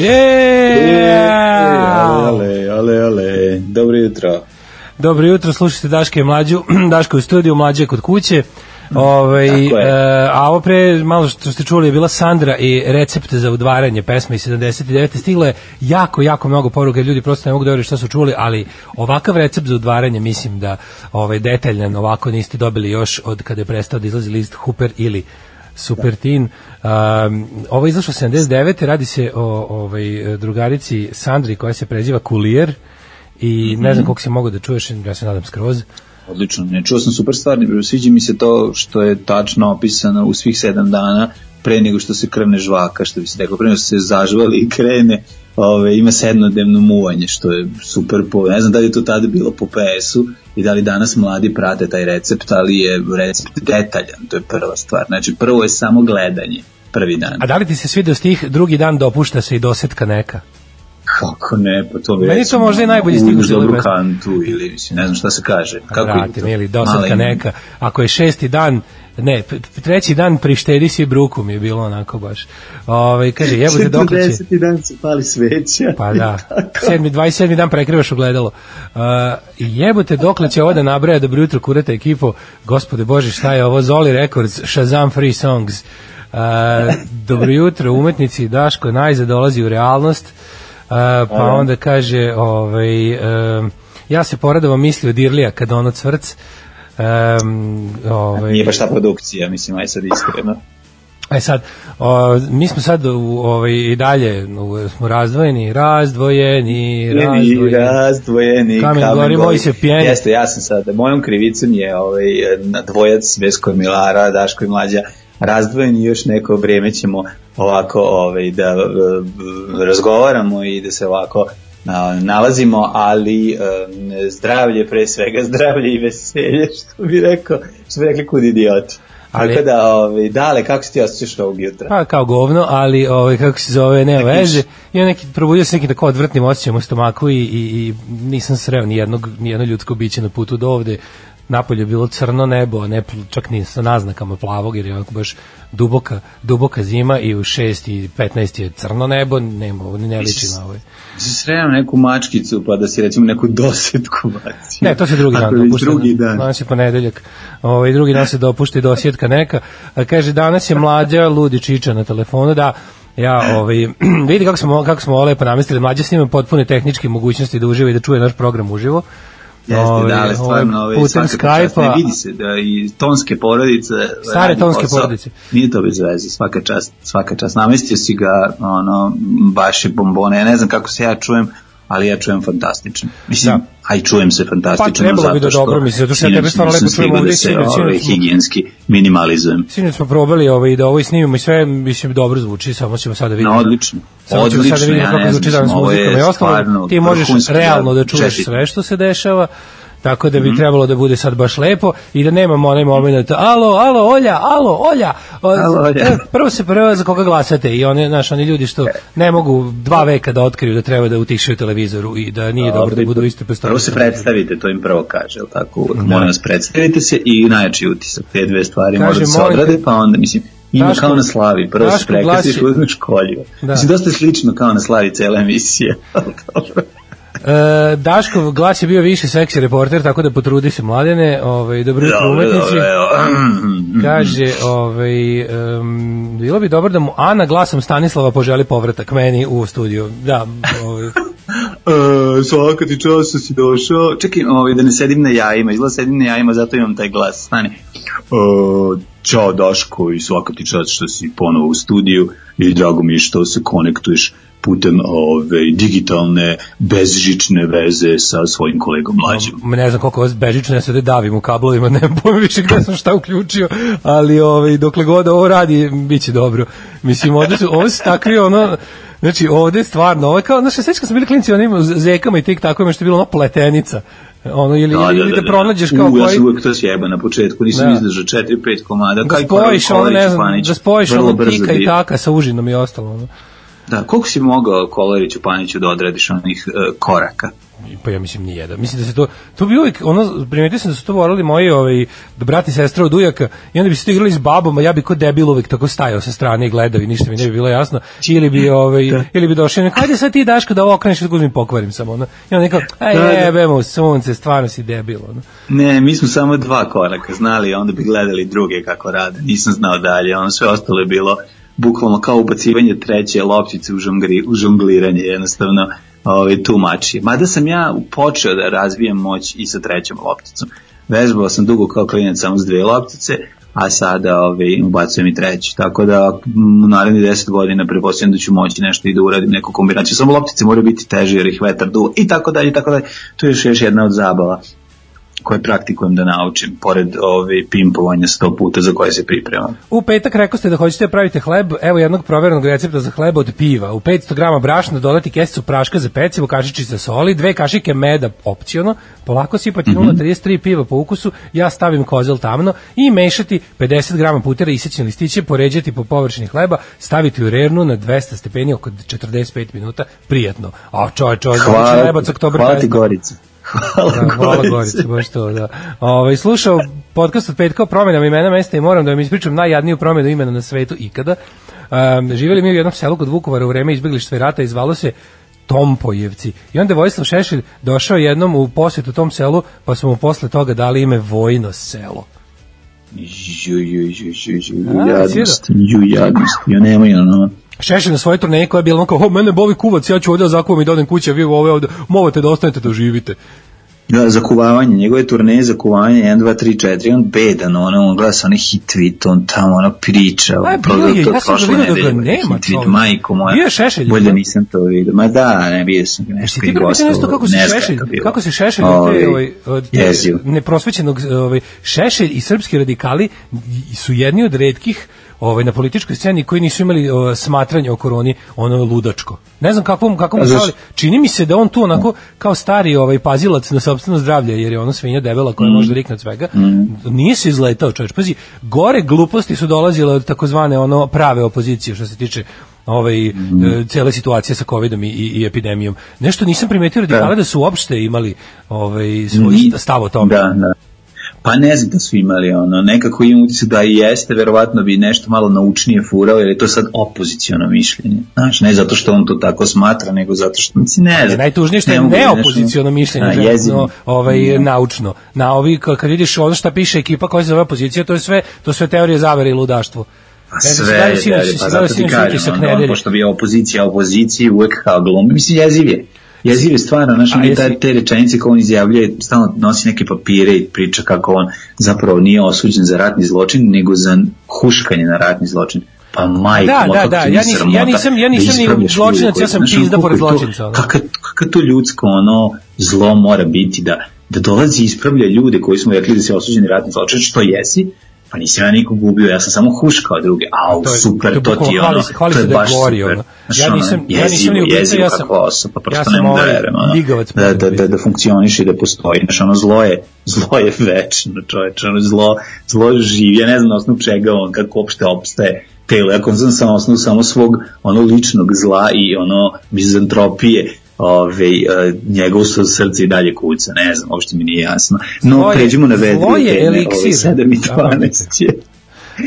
Yeah! Ale, ale, ale, dobro jutro. Dobro jutro, slušajte Daška i Mlađu. Daško u studiju, Mlađa je kod kuće. Ovaj, Tako je. e, a ovo pre, malo što ste čuli, je bila Sandra i recept za udvaranje pesme iz 79. Stigle je jako, jako mnogo poruka, ljudi prosto ne mogu da šta su čuli, ali ovakav recept za udvaranje, mislim da ovaj, detaljan ovako niste dobili još od kada je prestao da izlazi list Hooper ili Supertin. Um, ovo je izašlo 79. Radi se o ovaj, drugarici Sandri koja se preziva Kulijer i ne znam koliko se mogu da čuješ, ja se nadam skroz. Odlično, ne čuo sam super stvar, sviđa mi se to što je tačno opisano u svih sedam dana pre nego što se krvne žvaka, što bi se rekao, pre nego što se zažvali i krene, ove, ima sednodnevno muvanje, što je super po, ne znam da li je to tada bilo po PS-u i da li danas mladi prate taj recept, ali je recept detaljan, to je prva stvar. Znači, prvo je samo gledanje, prvi dan. A da li ti se svidio stih drugi dan dopušta se i dosetka neka? Kako ne, pa to bi Meni to možda i najbolji stih u pesmi. kantu ili ne znam šta se kaže. Kako Vrati, to? mili, dosetka neka. Ako je šesti dan, ne, treći dan prištedi si bruku mi je bilo onako baš. Ove, kaže, jebote dokle će... 40. dan se pali sveća. Pa da, sedmi, 27. dan prekrivaš ogledalo. Uh, jebote, dokle će ovo da nabraja, dobro jutro, kurata ekipo, gospode Bože, šta je ovo, Zoli Records, Shazam Free Songs. Uh, dobro jutro, umetnici, Daško najzad dolazi u realnost, uh, pa onda kaže, ovaj, um, ja se poradova misli od Irlija kad ono cvrc, Um, ovaj, Nije baš ta produkcija, mislim, aj sad iskreno. E sad, o, mi smo sad u, ovaj, i dalje u, smo razdvojeni, razdvojeni, razdvojeni. razdvojeni. Kamen gori, moj se pjene. Jeste, ja sam sad, mojom krivicom je ovaj, dvojac Vesko Milara, Daško i Mlađa, razdvojeni još neko vrijeme ćemo ovako ovaj, da eh, razgovaramo i da se ovako nalazimo, ali eh, zdravlje pre svega, zdravlje i veselje, što bi rekao, što bi rekli kud idioti. Ali- Tako da, ovaj, dale, kako se ti osjećaš ovog jutra? Pa kao govno, ali ovaj, kako se zove, nema veze. I ja neki, probudio se nekim tako odvrtnim osjećajem u stomaku i, i, i nisam sreo ni jednog, ni jedno ljudsko biće na putu do ovde. Napolje je bilo crno nebo, ne čak ni sa naznakama plavog, jer je onako baš duboka, duboka zima i u 6 i 15 je crno nebo, nema, ovo ne liči na ovaj. si sreo neku mačkicu pa da si recimo neku dosetku bacio. Ne, to se drugi dan dopušta. drugi dan. Danas je ponedeljak. Ovaj drugi dan se dopušta i dosjetka neka. A kaže danas je mlađa ludi čiča na telefonu da ja ovaj vidi kako smo kako smo ovo lepo namestili mlađa snima potpune tehničke mogućnosti da uživa i da čuje naš program uživo. Jeste, Ovaj, da, ali ovaj, stvarno ovaj, putem Skype-a. vidi se da i tonske porodice Stare tonske posao. porodice. Nije to bez veze, svaka čast, svaka čast. Namestio si ga, ono, baš je bombone. Ja ne znam kako se ja čujem, ali ja čujem fantastično. Mislim, Da. A i čujem se fantastično. Pa trebalo bi da zato što dobro, mislim, zato što ja tebe stvarno lepo čujem ovdje da se sinoć- ovaj, sinoć smo- higijenski minimalizujem. Sinoć smo probali ovaj da ovo i snimimo i sve mislim dobro zvuči, samo ćemo sada vidjeti. No, odlično. Samo ćemo Odlično, sada vidjeti ja kako zvuči danas muzikama i ostalo. Ti možeš realno da čuješ sve što se dešava. Tako da bi Mhm. trebalo da bude sad baš lepo i da nemamo onaj moment alo, alo, Olja, alo, Olja. O, Alo, Olja. e, Prvo se prvo za koga glasate i oni, znaš, oni ljudi što ne mogu dva veka da otkriju da treba da utišaju televizoru i da nije dobro da budu iste Prvo se predstavite, to im prvo kaže, jel tako? Uvek Molim vas, predstavite se i najjači utisak. Te dve stvari Kaže, moraju da se odrade, pa onda, mislim, ima Daško- kao na slavi. Prvo se prekrasiš, glasi- uzmeš kolju. Da. Mislim, dosta je slično kao na slavi cela emisija. Dobro. E, Daškov glas je bio više seksi reporter, tako da potrudi se mladene, ovaj, dobro jutro umetnici. Kaže, ovaj, um, bilo bi dobro da mu Ana glasom Stanislava poželi povratak meni u studiju. Da, ovaj, E, svaka ti što si došao. Čekaj, ovaj, da ne sedim na jajima. Izgleda sedim na jajima, zato imam taj glas. Stani. E, Ćao Daško i svaka ti čast što si ponovo u studiju i drago mi je što se konektuješ putem ove, digitalne bezžične veze sa svojim kolegom mlađim. Ne znam koliko vas bežično, ja se ovde davim u kablovima, nemam pojma više gde sam šta uključio, ali ovaj, dokle god ovo radi, bit će dobro. Mislim, ovde su, ovde su takvi ono, Znači, ovde stvarno, ovo je kao, znaš, sećam kad smo bili klinci, onim zekama i tik tako, što je bilo ono pletenica. Ono, ili, ili, ili da, pronađeš kao U, ja koji... sam uvek to sjeba na početku, nisam Da. izdržao 4-5 komada. Da spojiš ono, ne znam, da spojiš ono tika i taka sa užinom i ostalo. Ono. Da, koliko si mogao Kolariću Paniću da odradiš onih uh, koraka? Pa ja mislim ni jedan. Mislim da se to to bi uvijek ono primetio sam da su to voleli moji ovaj brati i sestra od ujaka i onda bi se to igrali s babom, a ja bi kod debil uvek tako stajao sa strane i gledao i ništa mi ne bi bilo jasno. Ili bi ovaj ili bi došao i hajde sad ti Daško da ovo okreneš da uzmem pokvarim samo ono. I onda neko aj Da, da. jebemo u sunce, stvarno si debil ono. Ne, mi smo samo dva koraka znali, a onda bi gledali druge kako rade. Nisam znao dalje, ono sve ostalo je bilo bukvalno kao ubacivanje treće loptice u, žongri, u žongliranje, jednostavno ovaj, tumači. Mada sam ja počeo da razvijem moć i sa trećom lopticom. Vežbao sam dugo kao klinac samo s dve loptice, a sada ovaj, ubacujem i treću. Tako da u narednih 10 godina prepostavljam da ću moći nešto i da uradim neku kombinaciju. Samo loptice moraju biti teže jer ih vetar duva i tako dalje i tako dalje. To je još, još jedna od zabava koje praktikujem da naučim, pored ove pimpovanja sto puta za koje se pripremam. U petak rekao ste da hoćete da pravite hleb, evo jednog proverenog recepta za hleb od piva. U 500 g brašna dodati kesicu praška za pecivo, kašičica soli, dve kašike meda opciono, polako sipati 0,33 piva po ukusu, ja stavim kozel tamno i mešati 50 g putera isečene listiće, poređati po površini hleba, staviti u rernu na 200 stepeni oko 45 minuta, prijatno. A čoj, čoj, Hvala, hlebac oktober hvala ti Gorica. Hvala, Da, hvala. Gorice, baš to, da. Ovaj slušao podcast od petka o promjenama imena mesta i moram da vam ispričam najjadniju promjenu imena na svetu ikada. Um, živjeli mi u jednom selu kod Vukovara u vreme izbjeglištva i rata i zvalo se Tompojevci. I onda je Vojislav Šešelj došao jednom u posjetu tom selu, pa smo mu posle toga dali ime Vojno selo. Ju, ju, ju, ju, ju, jadnost, ju, jadnost. Jo, nemoj, ono, Šešelj na svojoj turneji koja je bila kao, "O, mene boli kuvac, ja ću ovdje da zakuvam i da odem kuće, a vi ove ovdje, morate da ostanete da živite. Da, zakuvavanje, njegove turneje zakuvanje 1, 2, 3, 4, on bedan, ono, on gleda sa one hitvit, on tamo ono priča, on je, to ja prošle da nedelje, nema, hitvit, čoveče. majko moja, Bio je Šešelj, bolje da? nisam to vidio, ma da, ne, vidio sam nešto i gostovao, nešto kako se šešelj, kako se šešelj Ovaj, ovaj, neprosvećenog ovaj, šešelj i srpski radikali su jedni od redkih ovaj na političkoj sceni koji nisu imali o, smatranje o koroni ono ludačko. Ne znam kakvom kakvom šali. Čini mi se da on tu onako kao stari ovaj pazilac na sopstveno zdravlje jer je ono svinja debela Mm. koja može da rikne od svega. Nije se izletao čovjek. Pazi, gore gluposti su dolazile od takozvane ono prave opozicije što se tiče ovaj Mm. e, cele situacije sa covidom i, i, i epidemijom. Nešto nisam primetio radikale da su uopšte imali ovaj svoj stav o tome. Da, da. Pa ne znam da su imali ono, nekako imam utisak da i jeste, verovatno bi nešto malo naučnije furao, jer je to sad opoziciono mišljenje. Znaš, ne zato što on to tako smatra, nego zato što, mislim, ne Je znam. najtužnije što je znaš, neopoziciono ono, mišljenje, a, že- jezivo. no, ovaj, naučno. Na ovi, ka- kad vidiš ono šta piše ekipa koja se zove opozicija, to je sve, to sve teorije zavere i ludaštvo. Pa sve, da, pa zato ti sinoć kažem, utisak ono, nedelje. pošto bi opozicija opoziciji uvek kao glumi, mislim, jeziv je. Jeziv je stvarno, znaš, on je jesi- te, rečenice koje on izjavljuje, stalno nosi neke papire i priča kako on zapravo nije osuđen za ratni zločin, nego za huškanje na ratni zločin. Pa majko, Da, da, kako da, ja nisam- ja nisam- ja da nisam ni zločinac, ja sam pizda pored zločinca. Kakav kakav to ljudsko ono zlo mora biti da da dolazi i ispravlja ljude koji smo rekli da se osuđeni ratni zločin, što jesi, pa nisam ja nikog ubio, ja sam samo huškao druge. Au, To je- super, to to, ti je hvali ono, se- hvali to je da je baš super. Znaš, Ja ono, nisam- ja nisam jezivo, ni ubica, jezivo ja sam- kakva osoba, prosto ja sam mogu da ovaj verujem, ono, da, da, da, da funkcioniše i da postoji. Znaš, ono, zlo je, zlo je večno, čoveče, ono, zlo, zlo živi, ja ne znam na osnovu čega on, kako uopšte opstaje telo, ja konzum sam na osnovu samo svog ono ličnog zla i ono mizantropije ove, uh, njegovo su srce i dalje kuca, ne znam, uopšte mi nije jasno. No, Zlo je- pređimo na zlo vedrije je teme, eliksir. ove, 7 i 12 je.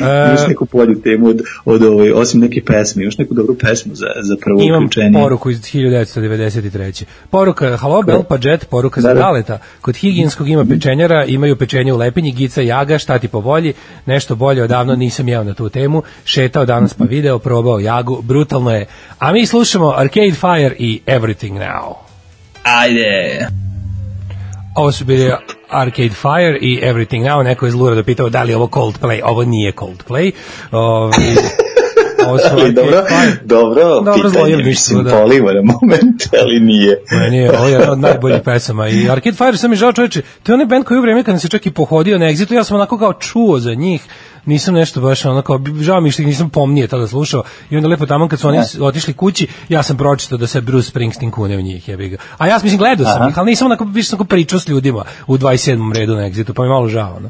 E, Još neku bolju temu od, od ovaj, osim neke pesme, još neku dobru pesmu za, za prvo Imam uključenje. poruku iz 1993. Poruka, halo Bel Padžet, poruka za Da, da. Daleta. Kod higijenskog ima pečenjara, imaju pečenje u lepinji, gica jaga, šta ti po volji, nešto bolje odavno nisam jeo na tu temu, šetao danas pa video, probao jagu, brutalno je. A mi slušamo Arcade Fire i Everything Now. Ajde! Ovo su bili Arcade Fire i Everything Now. Neko je zlura da pitao da li je ovo Coldplay. Ovo nije Coldplay. Ovi, Ovo su ali dobro, dobro, Dobro pitanje, mislim, da. poliva na moment, ali nije. Meni je ovo jedna od najboljih pesama i Arcade Fire sam mi žao čoveče, to je onaj band koji u vreme kad se čak i pohodio na Exitu, ja sam onako kao čuo za njih, nisam nešto baš ono kao, žao mi je što ih nisam pomnije tada slušao i onda lepo tamo kad su oni otišli kući, ja sam pročitao da se Bruce Springsteen kune u njih, jebi ga. A ja mislim gledao sam Aha. ih, ali nisam onako, više sam onako pričao s ljudima u 27. redu na Exitu, pa mi je malo žao. No.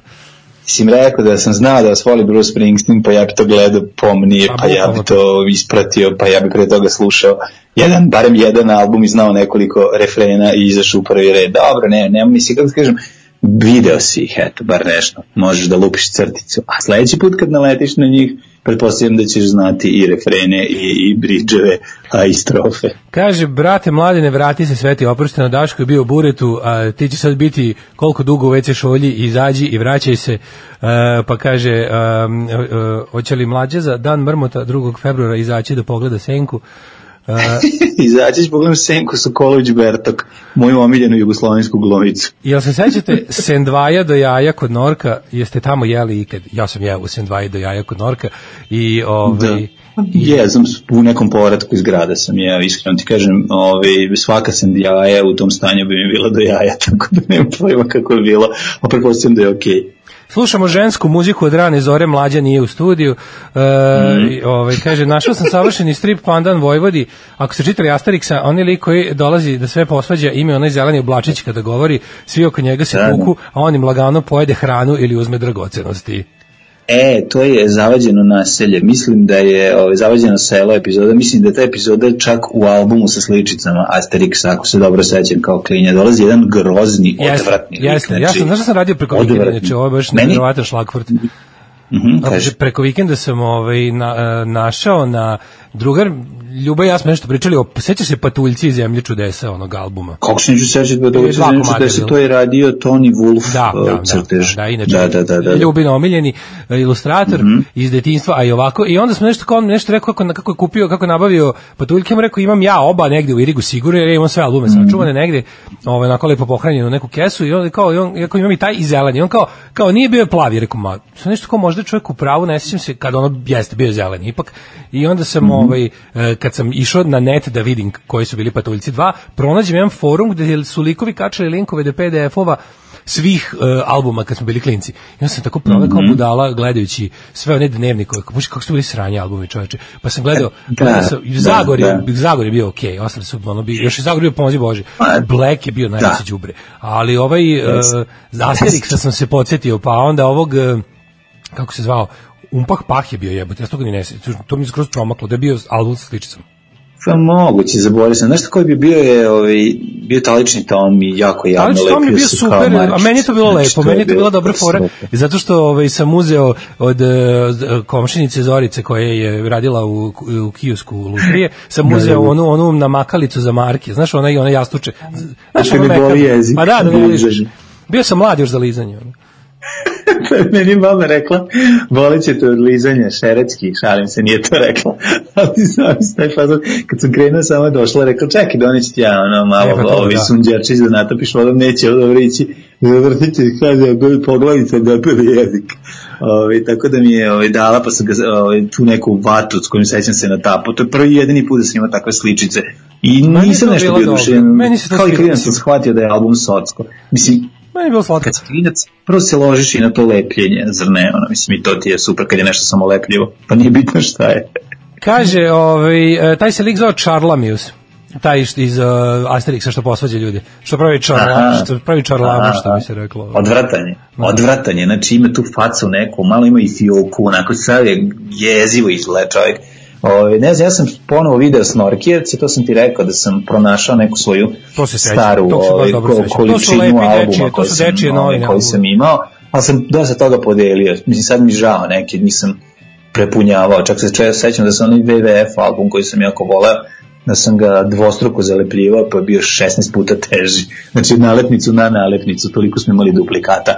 Mislim rekao da sam znao da vas voli Bruce Springsteen, pa ja bi to gledao pomnije, Pa ja bi to ispratio, pa ja bi pre toga slušao jedan, barem jedan album i znao nekoliko refrena i izašao u prvi red. Dobro, ne, ne, mislim, kako ti kažem, video si ih, eto, bar nešto, možeš da lupiš crticu, a sledeći put kad naletiš na njih, pretpostavljam da ćeš znati i refrene i, i bridževe, a i strofe. Kaže, brate mladine, vrati se sveti oprošteno, Daško je bio u buretu, a ti će sad biti koliko dugo u WC šolji, izađi i vraćaj se. E, pa kaže, um, e, e, hoće li mlađe za dan mrmota 2. februara izaći da pogleda senku? E, Izaći ćeš pogledam Senku Sokolović Bertok, moju omiljenu jugoslovensku glumicu. jel se sećate sendvaja do jaja kod Norka? Jeste tamo jeli ikad? Ja sam jeo u sendvaja do jaja kod Norka i ovaj... Je, sam u nekom povratku iz grada sam je, iskreno ti kažem, ovaj, svaka sam jaja u tom stanju bi mi bila do jaja, tako da nemam pojma kako je bilo, a pretpostavljam da je okej. Slušamo žensku muziku od rane zore, mlađa nije u studiju. E, i, ovaj, kaže, našao sam savršeni strip Pandan Vojvodi. Ako ste čitali Asterixa, on je lik koji dolazi da sve posvađa, ima onaj zeleni oblačić kada govori, svi oko njega se kuku, a on im lagano pojede hranu ili uzme dragocenosti. E, to je zavađeno naselje. Mislim da je ovaj, zavađeno selo epizoda. Mislim da je ta epizoda čak u albumu sa sličicama Asterix, ako se dobro sećam kao klinja. Dolazi jedan grozni, odvratni lik. Jeste, ja sam, znaš šta sam radio preko vikenda, znači ovo je baš Meni- nevjerovatan šlagvort. Mhm, Kaže, kaže. preko vikenda sam ovaj, na, e, našao na drugar, Ljuba i ja smo nešto pričali o, sećaš se Patuljci iz Zemlje čudesa, onog albuma? Kako se neću sećati da, Prije dva da, komada da je se bilo. to je radio Tony Wolf Da, uh, da, da, crtež. da, da, inače, da, da, da, da. Ljubin omiljeni e, ilustrator iz detinjstva, a i ovako, i onda smo nešto kao on nešto rekao kako, kako je kupio, kako je nabavio patuljke, mu rekao imam ja oba negde u Irigu sigurno, jer ja imam sve albume sačuvane negde, ovaj, onako lepo pohranjeno u neku kesu, i on kao, i on, iako imam i taj i zeleni, on kao, kao nije bio plavi, rekao, ma, nešto kao možda čovjek u pravu, ne sjećam se, kad ono jeste bio zeleni ipak, i onda sam, ovaj, e, kad sam išao na net da vidim koji su bili patuljci 2, pronađem jedan forum gde su likovi kačali linkove do PDF-ova svih uh, albuma kad smo bili klinci. I onda sam tako proveo kao budala gledajući sve one dnevnikove. Bože, kako su bili sranje albumi, čoveče. Pa sam gledao, Da, gledao sam, da, Zagor, je, da. Zagor je bio okej, ostali su, ono, bi, još je Zagor bio pomozi Bože. Black je bio najveće da. đubre. Ali ovaj, uh, za Asterixa sam se podsjetio, pa onda ovog, uh, kako se zvao, Umpah Pah je bio jebote, ja s toga ni ne. To mi je skroz promaklo, da je bio album sa sličicom. Pa moguće, zaboravio sam. Znaš koji bi bio je, ovaj, bio talični tom i jako javno Ali to mi je lepio bio se super, kao a meni je to bilo Znači, lepo, je meni je to bilo bila dobra fora, zato što ovaj, sam uzeo od uh, komšinice Zorice koja je radila u, u kiosku Lutrije, sam Da, uzeo da, onu, onu namakalicu za marke, znaš, ona i ona jastuče. Znaš, ono meka- jezik, Pa da, da ne ližeš. Bio sam mlad još za lizanje. ono. meni je mama rekla, bolit će te od lizanja, šerecki, šalim se, nije to rekla. Ali sam se taj fazon, kad sam krenuo sama došla, rekla, čekaj, doneći ti ja ono malo, E, pa ovi da. sunđerčić da natopiš vodom, neće ovo dobro ići, zavrtit će, kaže, poglavica da pede jezik. Ovi, tako da mi je ovi, dala, pa sam ga, ovi, tu neku vatu s kojom sećam se na tapu. To je prvi jedini put da sam imao takve sličice. I je nisam to nešto bio dušen. Kao i klinac sam shvatio da je album Socko. Mislim, Meni je bilo slatko. kad si klinac, prvo se ložiš i na to lepljenje, zar ne, ono, mislim, i to ti je super kad je nešto samo lepljivo, pa nije bitno šta je. Kaže, ovaj, e, taj se lik zove Charlamius. Taj iz uh, Asterixa što posvađa ljudi. Što pravi čarla, što pravi čarlamu, Aha. što bi se reklo. Odvratanje, odvratanje, znači ima tu facu neku, malo ima i fioku, onako sad je jezivo izgleda čovjek. Ove, ne znam, ja sam ponovo video Snorkijevce, to sam ti rekao da sam pronašao neku svoju To se staru baš ove, dobro ko-. To količinu albuma dečije, to koji sam, dečije ove, novine koji sam imao, ali sam dosta toga podelio. Mislim, sad mi žao neki, nisam prepunjavao, čak se če, sećam da sam onaj WWF album koji sam jako voleo, da sam ga dvostruko zalepljivao, pa je bio 16 puta teži. Znači, nalepnicu na nalepnicu, toliko smo imali duplikata.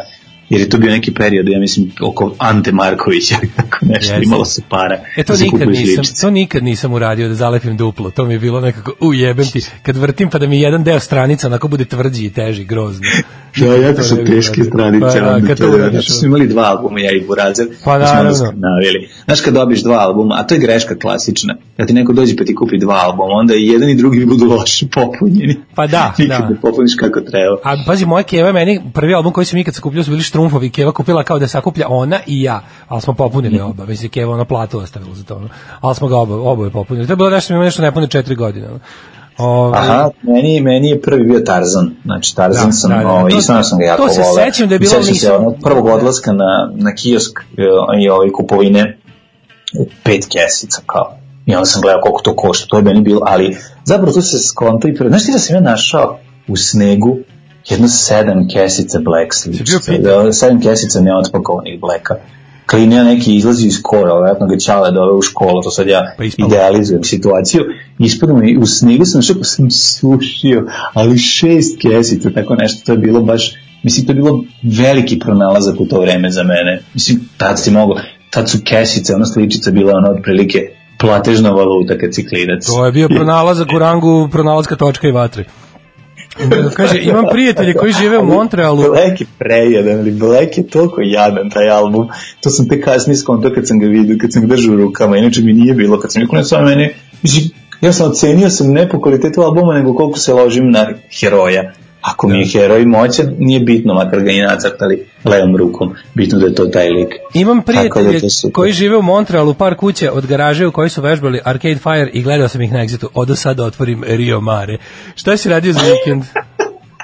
Jer je to bio neki period, ja mislim, oko Ante Markovića, kako nešto, Jeste. imalo se para. E to da nikad nisam, to nikad nisam uradio da zalepim duplo. To mi je bilo nekako ujebem ti kad vrtim pa da mi jedan deo stranica onako bude tvrđi i teži, grozno. Da, jako to su teške stranice. Pa, da, kad to da- uradiš, smo imali dva albuma, ja i Burazer. Pa, da naravno. navili. Znaš kad dobiš dva albuma, a to je greška klasična, kad ti neko dođe pa ti kupi dva albuma, onda i jedan i drugi budu loše popunjeni. Pa da, Nikad da. ne popuniš kako treba. A pazi, moja Keva meni, prvi album koji sam ikad sakupljao su bili Štrumfovi, Keva kupila kao da sakuplja ona i ja, ali smo popunili oba, mislim Keva ona platu ostavila za to, ono. ali smo ga oba, oboje popunili. To je bilo nešto, ima nešto nepune četiri godine. ono. Ove, Aha, meni, meni je prvi bio Tarzan. Znači, Tarzan Da, sam, da, da. ovaj, To- i stvarno sam ga jako to se sećam da je bilo, sećam se onog prvog odlaska na, na kiosk e, i ovaj kupovine pet kesica kao. I onda sam gledao koliko to košta, to je meni bilo, ali zapravo to se skonto i pre... Znaš ti da sam ja našao u snegu jedno sedam kesica Black sličica, da, sedam kesica neotpakovanih Blacka. Klinija neki izlazi iz kora, vjerojatno ga ćale dove u školu, to sad ja Pa idealizujem situaciju. Ispadno mi, u snegu sam pa sam sušio, ali šest kesica, tako nešto, to je bilo baš, mislim, to je bilo veliki pronalazak u to vreme za mene. Mislim, tad si mogo, tad su kesice, ona sličica bila ona otprilike platežna valuta kad si klinac. To je bio pronalazak u rangu pronalazka točka i vatre. Kaže, imam prijatelje koji žive u Montrealu. Black je prejadan, ali Black je toliko jadan taj album. To sam te kasnije skonto kad sam ga vidio, kad sam ga držao u rukama. Inače mi nije bilo, kad sam rekao, ne samo meni, mislim, ja sam ocenio sam ne po kvalitetu albuma, nego koliko se ložim na heroja. Ako mi je heroj moćan, nije bitno, makar ga i nacrtali levom rukom. Bitno da je to taj lik. Imam da je prijatelje super. koji žive u Montrealu, par kuća od garaže u kojoj su vežbali Arcade Fire i gledao sam ih na Exitu. Odo sad da otvorim Rio Mare. Šta si radio za vikend?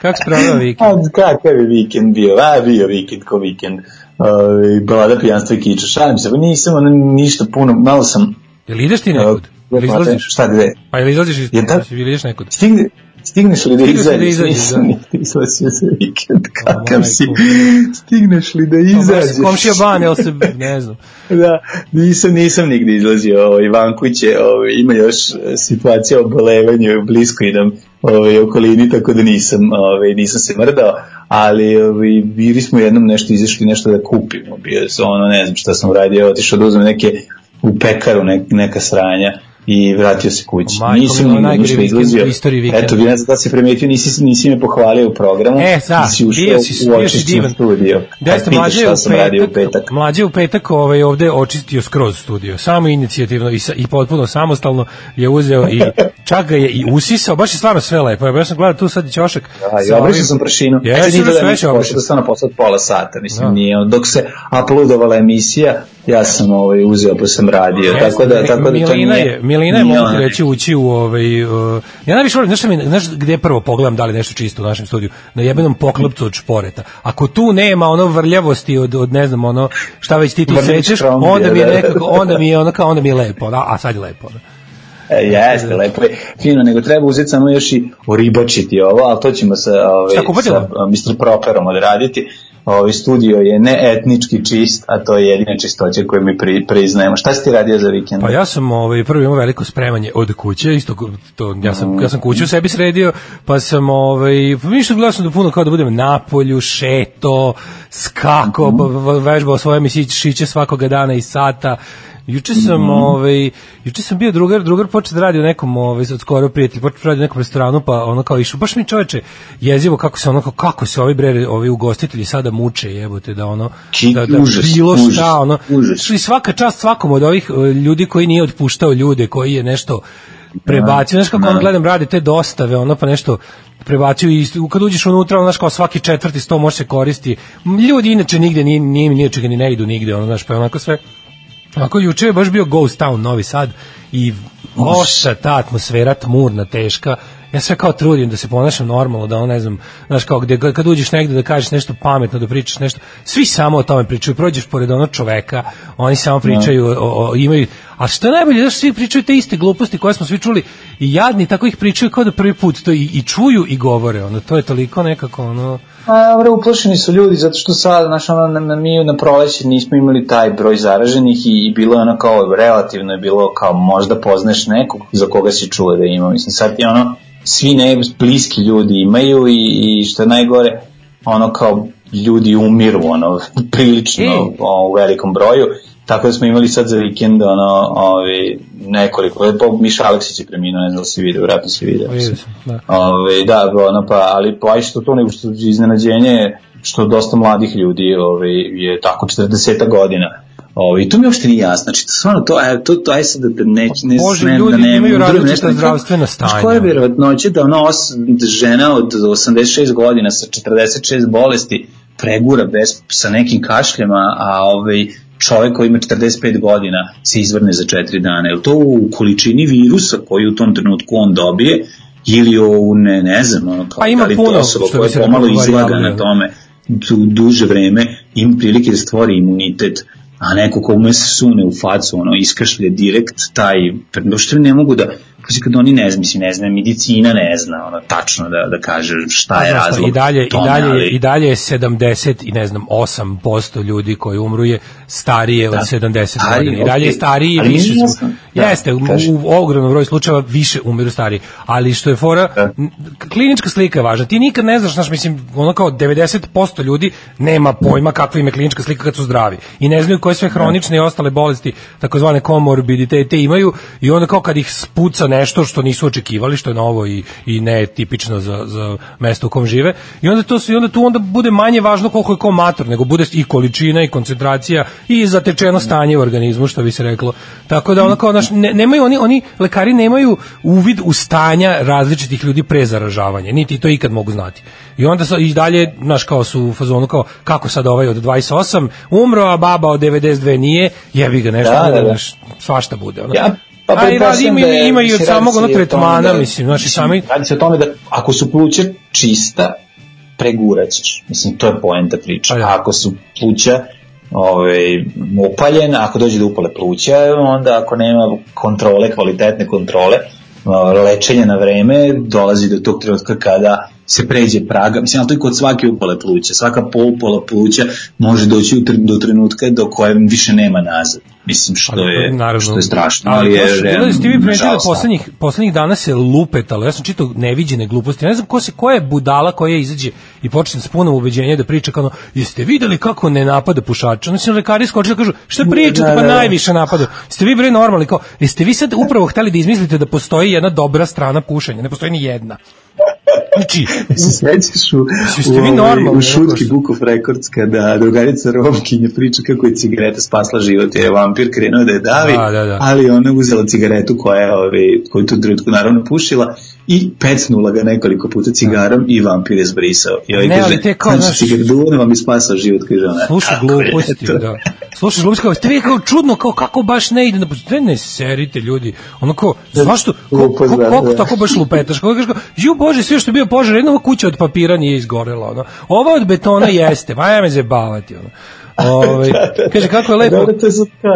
Kako si pravila vikend? A kakav je vikend bio? A, bio vikend ko vikend. Uh, balada pijanstva i kiča. Šalim se, nisam ono, ništa puno, malo sam... Jel ideš ti nekud? Jel izlaziš? Šta gde? Pa jel izlaziš iz... Je da- Jel ideš nekud? Stigne, stigneš li da da izađeš? Nisam nikad izlazio za vikend, kakav si. Stigneš li da Pa, izađeš? Komšija ban, jel se... Ne znam. Da, nisam, nisam nigde izlazio ovaj, van kuće, ovaj, ima još e, situacija o bolevanju blisko idem ovaj, okolini, tako da nisam, ovaj, nisam se mrdao, ali ovaj, bili smo jednom nešto izašli nešto da kupimo, bio ono, ne znam šta sam uradio, otišao da uzmem neke u pekaru nek, neka sranja i vratio se kući. Majko nisam najgori ništa vikend izlazio. u istoriji vikenda. Eto, vi ne znam da si primetio, nisi, nisi me pohvalio u programu, E, da, nisi ušao bio si, u očišćen studio. Da ste pitaš mlađe u sam radio u petak, petak. mlađe u petak ovaj, ovde očistio skroz studio. Samo inicijativno i, sa, i potpuno samostalno je uzeo i čak ga je i usisao, baš je stvarno sve lepo. Ja sam gledao tu sad i ćošak. Da, i obrišao sam prašinu. Ja, Ajde, sam da sve mi obrišao. da posle od pola sata, mislim, Da. nije. Dok se uploadovala emisija, ja sam ovaj, uzeo pa sam radio, tako da, tako da to nije... Milina je mogu reći ući u ovaj uh, ja najviše volim, znaš, mi, znaš gde prvo pogledam da li nešto čisto u našem studiju, na jebenom poklopcu od šporeta. Ako tu nema ono vrljavosti od, od ne znam, ono šta već ti tu krompir, onda mi je da. nekako, onda mi je ono kao, onda mi je lepo, da, a sad je lepo. Da. E, jeste, lepo je, fino, nego treba uzeti samo još i oribačiti ovo, ali to ćemo sa, ovaj, sa Mr. Properom odraditi. Ovaj studio je ne etnički čist, a to je jedina čistoća koju mi pri, priznajemo. Šta si ti radio za vikend? Pa ja sam ovaj prvo imao veliko spremanje od kuće, isto to ja sam ja sam kuću sebi sredio, pa sam ovaj gledao sam da puno kao da budem na polju, šeto, skako, mm vežbao svoje mišiće šiće svakoga dana i sata. Juče sam, ovaj, juče sam bio drugar, drugar počeo da radi u nekom, ovaj, od skoro prijatelj, počeo da radi u nekom restoranu, pa ono kao išao, baš mi čoveče, jezivo kako se ono, kao, kako se ovi bre, ovi ugostitelji sada muče, jebote, da ono, Ki- da, da užas, bilo užas, šta, ono, užas. svaka čast svakom od ovih e, ljudi koji nije otpuštao ljude, koji je nešto prebacio, znaš kako da. on gledam radi te dostave, ono pa nešto prebacio i kad uđeš unutra, ono, znaš kao svaki četvrti sto može se koristi. Ljudi inače nigde nije nije nije čega ni ne idu nigde, ono znaš, pa onako sve Ako juče je baš bio Ghost Town Novi Sad i loša ta atmosfera tmurna, teška. Ja sve kao trudim da se ponašam normalno, da on ne znam, znaš kao gde kad uđeš negde da kažeš nešto pametno, da pričaš nešto, svi samo o tome pričaju, prođeš pored onog čoveka, oni samo pričaju, o, o, imaju, a što je najbolje, znaš, svi pričaju te iste gluposti koje smo svi čuli i jadni tako ih pričaju kao da prvi put to i, i čuju i govore, ono, to je toliko nekako, ono, A, dobro, uplašeni su ljudi, zato što sad, znaš, ono, na, na, mi na proleće nismo imali taj broj zaraženih i, i bilo je ono kao, relativno je bilo kao, možda poznaš nekog za koga si čuo da ima. Mislim, sad je ono, svi ne, bliski ljudi imaju i, i što je najgore, ono kao, ljudi umiru ono prilično E. o, u velikom broju tako da smo imali sad za vikend ono ovi nekoliko pa Miša Aleksić je preminuo ne znam da si video vjerojatno si video Vidio sam, da. Ove, da, ono, pa, ali pa što to nego što iznenađenje je što dosta mladih ljudi ove, je tako 40 godina. Ove, i to mi uopšte nije jasno. Znači, to, stvarno, to, aj, to, to, aj sad da ne, ne, Bože, ljudi da ne, imaju različita zdravstvena Znaš, stanja. koja je vjerovatnoća da ono os, žena od 86 godina sa 46 bolesti pregura bez, sa nekim kašljama, a ovaj, čovek koji ima 45 godina se izvrne za 4 dana. Je to u količini virusa koji u tom trenutku on dobije ili u ne, ne znam, ono, kao, Pa ima da li to puno, osoba koja je pomalo izlaga na tome du, duže vreme ima prilike da stvori imunitet a neko ko ume se sune u facu, ono, iskršlje direkt, taj, što ne mogu da, Pazi, kad oni ne zna, mislim, ne zna, medicina ne zna, ono, tačno da, da kaže šta je Znaš šta, razlog I dalje, tome, i dalje, ali- i dalje je 70 i ne znam 8% ljudi koji umru je starije od Da. 70 Stariji, godina. I dalje je okej. stariji Ali više su. Da, Jeste, kaži. u ogromnom broju slučajeva više umiru stariji. Ali što je fora, Da. klinička slika je važna. Ti nikad ne znaš, znaš, mislim, ono kao 90% ljudi nema pojma kakva im je klinička slika kad su zdravi. I ne znaju koje sve hronične i ostale bolesti, takozvane komorbiditete imaju i onda kao kad ih spuca nešto što nisu očekivali, što je novo i, i ne tipično za, za mesto u kom žive. I onda to su, i onda tu onda bude manje važno koliko je ko mator, nego bude i količina i koncentracija i zatečeno stanje u organizmu, što bi se reklo. Tako da ono kao, znaš, ne, nemaju oni, oni lekari nemaju uvid u stanja različitih ljudi pre zaražavanja, niti to ikad mogu znati. I onda sa, i dalje, znaš, kao su u fazonu kao, kako sad ovaj od 28 umro, a baba od 92 nije, jebi ga nešto, Da, da, da. svašta bude. Ono. Ja, pa a i radi, ima, da ima i od samog ono tretmana, da- mislim, znaš, i sami, Radi se o tome da ako su pluća čista, preguraćeš. Mislim, to je poenta priče. Pa da. A ako su pluća ovaj, upaljena, ako dođe do upale pluća, onda ako nema kontrole, kvalitetne kontrole, lečenja na vreme, dolazi do tog trenutka kada se pređe praga, mislim, ali to je kod svake upale pluća, svaka polupala pluća može doći do trenutka do kojem više nema nazad. Mislim, što je, što je strašno, ali, je... Ali realno, ste vi primetili poslednjih, poslednjih dana se lupetalo, ja sam čitao neviđene gluposti, ne znam ko se, koja je budala koja izađe i počne s punom ubeđenja da priča kao, jeste videli kako ne napada pušača? Znači, lekari skočili da kažu, šta pričate, Da, pa da, da. najviše napada. Jeste vi bre normalni, kao, jeste vi sad upravo hteli da izmislite da postoji jedna dobra strana pušenja, ne postoji ni jedna. Znači, se sećaš u, Jeste vi u, normalni, u šutki of Records kada drugarica Romkinje priča kako je cigareta spasla život je vampir krenuo da je davi, Da, da, da. ali ona je uzela cigaretu koja je ovaj, koju tu trenutku naravno pušila i pecnula ga nekoliko puta cigarom i vampir je zbrisao. I ovaj Ne, ali kaže, te kao, znači, znaš- cigaret duvan vam je spasao život, kaže ona. sluša Kako je gluposti, da. Slušaš gluposti, kao, ste vi kao čudno, kao kako baš ne ide, na ne, ne serite ljudi, ono kao, zašto, ko, ko, glupost, da, da. tako baš lupetaš, kako kažeš, kao, ju bože, sve što je bio požar, jedna kuća od papira nije izgorela, ono, ova od betona jeste, pa ja me zebavati, ono. Ovaj, kaže, kako je lepo, Da, da, to je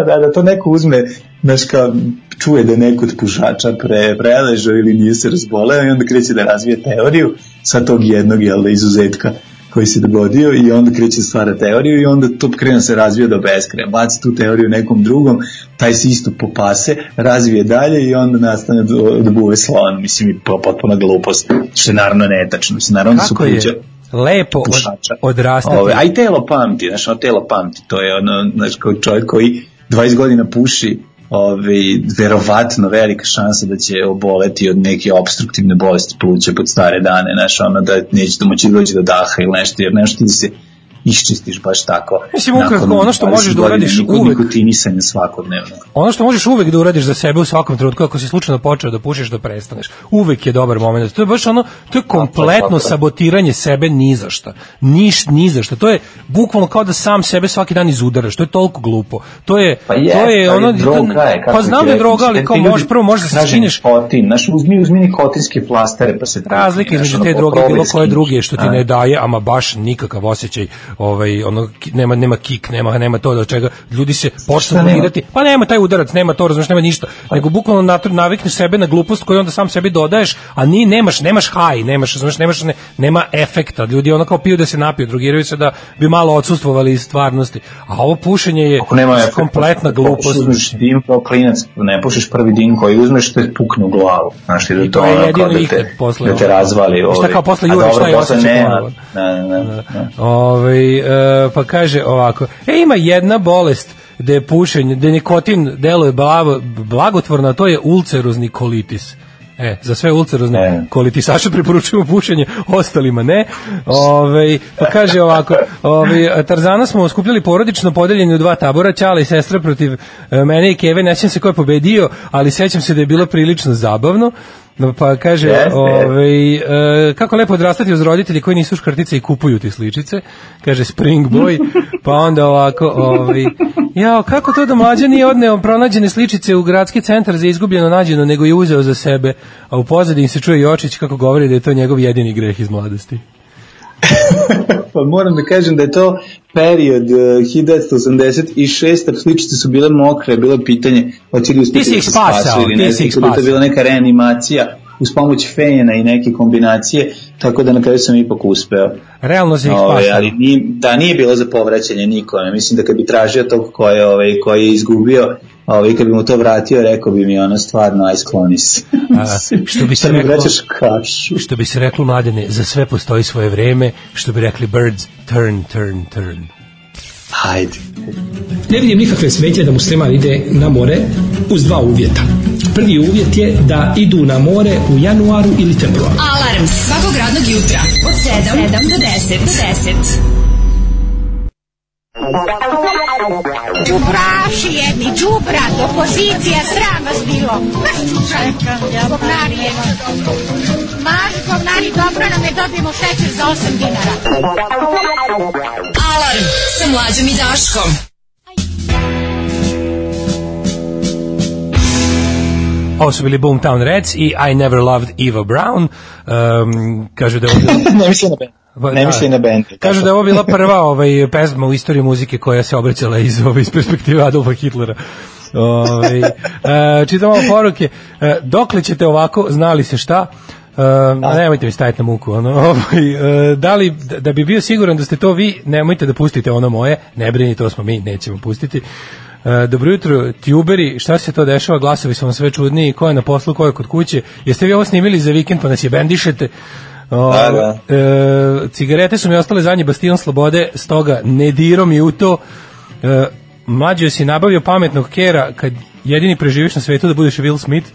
da, da to neko uzme, znaš kao, čuje da je neko od pušača pre, preležao ili nije se razboleo i onda kreće da razvije teoriju sa tog jednog, jel da, izuzetka koji se dogodio i onda kreće da stvara teoriju i onda to krene da se razvija do beskraja. Baci tu teoriju nekom drugom, taj se isto popase, razvije dalje i onda nastane da, da buve slon. Mislim, potpuna glupost, što je naravno netačno. Mislim, naravno da su kako je lepo od, odrastati. Ove, a i telo pamti, znaš, ono telo pamti, to je ono, znaš, kao čovjek koji 20 godina puši, ove, verovatno velika šansa da će oboleti od neke obstruktivne bolesti pluća pod stare dane, znaš, ono da neće da moći doći do daha ili nešto, jer nešto ti se iščistiš baš tako. Mislim, ukratko, ono što 20 možeš da uradiš uvek. nikotinisanja svakodnevno. Ono što možeš uvek da uradiš za sebe u svakom trenutku ako si slučajno počeo da pušiš da prestaneš. Uvek je dobar moment. To je baš ono, to je kompletno sabotiranje sebe ni za šta. Niš ni za šta. To je bukvalno kao da sam sebe svaki dan izudaraš. To je toliko glupo. To je Pa je, to je ono droga je, kako pa znam da je droga, ali kao možeš prvo možeš da se skineš znaš, uzmi, uzmi nikotinske plastere pa se znaš, između te droge bilo koje druge što ti ne daje, ama baš nikakav osjećaj, ovaj ono nema nema kik, nema nema to do čega ljudi se počnu Šta donirati. Pa nema taj udarac, nema to, razumeš, nema ništa. Nego bukvalno natr- navikneš sebe na glupost koju onda sam sebi dodaješ, a ni nemaš nemaš haj, nemaš, razumeš, nemaš ne, nema efekta. Ljudi ono kao piju da se napiju, drogiraju se da bi malo odsustvovali iz stvarnosti. A ovo pušenje je Ako nema efekta, kompletna glupost. Uzmeš dim kao klinac, ne pušiš prvi dim koji uzmeš, te pukne u glavu. Znaš ti da I to, to je ono, jedino da te, posle da te razvali. I šta ovaj. kao posle A juriš dobro, taj posle osjećaj. Ne, ne, ne, ne. Ovaj Ovaj, e, pa kaže ovako, e, ima jedna bolest da je pušenje, da nikotin deluje blavo, blagotvorno, a to je ulcerozni kolitis. E, za sve ulcerozne E. kolitisaše preporučujemo pušenje, ostalima ne. Ove, pa kaže ovako, ove, Tarzana smo skupljali porodično podeljeni u dva tabora, Ćala i sestra protiv e, mene i Keve, ne sjećam se ko je pobedio, ali sećam se da je bilo prilično zabavno. No, Pa kaže, Jeste. ovaj, e, kako lepo odrastati uz roditelji koji nisu škrtice i kupuju ti sličice, kaže Spring Boy, pa onda ovako, ovaj, jao, kako to da mlađa nije odneo pronađene sličice u gradski centar za izgubljeno nađeno, nego je uzeo za sebe, a u pozadini se čuje Jočić kako govori da je to njegov jedini greh iz mladosti. Pa moram da kažem da je to period uh, 1986. sličice su bile mokre, bilo je pitanje hoće li uspjeti Ti da se spasao, spasu ili ti ne, si ih je to spasao. bila neka reanimacija uz pomoć fejena i neke kombinacije, tako da na kraju sam ipak uspeo. Realno se ih spasao. ali nije, da nije bilo za povraćanje nikome. Mislim da kad bi tražio tog ko je, ovaj, koji je izgubio, ovaj, kad bi mu to vratio, rekao bi mi ono stvarno, aj skloni se. A, što bi se reklo- vraćaš kašu. Što bi se reklo mladene, za sve postoji svoje vreme, što bi rekli birds, turn, turn, turn. Hajde. Ne vidim nikakve smetje da musliman ide na more uz dva uvjeta. Prvi uvjet je da idu na more u januaru ili februaru. Alarm svakog radnog jutra od 7, do 10. Do 10. Đubraši jedni, đubrat, opozicija, sram vas bilo. Maš čučanka, govnari jedni. Maš govnari, dobro nam je dobijemo šećer za 8 dinara. Alarm sa mlađom i Daškom. Ovo su bili Boomtown Reds i I Never Loved Eva Brown. Um, kažu da je ovo bilo- ne misli na band. Pa, Ne da. misli na band. Kažu da je ovo bila prva ovaj, pesma u istoriji muzike koja se obraćala iz, ovaj, iz perspektive Adolfa Hitlera. Ovaj, e, čitam ovo poruke. E, dokle ćete ovako, znali se šta? A nemojte mi staviti na muku. Ono, ovaj, e, da, li, da- da bi bio siguran da ste to vi, nemojte da pustite ono moje. Ne brini, to smo mi, nećemo pustiti. E, dobro jutro, tuberi, šta se to dešava, glasovi su vam sve čudniji, ko je na poslu, ko je kod kuće. Jeste vi ovo snimili za vikend pa nas je bendišete? O, Da, da. e, cigarete su mi ostale zadnji bastion slobode, stoga ne dirom i u to. E, mlađo si nabavio pametnog kera kad jedini preživiš na svetu da budeš Will Smith.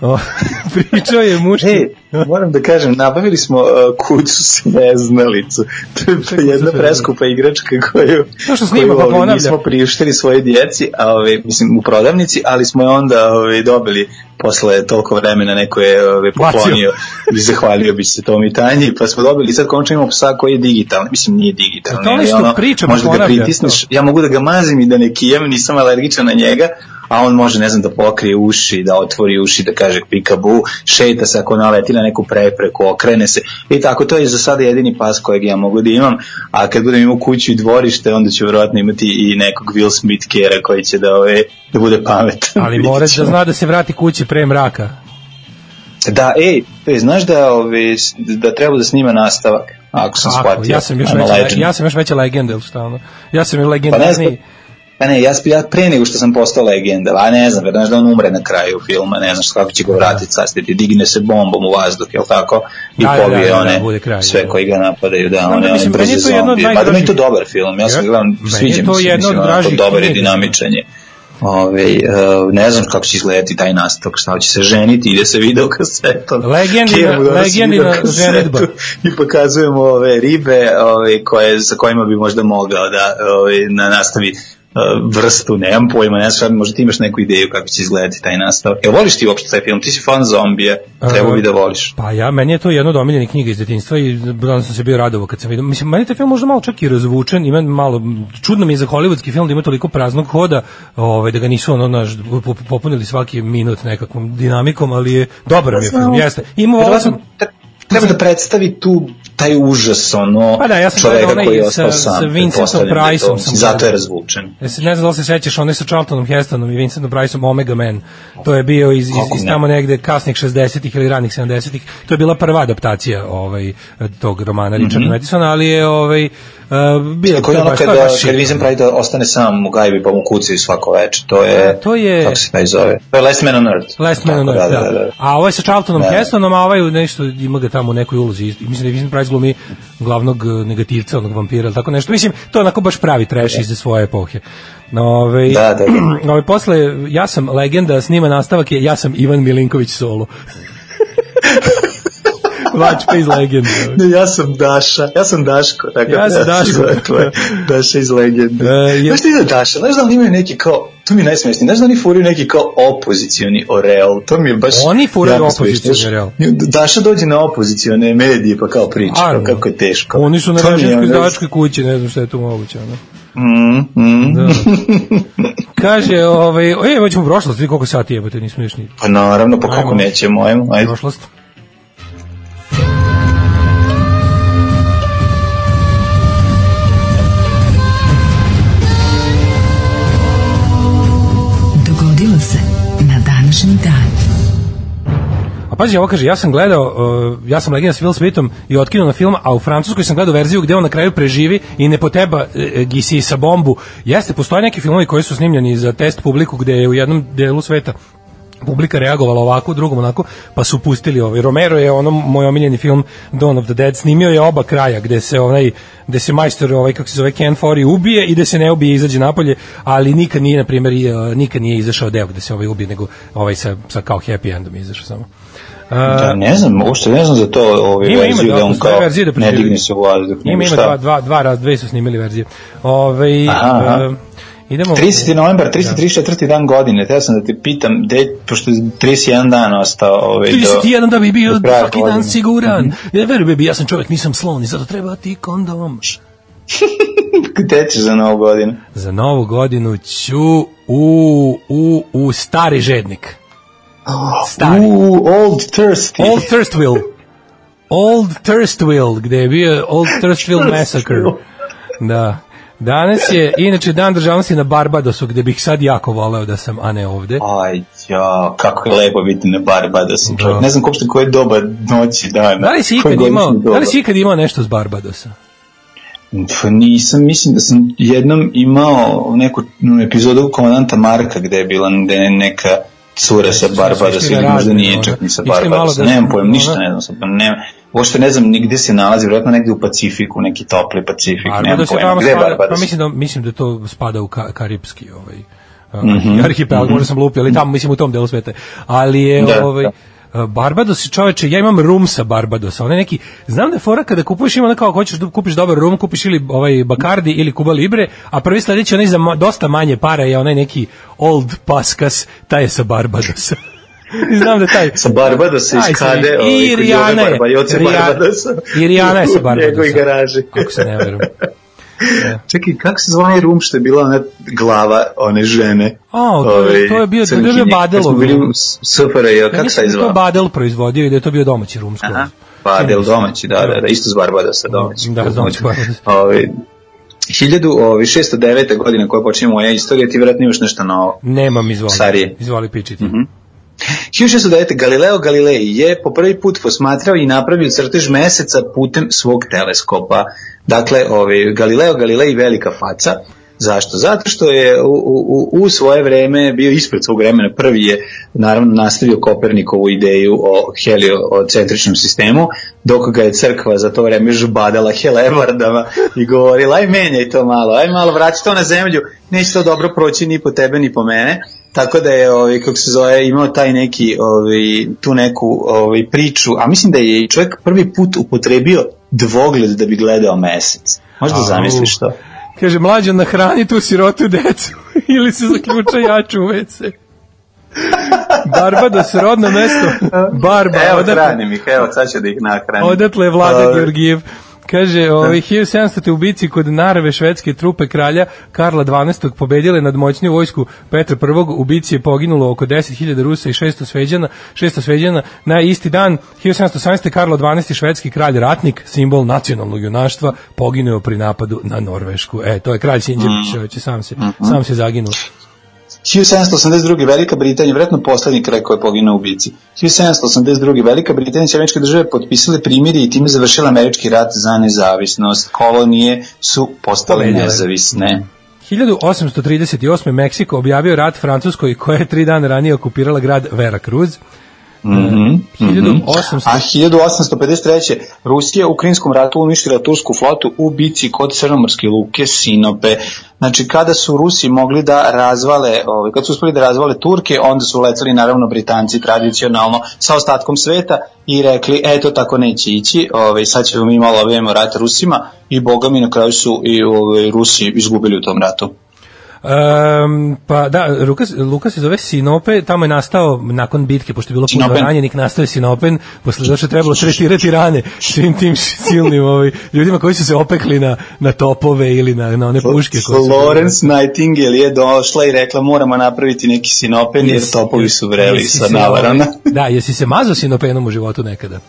Pričao je muški. E, moram da kažem, nabavili smo uh, kuću sveznalicu. To je jedna sveznalicu? preskupa igračka koju, To što snima, koju pa ovaj, ponavlja. nismo priuštili svoje djeci, a, ovaj, mislim, u prodavnici, ali smo je onda ovaj, dobili posle toliko vremena neko je Bacio. poklonio i zahvalio bi se Tomi Tanji, pa smo dobili i sad končno imamo psa koji je digitalni, mislim nije digitalni, To ali što priča, pa možda ga pritisneš, ja mogu da ga mazim i da ne kijem, nisam alergičan na njega, a on može, ne znam, da pokrije uši, da otvori uši, da kaže pikabu, šeta se ako naleti na neku prepreku, okrene se i tako, to je za sada jedini pas kojeg ja mogu da imam, a kad budem imao kuću i dvorište, onda ću vjerojatno imati i nekog Will Smith kera koji će da, ove, da bude pametan. Ali mora da zna da se vrati kući pre mraka. Da, ej, ej, znaš da, ove, da treba da snima nastavak, ako sam Ako, shvatio. ja sam još veća, legend. ja sam još veća legenda, ili šta ono? Ja sam još Pa ne legendarniji. Pa ne, ja, ja pre nego što sam postao legenda, a ne znam, znaš da on umre na kraju filma, ne znaš kako će ga vratiti sastiti, digne se bombom u vazduh, jel tako? I Da, da, pobije da, da, one, bude kraj, sve da. koji ga napadaju, da, da, one, one mislim, meni brze to zombije. Pa da meni je to dobar film, ja sam gledam, sviđa mi to se, mislim, onako, dražih dobar je knjiga. dinamičan je. Ove, uh, ne znam kako će izgledati taj nastavak, šta će se ženiti, ide se video kasetom. Legendina- legendina ženidba. I pokazujemo ove ribe ove, koje, sa kojima bi možda mogao da ove, na nastavi vrstu, nemam pojma, ne znam, možda ti imaš neku ideju kako će izgledati taj nastavak. Jel voliš ti uopšte taj film? Ti si fan zombija, treba bi da voliš. Pa ja, meni je to jedno od omiljenih knjiga iz detinjstva i onda sam se bio radovao kad sam vidio. Mislim, meni je taj film možda malo čak i razvučen, ima malo, čudno mi je za hollywoodski film da ima toliko praznog hoda, ovaj, da ga nisu ono, naš, po- popunili svaki minut nekakvom dinamikom, ali je dobar mi je film, jeste. Ima treba da predstavi tu taj užas ono Pa da, ja sam čoveka koji je sa- ostao sa sam. Vincentom pretpostavljam da Priceom sam Zato je razvučen. Jesi, ne znam da li se sećaš, onaj sa Charltonom Hestonom i Vincentom Bryceom Omega Man. To je bio iz, iz, iz tamo negde kasnih 60-ih ili ranih 70-ih. To je bila prva adaptacija ovaj, tog romana Richarda Madisona, ali je ovaj, uh, bio Tako je ono baš- kada, baš kad shit. Vincent Price ostane sam u gajbi pa mu kucaju svako veče. To je, A, to je- kako se taj zove? To je Last Man on Earth. Last Man on Tako, Earth, da, da, da, da. A ovo je sa Charltonom Da. Hestonom, a ovaj nešto ima ga tamo u nekoj ulozi. Mislim da je Vincent Price glumi glavnog negativca, onog vampira, ili tako nešto. Mislim, to je onako baš pravi trash iz svoje epohe. Ove, Da, da, da. ove, posle, ja sam legenda, snima nastavak je, ja sam Ivan Milinković solo. Watch Pays Legend. Ne, ja sam Daša, ja sam Daško. Tako Ja sam se Daško. tvoje Daša iz legende. E, je- Znaš ti da Daša, znaš da li imaju neki kao, to mi je najsmešnije, znaš da oni furaju neki kao opozicioni oreol, to mi je baš... Oni furaju opozicioni oreol. Daša dođe na opozicione medije pa kao priča, kao Naravno. kako je teško. Oni su na ono- izdavačkoj kući, ne znam šta je tu moguće. Ono. Mm, mm. Da. Kaže, ovaj, e, evo ćemo u prošlost, vidi koliko sati jebote, nismo još ni Pa naravno, pa kako nećemo, ajmo, ajde. prošlost. Pazi, ovo kaže, ja sam gledao, uh, ja sam legenda s Will Smithom i otkinuo na film, a u Francuskoj sam gledao verziju gde on na kraju preživi i ne poteba uh, gisi sa bombu. Jeste, postoje neki filmovi koji su snimljeni za test publiku gde je u jednom delu sveta publika reagovala ovako, drugom onako, pa su pustili ovaj. Romero je ono moj omiljeni film Dawn of the Dead, snimio je oba kraja gde se onaj gde se majstor ovaj kako se zove Ken Forey ubije i da se ne ubije izađe napolje, ali nikad nije na primjer uh, nikad nije izašao deo gde se ovaj ubije, nego ovaj sa, sa kao happy endom izašao samo. Uh, Da, ne znam, uopšte ne znam za to ovaj Ima, ima, verziju da, da on kao verzije da ne digne se u vazduh. ima ima šta? dva, dva, dva, raz, dve su snimili verzije. Ove, Aha, aha. uh, idemo... 30. novembar, 334. dan godine, teo sam da te pitam, de, pošto je 31 dan ostao ovaj, do... 31 da bi bio do svaki dan godine. siguran. Ne veruj bebi, ja sam čovjek, nisam slon i zato treba ti kondom. Gde ćeš za novu godinu? Za novu godinu ću u, u, u stari žednik. Stari. U, Old Thirsty. Old Thirstville. Old Thirstville, gde je bio Old Thirstville Massacre. Da. Danas je, inače, dan državnosti na Barbadosu, gde bih sad jako voleo da sam, a ne ovde. Aj, ja, kako je lepo biti na Barbadosu. Da. Ne znam uopšte koje doba noći dana. Da li si ikad imao, da li si ikad imao nešto s Barbadosa? Pa nisam, mislim da sam jednom imao neku epizodu komandanta Marka gde je bila gde je neka cura sa Barbadosa ili možda razne, nije čak ni sa Barbadosa, da- nemam pojem, ništa ne znam, sad, ne, uopšte ne znam ni gde se nalazi, vjerojatno negde u Pacifiku, neki topli Pacifik, nemam Barbados je pojma, gde je spada, Barbados? pa mislim da, mislim da to spada u ka, karipski ovaj, Mhm. uh, arhipelag, možda sam lupio, ali tamo, mislim u tom delu sveta. Ali je, Da, ovaj, da. uh, Barbados, čoveče, ja imam rum sa Barbadosa, onaj neki, znam da je fora kada kupuješ ima kao hoćeš da kupiš dobar rum, kupiš ili ovaj Bacardi ili Cuba Libre, a prvi sledeći onaj za dosta manje para je onaj neki Old Paskas, taj je sa Barbadosa. I znam da taj Sa Barbadosa iz Kade, i ovaj, kod Rijana je, Barbadosa. i Rijana je sa U Barbadosa. njegovoj garaži. Ako se ne verujem. Čekaj, kako se onaj rum što je bila ona glava one žene? A, to je- to je bio- to je bio Badelov kad bili rum. u S- SFRJ, Ja kako se da je to zvao? Badel proizvodio i da je to bio domaći rum skroz. Aha, Badel domaći, da, da, da, isto s Barbadosa domaći. Da, domaći Barbados. Ovaj, 1609. godina koja počinje moja istorija, ti vjerojatno imaš nešto novo. Nemam, izvoli. Starije. Izvoli pičiti. Mhm. 1609. Galileo Galilei je po prvi put posmatrao i napravio crtež meseca putem svog teleskopa. Dakle, ovaj, Galileo Galilei velika faca. Zašto? Zato što je u, u, u svoje vreme bio ispred svog vremena. Prvi je naravno nastavio Kopernikovu ideju o heliocentričnom sistemu, dok ga je crkva za to vreme žbadala helebardama i govorila aj menjaj to malo, aj malo vrati to na zemlju, neće to dobro proći ni po tebe ni po mene. Tako da je ovaj kako se zove imao taj neki ovaj tu neku ovaj priču, a mislim da je čovjek prvi put upotrebio dvogled da bi gledao mesec. Možda zamisliš to. Kaže, mlađan nahrani tu sirotu decu ili se zaključa jaču u WC. Barbados, rodno mesto. Barba, Evo odatle, hranim ih, evo sad ću da ih nahranim. odatle je vlada Georgijev. Kaže, ovaj, 1700. u bici kod Narve švedske trupe kralja Karla XII. pobedile nad moćniju vojsku Petra I. U bici je poginulo oko 10.000 Rusa i 600 sveđana, 600 sveđana. Na isti dan, 1718. Karlo XII. švedski kralj ratnik, simbol nacionalnog junaštva, poginuo pri napadu na Norvešku. E, to je kralj Sinđević, mm. sam se, sam se zaginuo. 1782. Velika Britanija, vjerojatno poslednji kraj koji je poginuo u bici. 1782. Velika Britanija i američke države potpisale primiri i time završila američki rat za nezavisnost. Kolonije su postale nezavisne. 1838. Meksiko objavio rat Francuskoj koja je tri dana ranije okupirala grad Veracruz. Mhm. 1800 A 1853. Rusija u Krinskom ratu uništila tursku flotu u bici kod Crnomorske luke Sinope. Znači, kada su Rusi mogli da razvale, ovaj, kad su uspeli da razvale Turke, onda su leteli naravno Britanci tradicionalno sa ostatkom sveta i rekli, eto tako neće ići, ovaj, sad ćemo mi malo obavimo rat Rusima i boga mi na kraju su i ovaj, Rusi izgubili u tom ratu. Um, pa da, Lukas, Lukas se zove Sinope, tamo je nastao nakon bitke, pošto je bilo puno Sinopen. ranjenih, nastao je Sinopen, posle zato što je trebalo tretirati rane svim tim silnim ovaj, ljudima koji su se opekli na, na topove ili na, na one puške. Florence Nightingale je došla i rekla moramo napraviti neki sinopen jer topovi su vreli sa navarana. Da, jesi se mazao Sinopenom u životu nekada?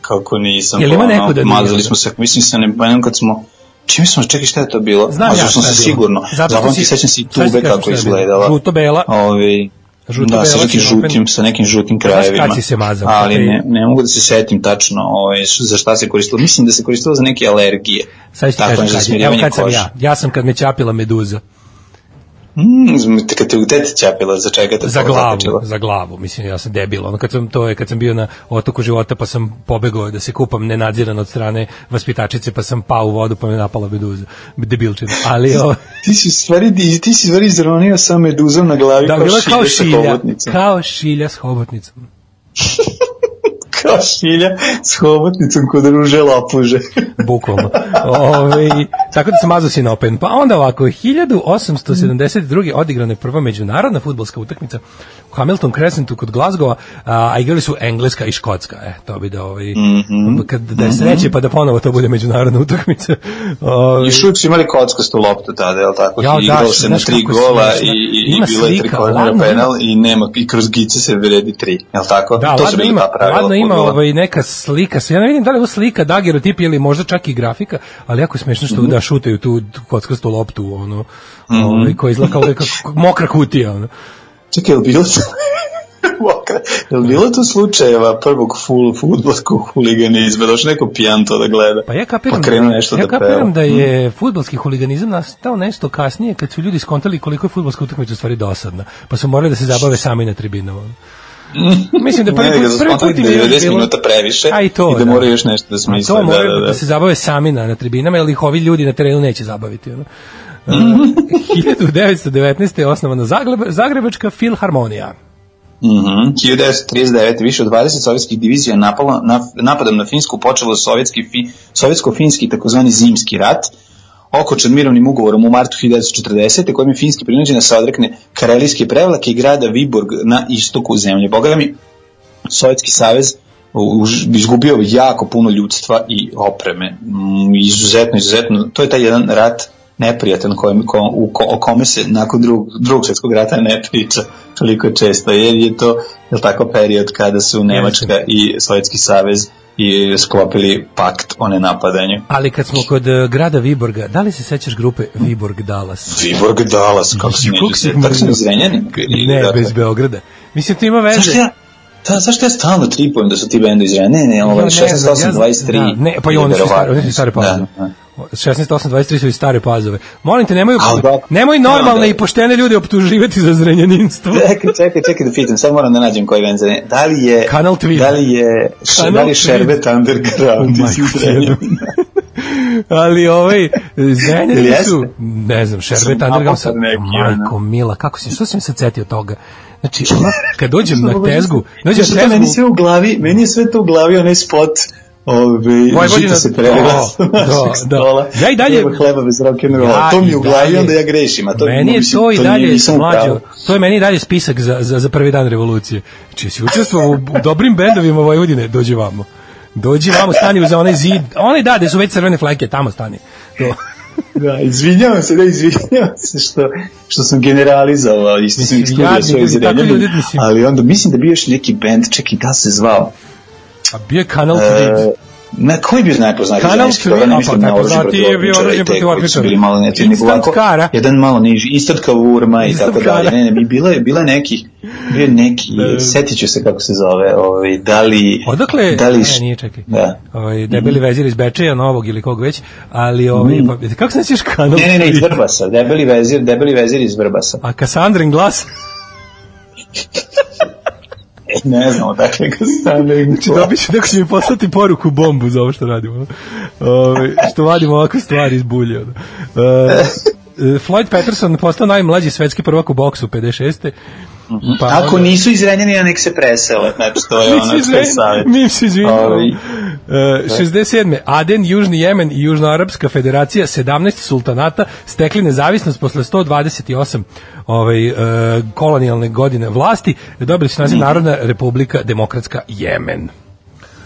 Kako nisam. Jel ima ono, neko da nije? Mazali smo se, mislim se, ne jednom kad smo Čim smo, čekaj šta je to bilo? Znam ja sam se sigurno. Zapamti, si- sećam se šta si tube kako je izgledala. Žuto-bela? Ovi, Žuto-bela, da, sa nekim žutim, sa nekim žutim Znaš krajevima. si se mazao? Ali ne, ne mogu da se setim tačno ovaj, za šta se koristilo. Mislim da se koristilo za neke alergije. Sad ću ti kažem. Evo kad sam ja. Ja sam kad me ćapila meduza. Mm, kad te u tete ćapila, za čega te za glavu, zakačilo? za glavu, mislim ja sam debil. Ono kad sam to je kad sam bio na otoku života pa sam pobegao da se kupam nenadziran od strane vaspitačice pa sam pao u vodu pa me napala meduza. Debilčina. Ali o, Ti si stvari, ti, ti si stvari izronio sa meduzom na glavi da bila kao sa šilja, kao šilja s hobotnicom. Kao šilja s hobotnicom kod ruže lopuže. Bukvalno. Ove, tako da sam mazao sinopen. Pa onda ovako, 1872. odigrana je prva međunarodna futbolska utakmica u Hamilton Crescentu kod Glasgowa, a, a igrali su Engleska i Škotska. E, to bi da, ovaj, kad, da je sreće pa da ponovo to bude međunarodna utakmica. Ove, Još uvijek su imali kockastu loptu tada, jel tako? Ja, Ja, da, Igrao se na tri je gola i, i, i bilo je tri kornera penal i nema, i kroz gice se vredi tri, jel tako? Da, to ladno ima, ladno ima ovaj, neka slika, ja ne vidim da li je slika dagerotip ili možda čak i grafika, ali jako je smešno što Mhm. Da šutaju tu kockastu loptu, ono, ovaj, koja izgleda kao neka mokra kutija, ono. Čekaj, je bilo tu... Mokra. Je li bilo tu slučajeva prvog full futbolskog huliganizma? Došao neko pijan to da gleda. Pa ja kapiram, Pa krenuo nešto ja da kapiram da je fudbalski huliganizam nastao nešto kasnije kad su ljudi skontali koliko je fudbalska utakmica u stvari dosadna, pa su morali da se zabave sami na tribinama. Mislim da prvi put, da prvi put im da je je još 90 bilo... minuta previše A i to, i da moraju još nešto da A smisle. to da, moraju da, da, da. se zabave sami na, na tribinama, jer ih ovi ljudi na terenu neće zabaviti. Ono. Uh, 1919. je osnovana Zagreb, Zagrebačka filharmonija. Mhm. 1939. više od 20 sovjetskih divizija napalo, na, napadom na Finsku počelo sovjetski, fi, sovjetsko-finski takozvani zimski rat, okočen mirovnim ugovorom u martu 1940. kojim je Finski prinuđen da se odrekne karelijske prevlake i grada Viborg na istoku zemlje. Boga mi, Sovjetski savez izgubio jako puno ljudstva i opreme. Mm, Izuzetno, izuzetno. To je taj jedan rat neprijatan kojem, ko, u, ko, o kome se nakon drugog, drugog svjetskog rata ne priča toliko često, jer je to je tako period kada su Nemačka i Sovjetski savez i sklopili pakt o nenapadanju. Ali kad smo kod eh, grada Viborga, da li se sećaš grupe Viborg Dallas? Viborg Dallas, kako si neđe, tako mrzio? izrenjeni. Ne, bez Beograda. Mislim, to ima veze. Zašto ja, da, zašto ja stalno tripujem da su ti bendovi izrenjeni? Ne, ne, ovo je ne znam, 16, ja 8, znam, 23. da, ne, pa i oni su stare, oni su stare pazove. Da, da. 16, 8, 23 su i stare pazove. Molim te, nemoj, da. nemoj normalne Da, da. i poštene ljude optuživati za zrenjaninstvo. Čekaj, čekaj, čekaj da pitam, sad moram da nađem koji bend zrenjanin. Da li je, Kanal Tweed. da li je, Kanal da li. Šerbet Underground iz Majku Zrenjanina? Ali ovaj Zrenjanin su, ne znam, Šerbet Underground, neki, majko mila, kako si, što sam se setio toga? Znači, kad dođem na tezgu, dođem na šta, meni tezgu, sve u glavi, meni je sve to u glavi onaj spot Ove, Vojvodina- se prelila sa Da, da. Ja i dalje- Treba hleba bez rock'n'rolla. Ja to mi u glavi, onda ja grešim. A to, meni je to i dalje pravu. mlađo. To je meni i dalje spisak za, za, za prvi dan revolucije. Znači, si učestvovao u dobrim bendovima Vojvodine, dođi vamo. Dođi vamo, stani za onaj zid. Onaj da, gde su već crvene fleke, tamo stani. To. Da, izvinjavam se, da, izvinjavam se što, što sam generalizovao i što sam jadni svoje mislim. ali onda mislim da bi još neki band, čekaj, da se zvao, A bio je kanal e, Tweed. na koji bi najpoznatiji Kanal ženski, toga Tweed, ne a mislim pa najpoznatiji je bio oružje protiv otmičara. bili malo neći, nego ovako, kara. jedan malo niži, istatka urma i tako dalje, ne, ne, bi bila je, bila neki, bio je neki, Da. setit ću se kako se zove, ovaj, da li, Odakle, da li, ne, nije, čekaj. da, Ovaj, debeli vezir iz Bečeja, novog ili kog već, ali ovaj, pa, kako se nećeš kanal ne, ne, ne, iz? Vrbasa, debeli vezir, debeli vezir iz Vrbasa. A Kassandrin glas? E, ne znam, odakle ga stavljaju. Znači, dobit ću, neko će mi poslati poruku bombu za ovo što radimo. Ove, što vadimo ovakve stvari iz bulje. ono. E, Floyd Patterson postao najmlađi svetski prvak u boksu 56. Pa Ako onda- nisu iz Renjanina, nek se presele. Znači, to je ono se što je savjet. Mi se izvinjamo. E, 67. Aden, Južni Jemen i Južnoarapska federacija 17 sultanata stekli nezavisnost posle 128 ovaj, e, kolonijalne godine vlasti. Dobili su naziv Narodna republika demokratska Jemen.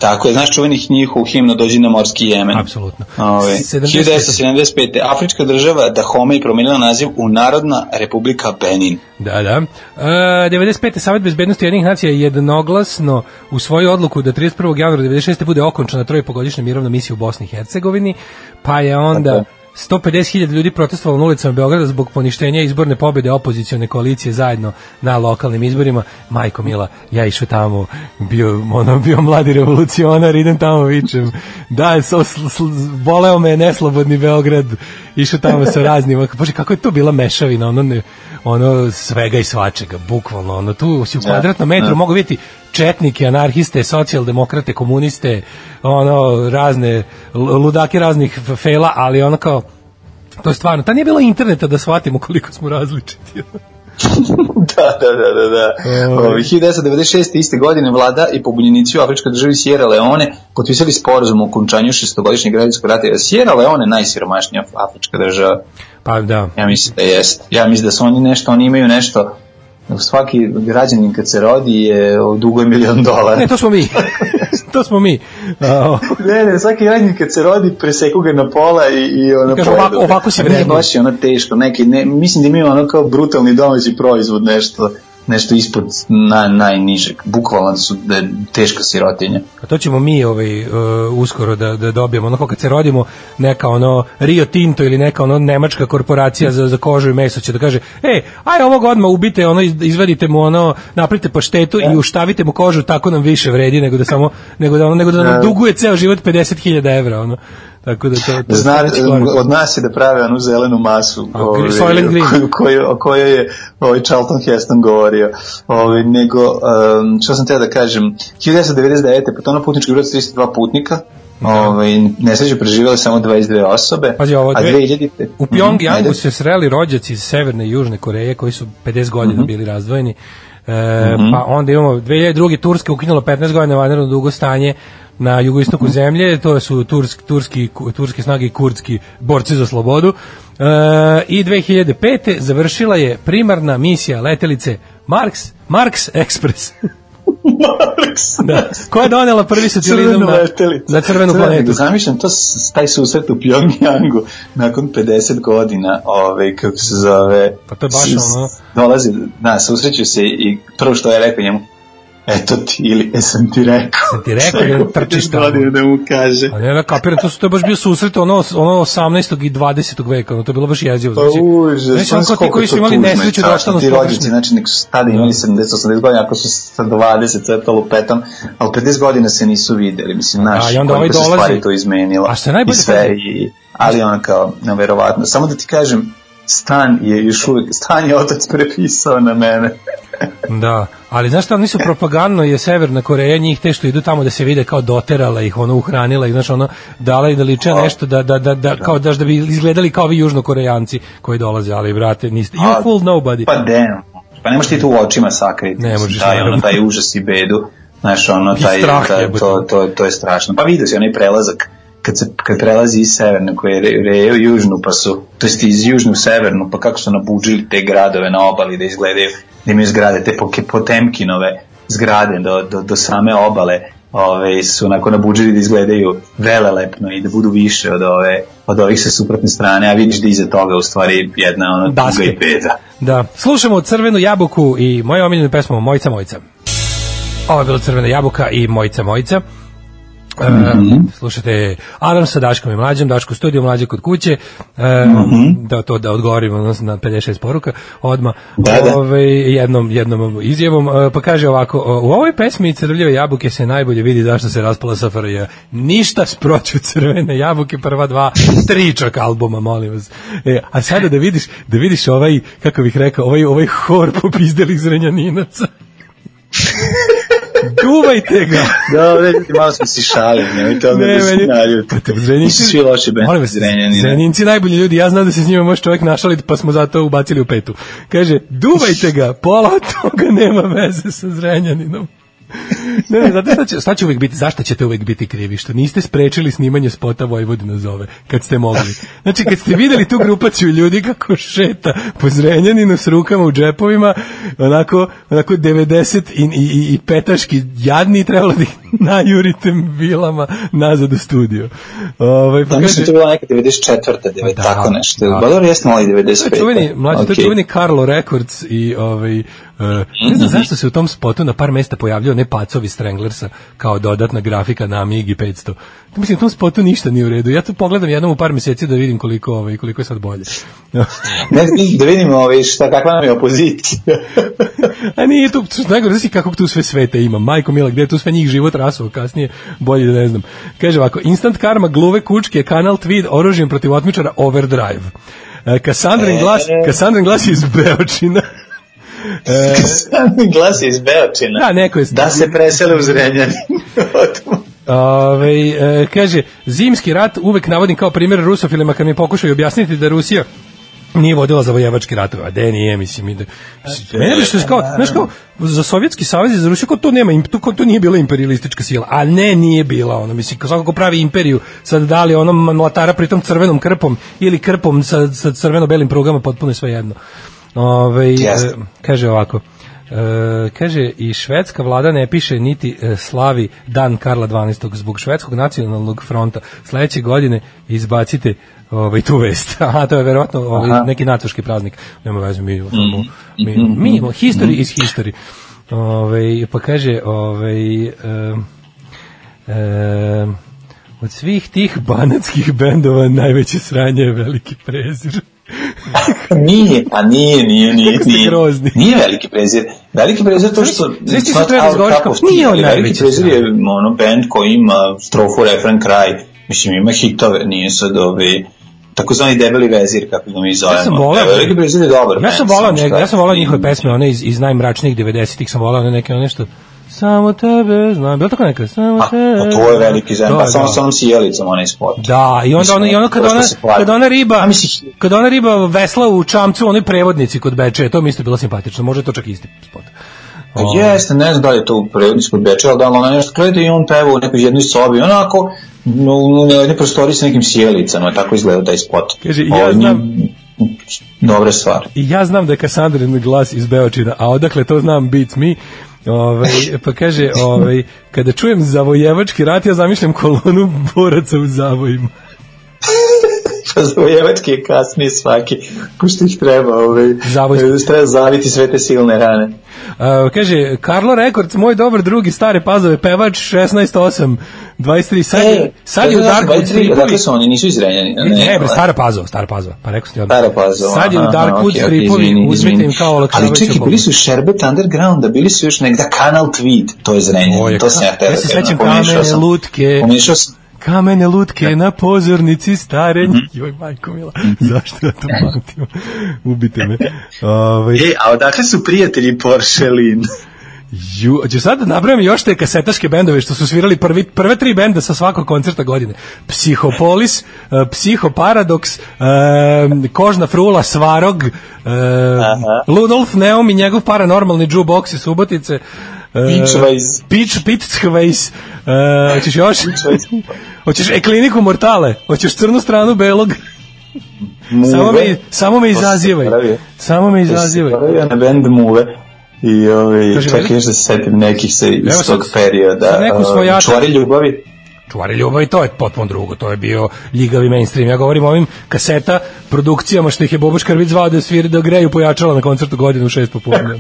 Tako je, znaš čuvenih njihovu himnu dođi na morski Jemen. Apsolutno. Ove, 75. 1975. Afrička država Dahomey promenila naziv u Narodna republika Benin. Da, da. E, 95. Savet bezbednosti jednih nacija je jednoglasno u svoju odluku da 31. januara 96. bude okončana trojpogodišnja mirovna misija u Bosni i Hercegovini, pa je onda Tako. 150.000 ljudi protestovalo na ulicama Beograda zbog poništenja izborne pobede opozicione koalicije zajedno na lokalnim izborima. Majko Mila, ja išao tamo, bio, ono, bio mladi revolucionar, idem tamo, vičem, da, so, sl, sl, boleo me je neslobodni Beograd, išao tamo sa raznim, bože, kako je to bila mešavina, ono, ne, ono svega i svačega, bukvalno, ono, tu si u kvadratnom metru, da. mogu vidjeti četnike, anarhiste, socijaldemokrate, komuniste, ono, razne, ludake raznih fela, ali ono kao, to je stvarno, ta nije bilo interneta da shvatimo koliko smo različiti. da, da, da, da. da. Ovaj. Ove, 1996. iste godine vlada i pobunjenici u Afričkoj državi Sierra Leone potpisali sporazum o okončanju šestogodišnjeg građanskog rata. Sierra Leone je najsiromašnija afrička država. Pa da. Ja mislim da jest. Ja mislim da su oni nešto, oni imaju nešto svaki građanin kad se rodi je duguje milion dolara. Ne, to smo mi. to smo mi. A, Ne, ne, svaki građanin kad se rodi preseku ga na pola i, i ono pojedu ovako- ovako se Ne, vrednuje. baš je ono teško, neki, ne, mislim da imaju ono kao brutalni domaći proizvod, nešto, nešto ispod na, najnižeg. Bukvalno su da je teška sirotinja. A to ćemo mi ovaj, uh, uskoro da, da dobijemo. Ono kad se rodimo, neka ono Rio Tinto ili neka ono nemačka korporacija za, za kožu i meso će da kaže, ej, aj ovog odmah ubite, ono, iz- izvadite mu ono, napravite paštetu i uštavite mu kožu, tako nam više vredi nego da samo, nego da, ono, nego da nam duguje ceo život 50.000 evra, ono. Tako da to, to Zna, od nas je da prave onu zelenu masu A, ovaj, Soylent Green. o kojoj, o kojoj je ovaj Charlton Heston govorio. Ovaj, nego, um, što sam teo da kažem, 1999. potonuo putnički brod sa 32 putnika, ovaj, nesreću preživjeli samo 22 osobe, Pazi ovo, a dve- 2000. U Pyongyangu ajde. se sreli rođaci iz Severne i Južne Koreje koji su 50 godina Mhm. bili razdvojeni. E, Pa onda imamo 2002. Turska ukinula 15 godina vanredno dugo stanje na jugoistoku zemlje, to su tursk, turski, turske snage i kurdski borci za slobodu. E, I 2005. završila je primarna misija letelice Marks, Marks Express. da, koja je donela prvi socijalizam Crvenu na, na crvenu planetu. Zamišljam to, taj susret u Pyongyangu nakon 50 godina, ovaj, kako se zove... Pa to je baš ono- Dolazi, da, susreću se i prvo što je rekao njemu, eto ti, ili jesam ti rekao. Sam ti rekao da trčiš 50 tamo. godina da mu kaže. A ne, ne, kapiram, to, su, to je baš bio susret ono, ono 18. i 20. veka, ono, to je bilo baš jezivo. Pa Znači, užas, znači, ono znaš kao ti koliko koji su imali nesreću da strašno. ostanu Ti rođaci, znači nek su tada imali 70-80 godina, ako su sa 20 cvetalo petom, ali 50 godina se nisu videli, mislim, Da, znaš, i onda ovaj koliko se dolazi- stvari to izmenilo. A što je najbolje, I sve, i, ali on kao, neverovatno. Samo da ti kažem, stan je još uvijek, stan je otac prepisao na mene. Da, ali znaš šta, oni su propagandno je Severna Koreja, njih te što idu tamo da se vide kao doterala ih, ono uhranila ih, znaš, ono, dala ih da liče nešto, da, da, da, da, kao daš da bi izgledali kao vi južnokorejanci koji dolaze, ali brate, niste, you fool nobody. Pa damn. Pa ne možeš ti tu u očima sakriti. Ne možeš, Taj, ono, taj užas i bedu. Znaš, ono, taj, strah taj, to, to, to je strašno. Pa vidio si onaj prelazak kad se kad prelazi iz severne koje re, re, u južnu pa su to jest iz južnu u severnu pa kako su nabuđili te gradove na obali da izgledaju da imaju zgrade te potemkinove zgrade do, do, do same obale ove, su onako nabuđili da izgledaju velelepno i da budu više od ove od ovih sa suprotne strane, a vidiš da iza toga u stvari jedna ono tuga Daske. i beda. Da, slušamo Crvenu jabuku i moju omiljenu pesmu Mojca Mojca. Ovo je bila Crvena jabuka i Mojca Mojca. E, slušate Alarm sa Daškom i Mlađom, Daško studiju, Mlađe kod kuće, e, da to da odgovorimo odnosno na 56 poruka odma Da, da. Ovaj, jednom, jednom izjavom, e, pa kaže ovako, u ovoj pesmi Crvljive jabuke se najbolje vidi zašto se raspala SFRJ. Ništa sproću Crvene jabuke, prva dva, tri čak albuma, molim vas. E, a sada da vidiš, da vidiš ovaj, kako bih rekao, ovaj, ovaj hor popizdelih zrenjaninaca. Duvajte ga. Dobro, ljudi, malo smo si šalili, nemojte onda Ne, da se naljute. Pa te, Zrenjinci- Nisu svi loši Molim bendovi vas. Zrenjinci najbolji ljudi, ja znam da se s njima može čovjek našaliti, pa smo zato ubacili u petu. Kaže, duvajte ga, pola od toga nema veze sa Zrenjaninom. Ne, ne, znate šta će, šta će uvek biti, zašto ćete uvek biti krivi? Što niste sprečili snimanje spota Vojvodina zove, kad ste mogli. Znači, kad ste videli tu grupaciju ljudi kako šeta po Zrenjaninu s rukama u džepovima, onako, onako 90 i, i, i, i petaški jadni, trebalo da ih najurite vilama nazad u studio. Ovaj, pa Da, mislim, kaže, to je bila neka 94. 9, Da, tako nešto. da. Bador jeste malo i To 95. je čuveni, mlađi, to je čuveni Carlo Records i ovaj, ne znam zašto se u tom spotu na par mesta pojavljaju ne pacovi Stranglersa kao dodatna grafika na Amigi 500. To mislim, u tom spotu ništa nije u redu. Ja to pogledam jednom u par meseci da vidim koliko, ovaj, koliko je sad bolje. Ne, da vidimo ovaj, šta, kakva nam je opozicija. A nije tu, najgore, znaš kako tu sve svete ima. Majko Mila, gde je tu sve njih život rasuo kasnije, bolje da ne znam. Kaže ovako, instant karma, gluve kučke, kanal tweed, oružjem protiv otmičara, overdrive. E, Kassandrin glas, Kassandrin glas iz Beočina. E, Glas je iz Beočina. Da, neko je- Da se presele u Zrenjanin. Ove, e, kaže, zimski rat uvek navodim kao primjer rusofilima kad mi pokušaju objasniti da Rusija nije vodila zavojevački rat, a de nije, mislim, ide. Mene bi što kao, znaš kao, za Sovjetski savez i za Rusiju, kao to nema, to, kao to nije bila imperialistička sila, a ne, nije bila, ono, mislim, kao svako ko pravi imperiju, sad da li onom mlatara pritom crvenom krpom ili krpom sa, sa crveno-belim prugama, potpuno je sve jedno. Ove, Jeste. kaže ovako, E, kaže i švedska vlada ne piše niti e, slavi dan Karla 12. zbog švedskog nacionalnog fronta. Sledeće godine izbacite ovaj tu vest. Aha, to je verovatno ovaj, neki natoški praznik. Nema veze, mi imamo samo mi, mi imamo history is history. Ovaj pa kaže ovaj em, em, od svih tih banatskih bendova najveće sranje je veliki prezir. nije, pa nije, nije, nije. Nije. grozni. Nije veliki prezir. Veliki prezir to što... Znaš ti izgovoriš cup kao, nije on ali Veliki najveći prezir je ono band koji ima strofu, refren, kraj. Mislim, ima hitove, nije sad ovi takozvani debeli vezir, kako ga mi zovemo. Ja sam volao. Veliki prezir je dobar Ja sam volao ja sam volao njihove pesme, one iz, iz najmračnijih 90-ih sam volao one neke one što samo tebe znam, bilo tako neka? Samo A, tebe. pa to je veliki zem, To pa samo da. sa onom sijelicom, onaj spot. Da, i onda ona i ono kad ona kad ona riba, A mislim, kad ona riba vesla u čamcu, onoj prevodnici kod Bečeja, to mi isto bilo simpatično. Može to čak isti spot. Pa jeste, ne znam da li je to u prevodnici kod Beča, ali da ona nešto gleda i on peva u nekoj jednoj sobi, onako, u jednoj prostoriji sa nekim sjelicama, tako izgleda taj spot. Kaže, ja Ovo, znam- njim- Dobra stvar. I ja znam da je Kassandrin glas iz Beočina, a odakle to znam beats me. Ovaj pa kaže, ovaj kada čujem zavojevački rat, ja zamišljam kolonu boraca u zavojima. Zavojevački je kasnije svaki, pošto ih treba, ovaj, eh, treba zaviti sve te silne rane. Uh, kaže, Karlo Records, moj dobar drugi stare pazove, pevač 16.8, 23, sad je, sad je u Darkwood stripovi. Dakle su oni, nisu izrenjani. Ne, bre, stara pazova, stara pazova, pa rekao sam ti odmah. Stara pazova. Sad je u okej, okej, stripovi, izvini, uzmite im kao Ali olakšavajuća čekaj, bili su Sherbet Undergrounda, bili su još negda Kanal Tweed, to je je to sam ja htio ja da se sećam sam. lutke. Pomešao sam, Kamene lutke na pozornici starenj. Mhm. Joj, majko mila, zašto ja to pamtim? Ubite me. Ovaj, Ej, a odakle su prijatelji Porcelain? Ju, ću sad da nabrajam još te kasetaške bendove što su svirali prvi, prve tri benda sa svakog koncerta godine. Psihopolis, uh, Psihoparadoks, uh, Kožna frula, Svarog, uh, Ludolf Neum i njegov paranormalni jukebox iz Subotice. Uh, Pitchweiss. Pitch, Pitchweiss. Uh, hoćeš još? hoćeš e kliniku mortale? Hoćeš crnu stranu belog? Samo me, samo me izazivaj. Samo me izazivaj. Ja na band Muve. I ovaj, Kaži, čekaj meni? još da se setim nekih sa, iz tog perioda. sad neku. Čuvari ljubavi. Čuvari ljubavi, to je potpuno drugo, to je bio ljigavi mainstream. Ja govorim o ovim kaseta produkcijama što ih je Bobo Škrvić zvao da svira da greju pojačala na koncertu godinu u šest popodne.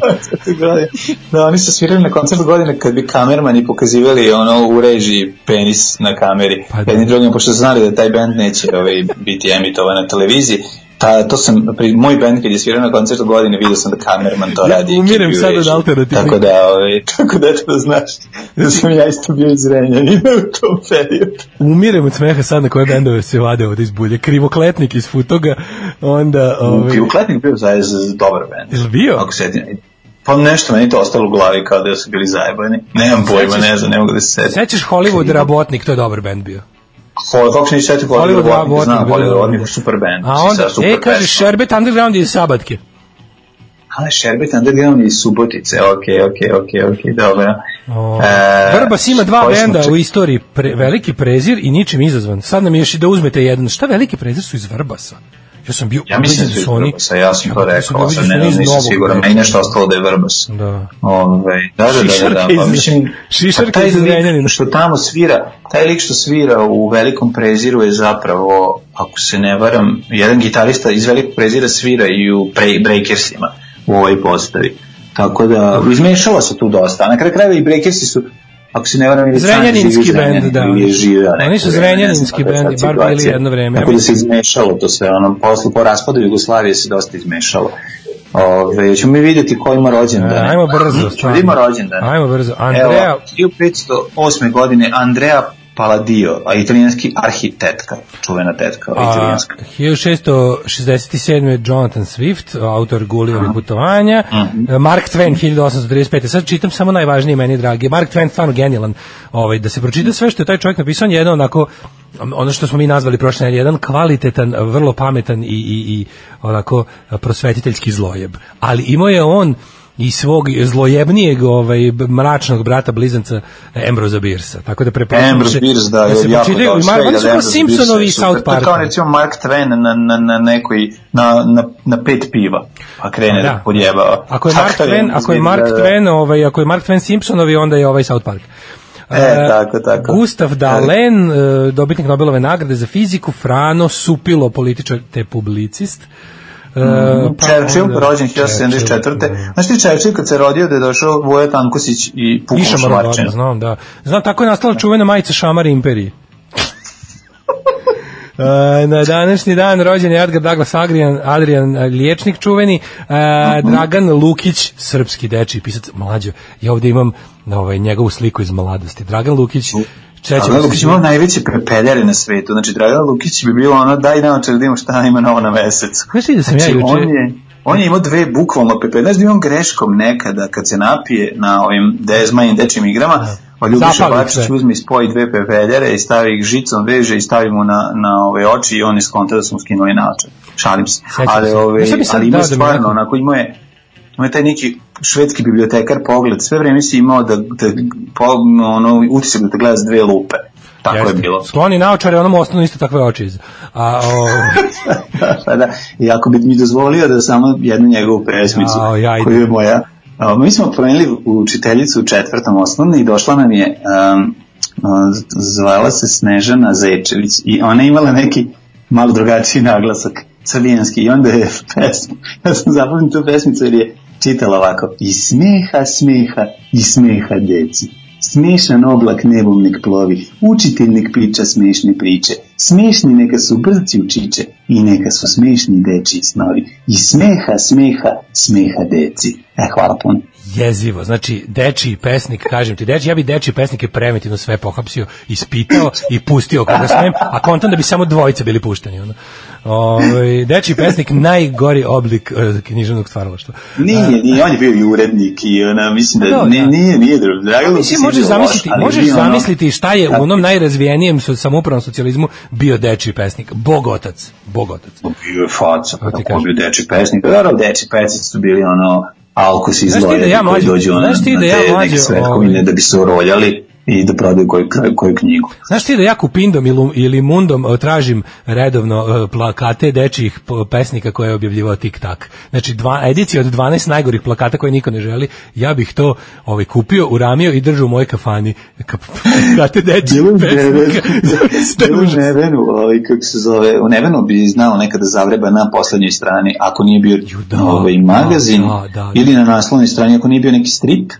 da, oni su svirali na koncertu godine kad bi kamermani pokazivali ono u režiji penis na kameri. Pa da. Jedni drugim, pošto znali da taj band neće ovaj, biti emitovan na televiziji, Ta, to sam, pri, moj band kad je svirao na koncertu godine, vidio sam da kamerman to Ja radi. i umirem u sad od alternativnih. Tako da, ovaj, tako da, eto da znaš, da sam ja isto bio iz Renjanina u tom periodu. Umirem od smeha sad na koje bendove se vade ovde iz bulje. Krivokletnik iz Futoga, onda... Ovaj... Ovaj, Pivokletnik bio zaista dobar band. Jel bio? Ako se Pa nešto meni to ostalo u glavi kao da su bili zajebani. Nemam pojma, ne znam, ne mogu da se setim. Sećaš Hollywood Rabotnik, to je dobar bend bio. Ho, kako se nisi setio Hollywood Robotnik, znam Hollywood. Robotnik, super band. A onda, sad super e, kaže. Sherbet Underground iz Sabatke. Ale Šerbet Underground iz Subotice, okej, okej, okej, okej, dobro. O, E, Vrbas ima dva benda ček- u istoriji, pre, Veliki prezir i ničim izazvan. Sad nam je još i da uzmete jedan. Šta Veliki prezir su iz Vrbasa? Ja sam bio Ja mislim da su oni- Vrbasa, ja sam to Ja sam rekao, sad ubeđen ne, iz nisam siguran, meni nešto ostalo da je Vrbas. Da. Ove, da, da, da, da, da, pa mislim, pa taj lik što tamo svira, taj lik što svira u Velikom preziru je zapravo, ako se ne varam, jedan gitarista iz Velikog prezira svira i u pre, Breakersima u ovoj postavi. Tako da, izmešalo se tu dosta, na kraju krajeva i Breakersi su ako se ne varam, ili Zrenjaninski bend, da. Ili je neko Oni su zrenjaninski bend, bar bili jedno vreme. Tako da se izmešalo to sve, ono, posle po raspadu Jugoslavije se dosta izmešalo. Ove, ćemo mi vidjeti ko ima rođendan. E, ajmo brzo, stvarno. Ima rođendan. Ajmo brzo. Andrea- Evo, 1508. godine Andrea Palladio, a italijanski arhitektka, čuvena tetka, A, italijanska. 1667. Jonathan Swift, autor Gullivovih putovanja. Mhm. Mark Twain, 1835. Sad čitam samo najvažnije meni, dragi. Mark Twain, stvarno genijalan. Ovaj, da se pročita sve što je taj čovjek napisao, je jedan onako, ono što smo mi nazvali prošle nedelje, jedan kvalitetan, vrlo pametan i, i, i onako prosvetiteljski zlojeb. Ali imao je on i svog zlojebnijeg ovaj mračnog brata blizanca Ambrosa Beersa. Tako da preporučujem Ambrose Bierce, da, je se jako dobro. i Mar- oni su kao Ambrose Simpsonovi su- South Parka. Kao recimo Mark Twain na, na, na nekoj, na, na, na pet piva, pa krene da, podjebava. Ako je Mark Twain, ako je Mark da, da. Twain, ovaj, ako je Mark Twain Simpsonovi, onda je ovaj South Park. E, tako, tako. Gustav Dalen, e, dobitnik Nobelove nagrade za fiziku, Frano Supilo, političar te publicist. E, pa Churchill, onda- rođen Churchill, 1974. da. Znaš ti Churchill kad se rodio da je došao Voja Tankosić i pukao švarčinu? znam, da. Znam, tako je nastala čuvena majica Šamar imperije. E, na današnji dan rođen je Edgar Douglas Adrian, Adrian e, liječnik čuveni, e, Dragan Lukić, srpski dečiji pisac, mlađo, ja ovdje imam ovaj, njegovu sliku iz mladosti. Dragan Lukić, čećemo Dragan se Lukić imao najveće prepeljare na svetu. Znači, Dragan Lukić bi bilo ono, daj naočar da vidimo šta ima novo na mesecu. Znaš ti da sam ja znači, juče- on je, on je imao dve bukvalno pepeljare. Znaš da je on greškom nekada, kad se napije na ovim dezmajim dečim igrama, pa Ljubiša Bačić uzme i spoji dve pepeljare i stavi ih žicom, veže i stavi mu na, na ove oči i on je skonta da su mu skinuli naočar. Šalim se. Sećam Ali, ove, ali ima da stvarno, neko- onako, imao je, imao je taj neki švedski bibliotekar pogled, sve vreme si imao da, da po, ono, utisak da te gleda s dve lupe. Tako Jeste. je bilo. Skloni naočare, onom ostanu isto takve oči. iz- A, o, pa da, i ako bi mi dozvolio da samo jednu njegovu pesmicu, Jao, ja koju je moja, a, mi smo promenili učiteljicu u četvrtom osnovne i došla nam je, um, a, zvala se Snežana Zečević i ona je imala neki malo drugačiji naglasak, crvijanski, i onda je pesma, ja sam zapamtim tu pesmicu jer je čitala ovako, i smeha, smeha, i smeha deci. Smešan oblak nebom nek plovi, učitelj nek priča smešne priče, smešni neka su brci učiće i neka su smešni dečiji snovi. I smeha, smeha, smeha deci. E, hvala puno. jezivo. Znači, dečiji pesnik, kažem ti, deči, ja bi dečiji pesnike preventivno sve pohapsio, ispitao i pustio koga smem, a kontam da bi samo dvojice bili pušteni. Ono. Ove, dečiji pesnik, najgori oblik uh, književnog stvaralaštva. Nije, nije, on je bio i urednik i ona, mislim da, Pa da, ne, da. nije, nije. Drago mi Mislim, možeš zamisliti, možeš zamisliti šta je u onom najrazvijenijem samoupravnom socijalizmu bio dečiji pesnik. Bogotac. Bogotac. bio je faca, pa tako bio deči pesnik. Dobro, deči pesnici su bili ono alkosi Znaš ti da ja koji dođu znaš ti na da ja mlađe, neke svetkovine ovaj- da bi se uroljali i da prodaju koju, koju knjigu. Znaš ti da ja kupindom ili, ili mundom e, tražim redovno e, plakate dečijih pesnika koje je objavljivao Tik Tak. Znači dva, edicije od 12 najgorih plakata koje niko ne želi, ja bih to ovaj, kupio, uramio i držao u mojoj kafani. Plakate dečijih pesnika. Zaista je Bilo u. Nevenu, ovaj, kako se zove, u Nevenu bi znao nekada zavreba na poslednjoj strani, ako nije bio da, ovaj, magazin, da, da, da. ili na naslovnoj strani, ako nije bio neki strip,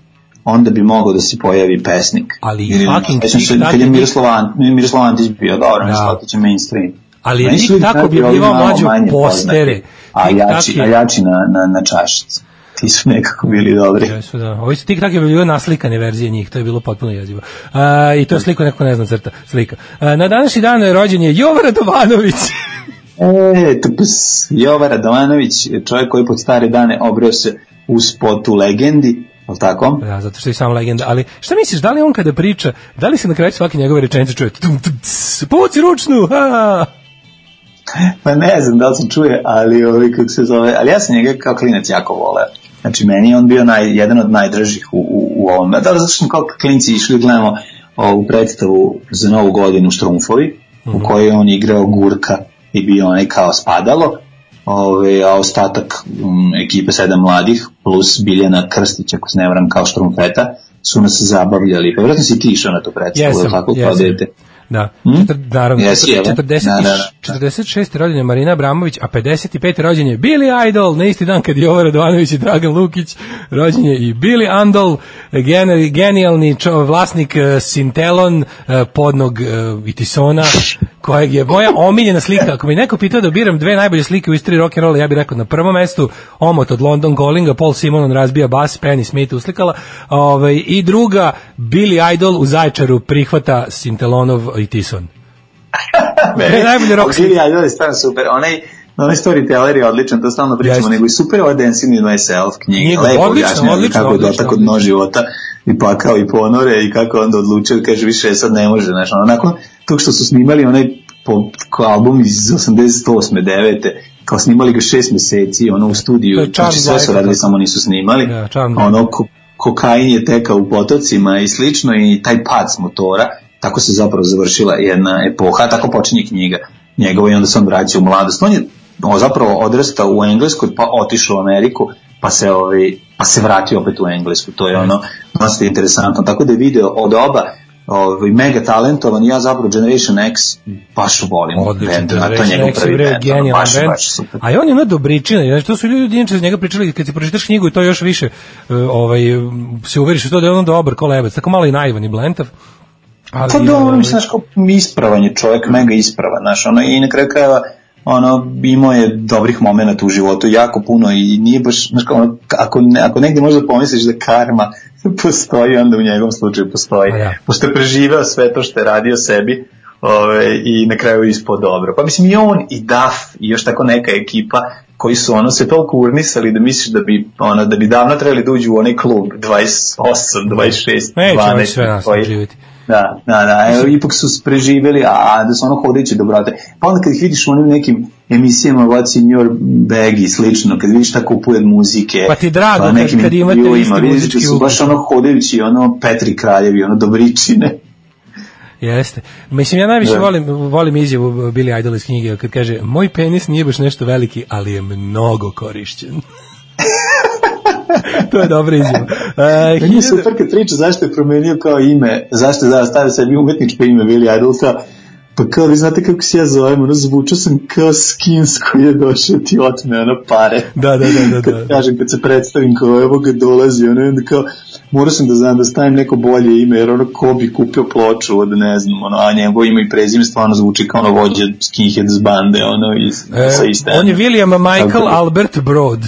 onda bi mogao da se pojavi pesnik. Ali ili, fucking Tik kad je Miroslav, Miroslav Antić bio, dobro, Da. mislim, otiće mainstream. Ali je Tik uvijek Tak najbolji ovi objavljivao malo mlađe manje postere. A jači, a jači na, na, na čašicu. Ti su nekako bili dobri. Jesu, da. Ovi su tik tak je bilo naslikane verzije njih, to je bilo potpuno jezivo. A, I to je sliko neko ne zna crta, slika. A, na današnji dan je rođen je Jovo Radovanović. E, tups, Jova Radovanović, čovjek koji pod stare dane obreo se u spotu legendi, ali tako? Da, zato što je sam legenda. Ali šta misliš, da li on kada priča, da li se na kraju svake njegove rečenice čuje tum, tum, ts, povuci ručnu, ha! Pa ne znam da li se čuje, ali ovi kako se zove, ali ja sam njega kao klinac jako voleo. Znači, meni je on bio naj, jedan od najdražih u, u, u ovom. Da, zato što smo kao klinci išli, gledamo ovu predstavu za novu godinu Štrumfovi, mm -hmm. u kojoj je on igrao Gurka i bio onaj kao spadalo, ove, a ostatak um, ekipe sedam mladih plus Biljana Krstić, ako se ne varam, kao Štrumfeta, su nas zabavljali. Pa vjerojatno si ti išao na tu predstavu, Jesam, tako, kao jesam. dete. Da. Hmm? Četir, naravno, Jesi, evo. 40, Da, da, da. 46. rođen je Marina Abramović, a 55. rođen je Billy Idol, na isti dan kad je Jovo Radovanović i Dragan Lukić, rođen je i Billy Andol, gen, genijalni čo, vlasnik uh, Sintelon, uh, podnog uh, Itisona, kojeg je moja omiljena slika. Ako mi neko pitao da biram dve najbolje slike u and rolla, ja bih rekao na prvom mestu omot od London Callinga, Paul Simonon razbija bas, Penny Smith uslikala, ovaj, i druga Billy Idol u Zaječaru prihvata Sintelonov Itison. Meni- najbolji rock Billy Idol je stvarno super. Onaj, onaj storyteller je odličan, to stalno pričamo, Jeste. nego i super ova Dancing in Myself knjiga. Knjiga, Lepo odlično, odlično, kako je dotakao odlično. dno života i plakao i ponore i kako onda odlučio, kaže više sad ne može, znaš, ono, nakon tog što su snimali onaj po, kao album iz 88. 9. kao snimali ga šest meseci, ono u studiju, znači sve su radili, samo nisu snimali, Da, ono, ko, kokain je tekao u potocima i slično i taj pad s motora, tako se zapravo završila jedna epoha, tako počinje knjiga njegova i onda se on vraća u mladost. On je on zapravo odrastao u Engleskoj, pa otišao u Ameriku, pa se, ovaj, pa se vratio opet u Englesku. To je ono dosta interesantno. Tako da je video od oba ovaj, mega talentovan, ja zapravo Generation X baš volim Odličan a to je Generation njegov X, prvi ono, genijalan baš, band. baš super. A i on je ono dobričina, znači to su ljudi inače iz njega pričali, kad ti pročitaš knjigu i to još više uh, ovaj, se uveriš u to da je on dobar ko lebac, tako malo i naivan i blentav. Ali, Pa dobro, ovaj, mislim, znaš, kao ispravan je čovjek, mega ispravan, znaš, ono, i na kraju krajeva, ono, imao je dobrih momenata u životu, jako puno i nije baš, znaš, kao, ono, ako, ne, ako negdje možda pomisliš da karma postoji, onda u njegovom slučaju postoji. Pa da. Pošto je preživeo sve to što je radio sebi, ove, i na kraju ispod dobro. Pa mislim i on i Duff i još tako neka ekipa koji su ono se toliko urnisali da misliš da bi ono da bi davno trebali da uđu u onaj klub 28, 26, Neće oni 12 sve nas koji- živjeti. Da, da, da, evo, ipak su preživjeli, a, da su ono hodajuće dobrote. Pa onda kad ih vidiš u onim nekim emisijama What's in your bag i slično, kad vidiš tako upujed muzike, Pa ti drago kad- nekim kad imate isti vidiš muzički da su baš ono hodajući, ono Petri Kraljevi, ono Dobričine. Jeste. Mislim, ja najviše volim, volim izjavu Billy Idol iz knjige kad kaže moj penis nije baš nešto veliki, ali je mnogo korišćen. to je dobra izjava. Uh, Meni je super kad priča zašto je promenio kao ime, zašto je da stavio sebi umetničko ime Billy Idolsa, pa kao vi znate kako se ja zovem, ono zvučao sam kao skins koji je došao ti otme ono pare. Da, da, da, da, kad da. kažem, kad se predstavim kao evo ga dolazi, ono, onda kao, morao sam da znam da stavim neko bolje ime, jer ono ko bi kupio ploču od ne znam, ono, a njegovo ime i prezime stvarno zvuči kao ono vođe skinheads bande, ono, iz, E, sa iste. on je William Michael Tako da- Albert Broad.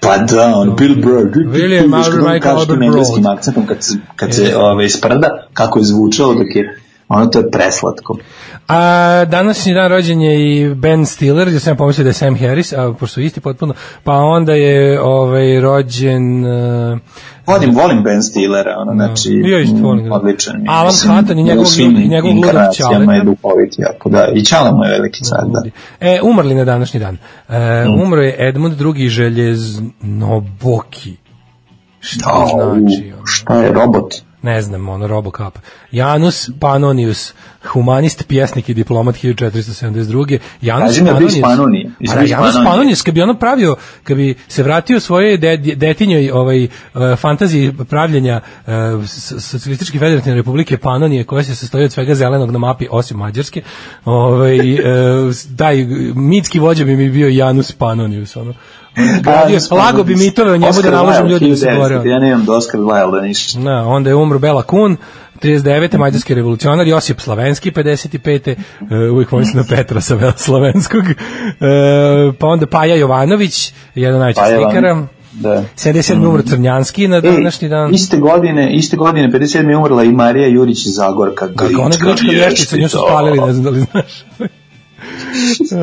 Pa da, on Bill Burr. William kad on Michael Albert engleskim Broad. akcentom kad se, kad se ove, sprda, kako je zvučalo dok je ono to je preslatko. A današnji dan rođen je i Ben Stiller, ja sam ja pomislio da je Sam Harris, a pošto su isti potpuno, pa onda je ovaj rođen uh, Volim, volim Ben Stillera, ono, znači, Ja isto volim mm, odličan. je. Alan Hutton i njegov- njegov ludak Ćaleta. je duhovit jako, da. I Čala mu je veliki car, da. E, umrli na današnji dan. E, Mm. Umro je Edmund II. Željeznoboki. Šta Au, znači? ono? šta je robot? Ne znam, ono, Robocop. Janus Pannonius, humanist, pjesnik i diplomat 1472. Janus Kaži mi, jel bio iz Panonije? Pa Jesi da, Janus? Pannonius, kad bi ono pravio, kad bi se vratio svoje de, detinjoj ovaj, uh, fantaziji pravljenja uh, socijalističke federativne republike Panonije, koja se sastoji od svega zelenog na mapi, osim Mađarske, ovaj, uh, taj mitski vođa bi mi bio Janus Pannonius, ono. Gradio, Janus lago bi mitove o njemu Oscar da naložim ljudi da se 1900, bore. ono. Ja nemam do Oscar Wilde ništa. Da, onda je umro Bela Kun, 39. mađarski revolucionar, Josip Slavenski, 55. Uh, uvijek pomislim na Petra sa Slavenskog. Uh, pa onda Paja Jovanović, jedan Paja slikara. Da. 77. umro Crnjanski na današnji dan. Iste godine, iste godine, 57. je umrla i Marija Jurić iz Zagorka. Kako ona grčka vještica, nju su spalili, ne znam da li znaš. Uh,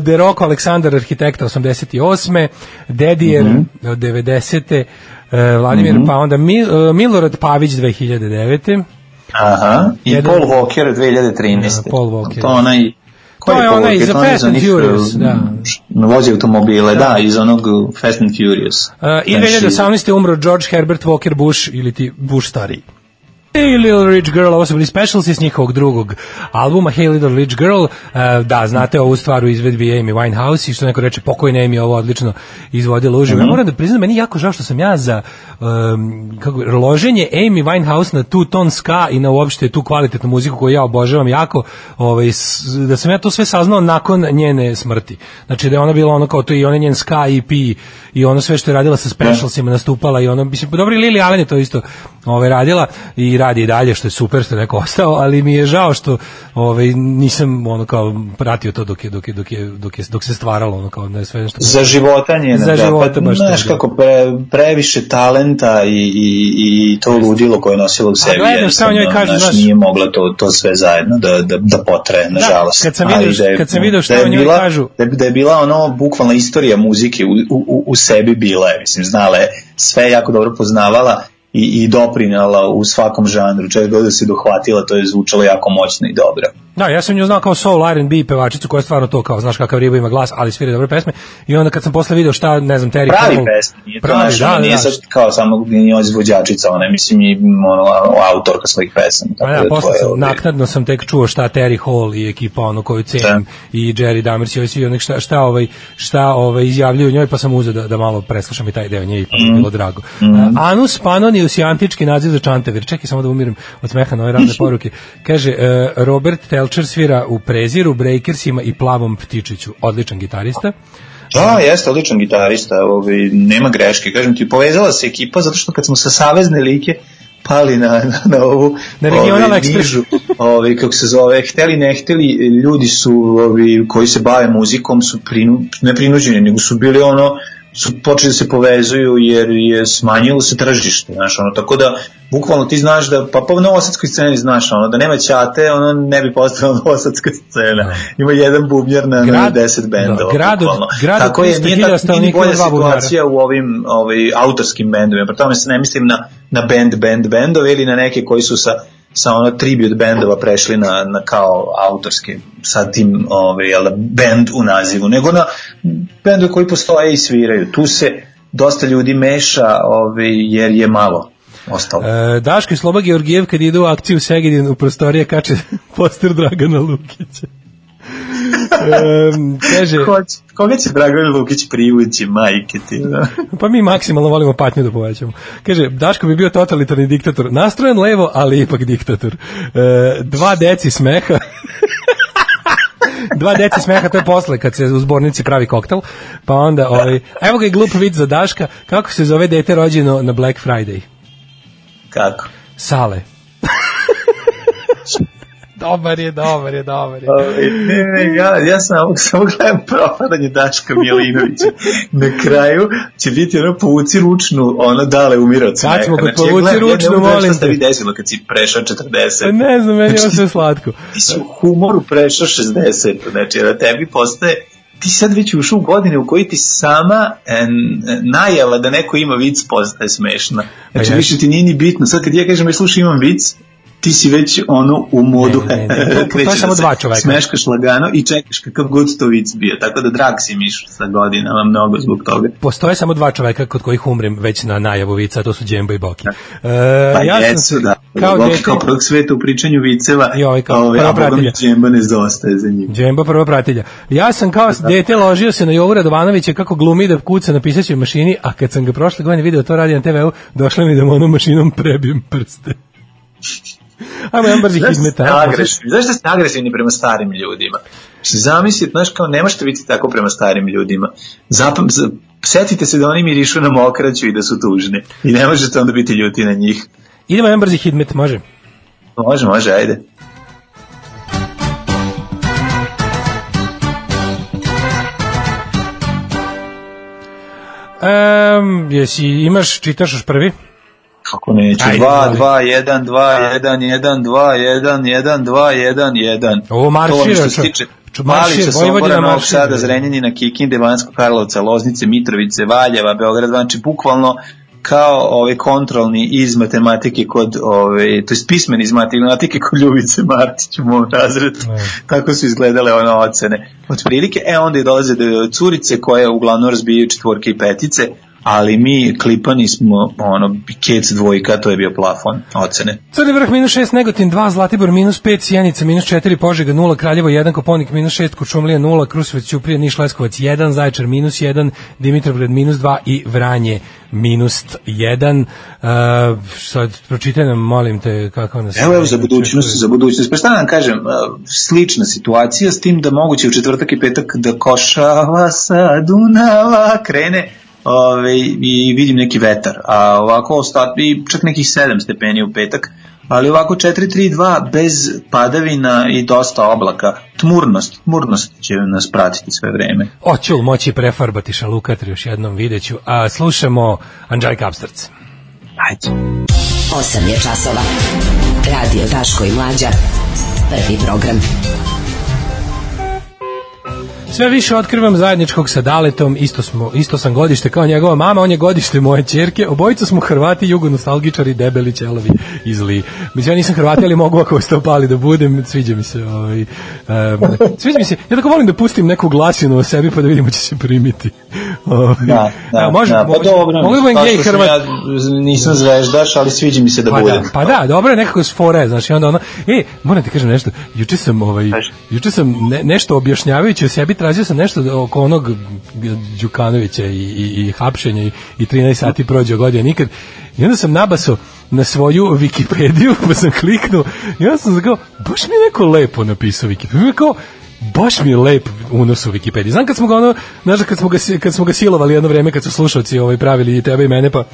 Deroko Aleksandar, arhitekta 88. Dedijer Mhm. od 90. Uh, Vladimir, pa onda Mi, uh, Milorad Pavić 2009. Aha, i Jedan- Paul Walker 2013. Da, Paul Walker. To onaj... ko To je onaj onaj Fast and Furious, uh, da. Vozi automobile, da, iz onog uh, Fast and Furious. Uh, I Znači, 2018. umro George Herbert Walker Bush ili ti Bush stariji. Hey Little Rich Girl, ovo su bili specialsi s njihovog drugog albuma Hey Little Rich Girl, uh, da, znate ovu stvar u izvedbi Amy Winehouse i što neko reče, pokojna Amy ovo odlično izvodila uživo. Ja moram da priznam, meni jako žao što sam ja za um, kako, loženje Amy Winehouse na tu ton ska i na uopšte tu kvalitetnu muziku koju ja obožavam jako, ovaj, s- da sam ja to sve saznao nakon njene smrti. Znači da je ona bila ono kao to i ona njen ska EP i ono sve što je radila sa specialsima nastupala i ono, mislim, dobro i Lili Allen je to isto ovaj, radila i radi i dalje što je super što je neko ostao, ali mi je žao što ovaj, nisam ono kao pratio to dok je, dok je, dok je, dok je, dok se stvaralo ono kao ne sve nešto. Za života njena, Za da, života pa, znaš da. kako pre, previše talenta i, i, i to ludilo koje je nosila u sebi. gledam šta njoj kažu, znaš. Nije mogla to, to sve zajedno da, da, da potre, nažalost. kad sam vidio- da je- kad sam vidio šta da njoj kažu. Da da je bila ono bukvalna istorija muzike u, u, u sebi bila je, mislim, znala je, sve jako dobro poznavala i, i doprinala u svakom žanru, čega god da se dohvatila, to je zvučalo jako moćno i dobro. Da, ja sam nju znao kao soul R&B pevačicu koja je stvarno to kao, znaš kakav riba ima glas, ali svira dobre pesme. I onda kad sam posle video šta, ne znam, Terry pravi Cole- pesme, nije to pravi, naš, da, da, nije da. sad kao samo njoj izvođačica, ona mislim i ono, autorka svojih pesama. Pa Tako ja, da posle to sam, naknadno sam tek čuo šta Terry Hall i ekipa ono koju cenim i Jerry Damers i ovi svi onih šta, šta, ovaj, šta ovaj, izjavljuju o njoj, pa sam uzeo da, da malo preslušam i taj deo nje i pa mi je bilo drago. Uh, Anus Panonius je antički naziv za čantavir. Čekaj samo da umirim od smeha na ove razne poruke. Kaže, uh, Robert Telcher svira u Preziru, Breakersima i Plavom Ptičiću. Odličan gitarista. Da, jeste odličan gitarista, ovaj, nema greške. Kažem ti, povezala se ekipa zato što kad smo sa savezne like pali na, na, na ovu Na ovaj, nižu, ovaj, kako se zove, hteli ne hteli, ljudi su ovaj, koji se bave muzikom su prinu, ne prinuđeni, nego su bili ono su počeli da se povezuju jer je smanjilo se tržište, znaš, ono, tako da bukvalno ti znaš da, pa po novosadskoj sceni znaš, ono, da nema ćate, ono ne bi postala novosadska scena. Ima jedan bubnjar na, na Grad- 10 bendova. da, grad bukvalno. grad tako je, 300.000 nije, tako, nije ni bolja situacija u ovim ovaj, autorskim bendovima. Pri tome se ne mislim na, na band, band, bendove ili na neke koji su sa sa ono tribute bendova prešli na, na kao autorske sa tim ovaj, jel, band u nazivu, nego na bendove koji postoje i sviraju. Tu se dosta ljudi meša ovaj, jer je malo ostalo. E, Daško i Sloba Georgijev kad idu u akciju Segedin u prostorije kače poster Dragana Lukića. Kaže, Ko Koga će Dragan Lukić privući, majke ti? Da? pa mi maksimalno volimo patnju da povećamo. Kaže, Daško bi bio totalitarni diktator. Nastrojen levo, ali ipak diktator. E, dva deci smeha. dva deci smeha, to je posle kad se u zbornici pravi koktel. Pa onda, ovaj, evo ga i glup vid za Daška, kako se zove dete rođeno na Black Friday? Kako? Sale. Dobar je, dobar je, dobar je. Ne, ne, ja, ja samo, samo gledam propadanje Daška Milinovića. Na kraju će biti ono povuci ručnu, ono dale umira od smeha. smo kod Znači, ja povuci gledam, ja ne ručnu, da molim te. desilo kad si prešao 40. Pa ne znam, meni je ovo sve slatko. Ti si u humoru prešao 60. Znači, da tebi postaje ti sad već ušao u godine u kojoj ti sama en, najava da neko ima vic postaje smešna. Znači, Pa ja- više ti nije ni bitno. Sad kad ja kažem, aj slušaj, imam vic, ti si već ono u modu Ne, ne, ne, to- to je samo da dva čoveka. smeškaš lagano i čekaš kakav god to vic bio tako da drag si miš sa godinama mnogo zbog toga Postoje samo dva čoveka kod kojih umrem već na najavu vica, to su Džembo i Boki. E, pa ja sam jesu, se da kao kao, dete, kao prvog sveta u pričanju viceva I ovaj kao ovaj, prva pratilja. džemba ne zostaje za njim Džembo prvo pratilja. Ja sam kao dete ložio se na Jovu Radovanovića kako glumi da kuca na pisaćoj mašini, a kad sam ga prošle godine video to radi na TV-u, došla mi da mu onom mašinom prebijem prste. Ajmo jedan brzi Znaš hizmet. ste agresivni, znaš da ste agresivni prema starim ljudima? Znači, Zamislite, znaš, kao ne možete biti tako prema starim ljudima. Zapam, setite se da oni mirišu na mokraću i da su tužni. I ne možete onda biti ljuti na njih. Idemo jedan brzi hidmet, može. Može, može, ajde. Um, jesi, imaš, čitaš još prvi? Kako neću? Ajde, 2, izvoli. 2, 1, 2, 1, 1, 2, 1, 1, 2, 1, 1. Ovo maršira, To tiče, Maršir, Sombora, Novog. Sada, Zrenjanina, Kikinde, Banjskog Karlovca, Loznice, Mitrovice, Valjeva, Beograd, znači bukvalno kao ovaj kontrolni iz matematike kod ovaj to jest pismeni iz matematike kod Ljubice Martić u mom razredu. Tako su izgledale one ocene. Od prilike e onda je dolaze do curice koje uglavnom razbijaju četvorke i petice, ali mi klipani smo ono kec dvojka, to je bio plafon ocene. Crni vrh minus 6, Negotin 2, Zlatibor minus 5, Sjenica minus 4, Požega 0, Kraljevo 1, Koponik minus 6, Kučumlija 0, Kruševac, Ćuprija, Niš, Leskovac 1, Zaječar minus 1, Dimitrovgrad minus 2 i Vranje minus 1. Uh, sad pročitaj nam, molim te, kako nas... Evo, evo za budućnost, za budućnost. Pa šta da vam kažem, a, slična situacija s tim da moguće u četvrtak i petak da košava sa Dunava krene ove, i vidim neki vetar, a ovako ostat, i čak nekih 7 stepeni u petak, ali ovako 4-3-2 bez padavina i dosta oblaka. Tmurnost, tmurnost će nas pratiti sve vreme. Oćul moći prefarbati šalukatri još jednom videću, a slušamo Anđajka Abstrc. Ajde. 8 je časova. Radio Daško i Mlađa. Prvi program. Sve više otkrivam zajedničkog sa Daletom, isto, smo, isto sam godište kao njegova mama, on je godište moje čerke, obojica smo Hrvati, jugonostalgičari, debeli, ćelovi i zli. Mislim, ja nisam Hrvati, ali mogu ako ste opali da budem, sviđa mi se. Ovaj, um, sviđa mi se, ja tako volim da pustim neku glasinu o sebi pa da vidimo će se primiti. Ovaj, Da, da, evo, može, da, može, pa dobro, mogu da gej Hrvat. Ja nisam zvezdaš, ali sviđa mi se da Pa budem. da, pa da, dobro je nekako s fore, znaš, i onda ono, e, moram ti kažem nešto, juče sam, ovaj, juče sam ne, nešto objašnjavajući o sebi, tražio sam nešto oko onog Đukanovića i, i, i hapšenja i, i 13 sati prođe godina nikad, i onda sam nabaso na svoju Wikipediju, pa sam kliknuo, i onda sam kao, baš mi je neko lepo napisao Wikipediju, je kao, baš mi je lep unos u Wikipediji. Znam kad smo ga ono, znaš, kad smo ga, kad smo ga silovali jedno vreme, kad su slušalci ovaj, pravili i tebe i mene, pa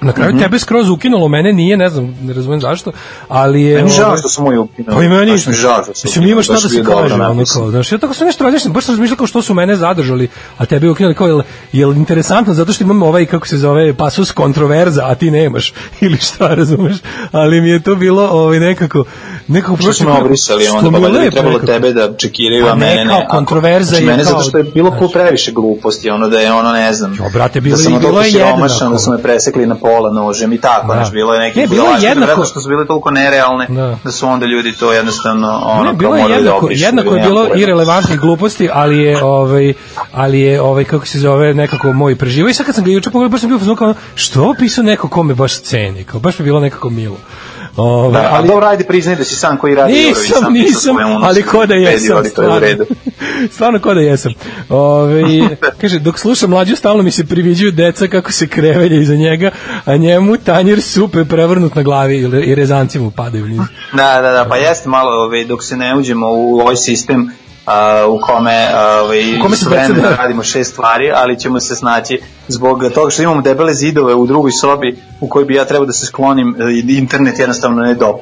na kraju Mhm. tebe skroz ukinulo, mene nije, ne znam, ne razumijem zašto, ali je... Meni žao ovaj, što su moji ukinuli. Pa i meni je žao što su Mislim, ima šta da se kaže, ono kao, znaš, ja tako sam nešto razmišljam, baš sam razmišljao kao što su mene zadržali, a tebe ukinuli, kao, jel, jel interesantno, zato što imamo ovaj, kako se zove, pasus kontroverza, a ti nemaš, ili šta, razumeš, ali mi je to bilo, ovaj, nekako, nekako Što prošlo- obrisali onda, pa je valjda bi trebalo tebe da čekiraju, Pa a ne, mene ne. kao kontroverza znači, je mene kao- zato što je bilo po previše gluposti, ono da je ono, ne znam, Jo, brate, bilo da je- sam bilo toliko siromašan, da su me presekli na pola nožem i tako, Da. znaš, bilo je neki Ne, bilo je jednako- što su bile toliko nerealne, Da. da su onda ljudi to jednostavno, ono, Ne, bilo je morali da jednako, jednako je bilo pojma. irelevantnih gluposti, ali je ovaj ali je ovaj kako se zove nekako moj preživo i sad kad sam ga juče pogledao baš sam bio u fazonu kao što je ovo pisao neko ko me baš ceni, kao baš mi bilo nekako milo. Ovaj Da, ali dobro, ajde priznaj da si sam koji radi nisam, sam pisao nisam, unosi ali ko da jesam, u stvarno. stvarno ko da jesam. Ove, kaže, dok slušam mlađu, stalno mi se priviđuju deca kako se krevelje iza njega, a njemu tanjir supe prevrnut na glavi i rezanci mu padaju. Da, da, da, pa jeste malo, ovaj, dok se ne uđemo u ovaj sistem a, u kome, ovaj, U kome se deca- radimo šest stvari, ali ćemo se snaći zbog toga što imamo debele zidove u drugoj sobi u kojoj bi ja trebao da se sklonim, e, internet jednostavno ne dop.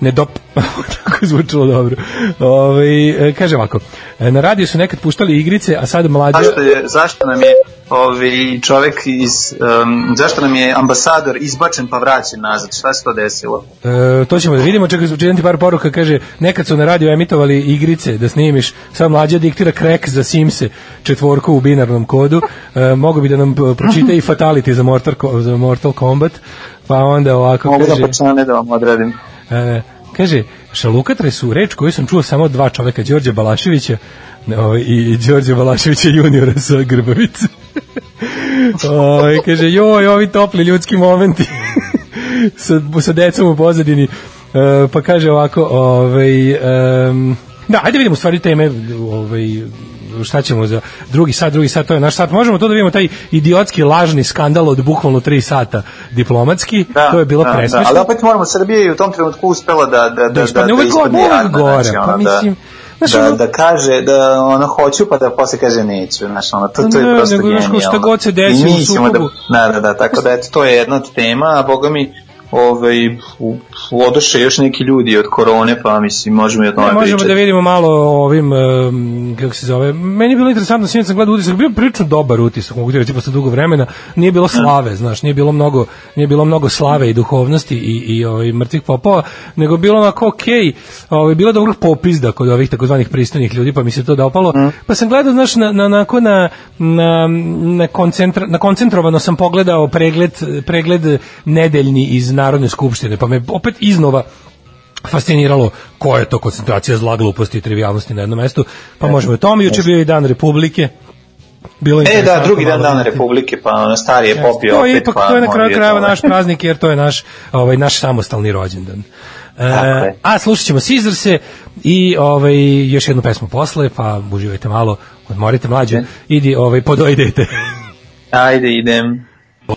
ne dop, tako je zvučalo dobro. Ove, e, kaže ovako, e, na radiju su nekad puštali igrice, a sad mlađe... Zašto, je, zašto nam je ovaj, čovek iz, um, zašto nam je ambasador izbačen pa vraćen nazad? Šta se to desilo? E, to ćemo da vidimo, čekaj, čitam ti par poruka, kaže, nekad su na radiju emitovali igrice da snimiš, sad mlađa diktira krek za Simse, četvorku u binarnom kodu, e, mogu bi da nam p- pročita i Fatality za Mortal, za Mortal Kombat, pa onda ovako Mogu da kaže... počane da vam odradim. E, kaže, šalukatre su reč koju sam čuo samo od dva čoveka, Đorđe Balaševića ovaj, i Đorđe Balaševića juniora sa Grbavice. ovaj, kaže, joj, ovi topli ljudski momenti sa, sa decom u pozadini. E, pa kaže ovako, ovaj, em, da, ajde vidimo stvari teme, ovaj, šta ćemo za drugi sat, drugi sat, to je naš sat. Možemo to da vidimo taj idiotski lažni skandal od bukvalno 3 sata diplomatski, to je bilo da, presmešno. Da, ali opet moramo, Srbija je u tom trenutku uspela da, da, da, da, ispadne da, gore, jadna, gore, znači, pa ono, mislim, znaš, da, ono- da, da kaže da ono hoću pa da posle kaže neću, znaš, ono, to, to je Ne, prosto nego, genijalno. šta god se desi u ćemo sukobu. Da, da, da, da, tako da eto, to je jedna od tema, a boga mi, ovaj, odoše još neki ljudi od korone, pa mislim, možemo i o tome Ne, možemo pričati. da vidimo malo o ovim, um, kako se zove, meni je bilo interesantno, sinoć sam gledao utisak, bio prilično dobar utisak, mogu ti reći, posle dugo vremena, nije bilo slave, znaš, nije bilo mnogo, nije bilo mnogo slave i duhovnosti i, i ovaj, mrtvih popova, nego bilo onako okej, ovaj, bilo je dobrog popizda kod ovih takozvanih pristojnih ljudi, pa mi se to dopalo, pa sam gledao, znaš, na, na, na, na, na, koncentra, na koncentrovano sam pogledao pregled, pregled nedeljni iz Narodne skupštine, pa me opet iznova fasciniralo koja je to koncentracija zla, gluposti i trivialnosti na jednom mestu. Pa možemo i o tome, juče bio i dan Republike. Bilo E, da, drugi dan dana. Republike, pa ono stari je popio to je opet, ipak, pa to je na kraju krajeva naš praznik, jer to je naš, ovaj, naš samostalni rođendan. E, a slušat ćemo Caesar se i ovaj, još jednu pesmu posle, pa uživajte malo, odmorite mlađe, idi, ovaj, podojdete. Ajde, idem.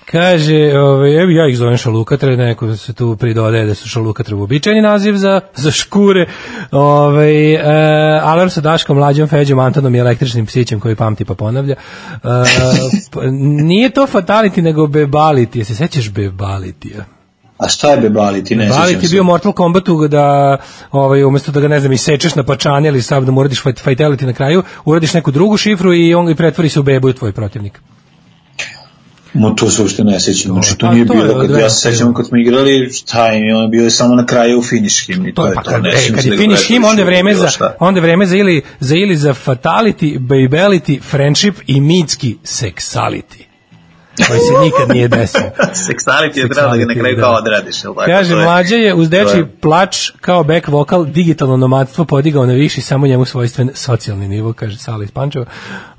Kaže, ovaj, evo ja ih zovem šalukatre, neko se tu pridodaje da su šalukatre uobičajeni naziv za, za škure. Ovaj, e, alarm sa Daškom, Mlađom, Feđom, Antonom i električnim psićem koji pamti pa ponavlja. E, p- nije to fatality, nego bebality. Jesi se sećaš bebalitija? A šta je bebaliti? Ne Balit sjećam je bio Mortal Kombatu da ovaj umesto da ga ne znam isečeš na pačane ili sad da mu uradiš fatality na kraju, uradiš neku drugu šifru i on ga pretvori se u bebu i tvoj protivnik. Mo to se uopšte ne sećam. Znači, to pa nije to bilo, kad od ja se sećam kad smo igrali, šta je, ono bilo je samo na kraju u finish him i to, To je pa to. kad, ne e, kad je da finish him, onda je vreme za, onda vreme za ili, za ili za fatality, babelity, friendship i mitski sexuality. Koji se nikad nije desio. Seksuality je trebalo da ga na kraju da. kao odradiš, jel tako? Kaže, mlađa je uz deči je- plač kao back vokal digitalno nomadstvo podigao na viši samo njemu svojstven socijalni nivo, kaže Sala iz Pančeva.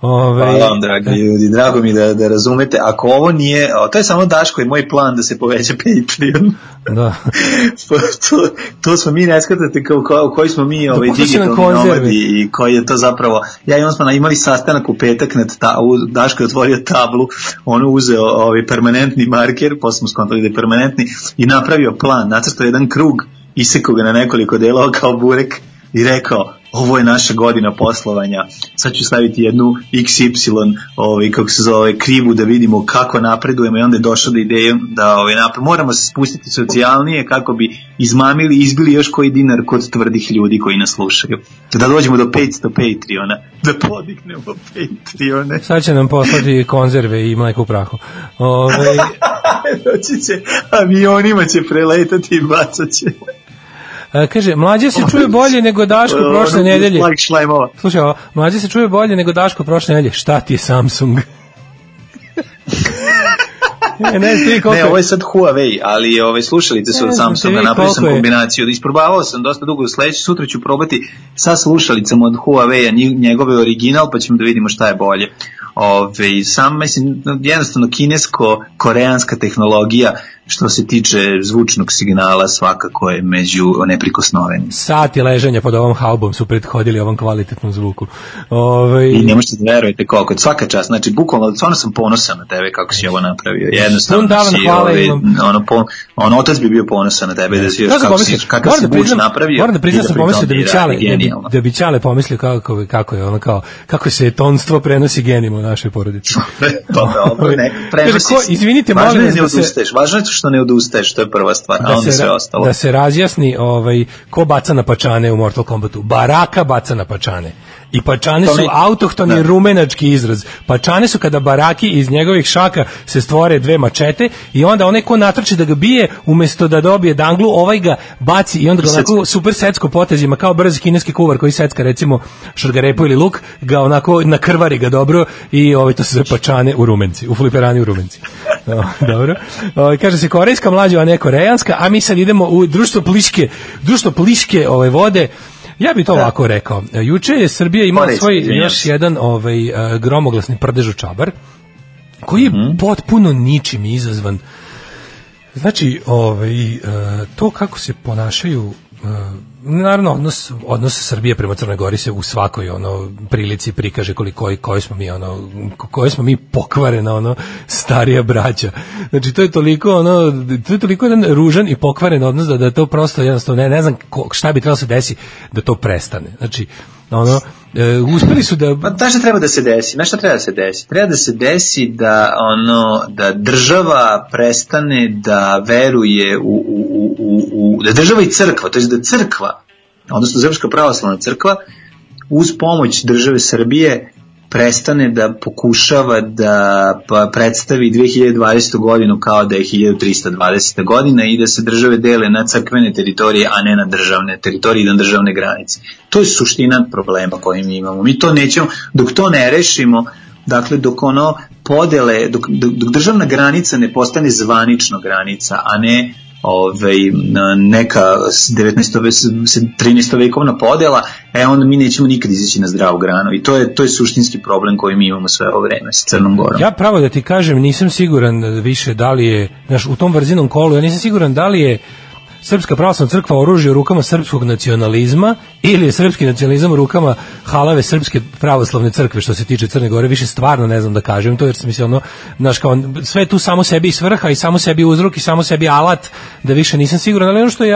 Ove, Hvala vam, dragi ljudi. Drago mi da, da razumete. Ako ovo nije, o, to je samo Daško i moj plan da se poveća Patreon. Da. To, to smo mi, ne shvatate kao, kao, koji smo mi ovaj, puštaš nam digitalni nomadi i koji je to zapravo, ja i on smo imali sastanak u petak, nad ta, u, Daško je otvorio tablu, on je uzeo ovaj, permanentni marker, posle smo skontali da je permanentni, i napravio plan, nacrtao jedan krug, isekao ga na nekoliko delova kao burek i rekao, ovo je naša godina poslovanja, sad ću staviti jednu XY, ovaj, kako se zove, krivu da vidimo kako napredujemo i onda je došao do ideje da ovaj, napre- moramo se spustiti socijalnije kako bi izmamili, izbili još koji dinar kod tvrdih ljudi koji nas slušaju. Da dođemo do 500 Patreona, da podignemo Patreone. Sad će nam poslati konzerve i mleko u prahu. Ove, Doći će, avionima će preletati i bacat će. A, kaže, mlađe se čuje bolje nego Daško prošle nedelje. Slušaj, ovo, mlađe se čuje bolje nego Daško prošle nedelje. Šta ti je Samsung? e, ne ti koliko... Ne, ovo je sad Huawei, ali ove slušalice su Ne od Samsunga, napravio sam kombinaciju. Isprobavao sam dosta dugo, sledeći sutra ću probati sa slušalicama od Huawei-a, njegove original, pa ćemo da vidimo šta je bolje. Ove, sam, mislim, jednostavno kinesko-koreanska tehnologija što se tiče zvučnog signala svakako je među neprikosnovenim. Sati ležanja pod ovom haubom su prethodili ovom kvalitetnom zvuku. Ove, I ne možete da verujete koliko. Svaka čast, znači bukvalno, stvarno sam ponosan na tebe kako si ovo napravio. Jednostavno davan si, hvala ovaj, imam. ono, po, on otac bi bio ponosan na tebe da si još kako si, kakav moram si da priznam, napravio. moram da priznam i sam pri pomislio da bi Ćale, da da bi Ćale pomislio kako, kako je ono kao, kako se tonstvo prenosi genima u našoj porodici. to je ovo, ne, prenosi izvinite, molim da se- važno je što ne odustaješ, to je prva stvar, a onda sve ostalo. da se razjasni ovaj, ko baca na pačane u Mortal Kombatu. Baraka baca na pačane. I pačane su autohtoni da. rumenački izraz. Pačane su kada baraki iz njegovih šaka se stvore dve mačete i onda onaj ko natrče da ga bije, umesto da dobije danglu, ovaj ga baci i onda ga onako super secko potezima, kao brz kineski kuvar koji secka recimo šargarepu ili luk, ga onako nakrvari ga dobro i ovaj, to se zove pačane u rumenci, u fliperani u rumenci. Dobro. Ovaj, kaže se korejska mlađa, a ne korejanska, a mi sad idemo u društvo pliške, društvo pliške ove vode, Ja bih to ovako rekao. Juče je Srbija imala Korejski, svoj još jedan ovaj eh, gromoglasni prdež u čabar koji je potpuno ničim izazvan. Znači, ovaj, eh, to kako se ponašaju eh, naravno odnos odnos Srbije prema Crnoj Gori se u svakoj ono prilici prikaže koliko i koji smo mi ono koje smo mi pokvarena ono starija braća. Znači to je toliko ono to je toliko jedan ružan i pokvaren odnos da da to prosto jednostavno ne, ne znam ko, šta bi trebalo se desi da to prestane. Znači ono E, uspeli su da... Pa znaš šta treba da se desi? Znaš šta treba da se desi? Treba da se desi da ono da država prestane da veruje u, u, u, u, u da država i crkva, to je da crkva, odnosno Srpska pravoslavna crkva uz pomoć države Srbije prestane da pokušava da pa predstavi 2020. godinu kao da je 1320. godina i da se države dele na crkvene teritorije, a ne na državne teritorije i na državne granice. To je suština problema koji mi imamo. Mi to nećemo, dok to ne rešimo, dakle dok ono podele, dok, dok državna granica ne postane zvanično granica, a ne ovaj, neka 19. 13. vekovna podela, e onda mi nećemo nikad izaći na zdravu granu i to je, to je suštinski problem koji mi imamo sve ovo vreme sa Crnom Gorom. Ja pravo da ti kažem, nisam siguran više da li je, znaš, u tom vrzinom kolu, ja nisam siguran da li je Srpska pravoslavna crkva oružje u rukama srpskog nacionalizma ili je srpski nacionalizam u rukama halave srpske pravoslavne crkve što se tiče Crne Gore, više stvarno ne znam da kažem to jer sam mislio ono, znaš kao sve tu samo sebi svrha i samo sebi uzrok i samo sebi alat da više nisam siguran, ali ono što je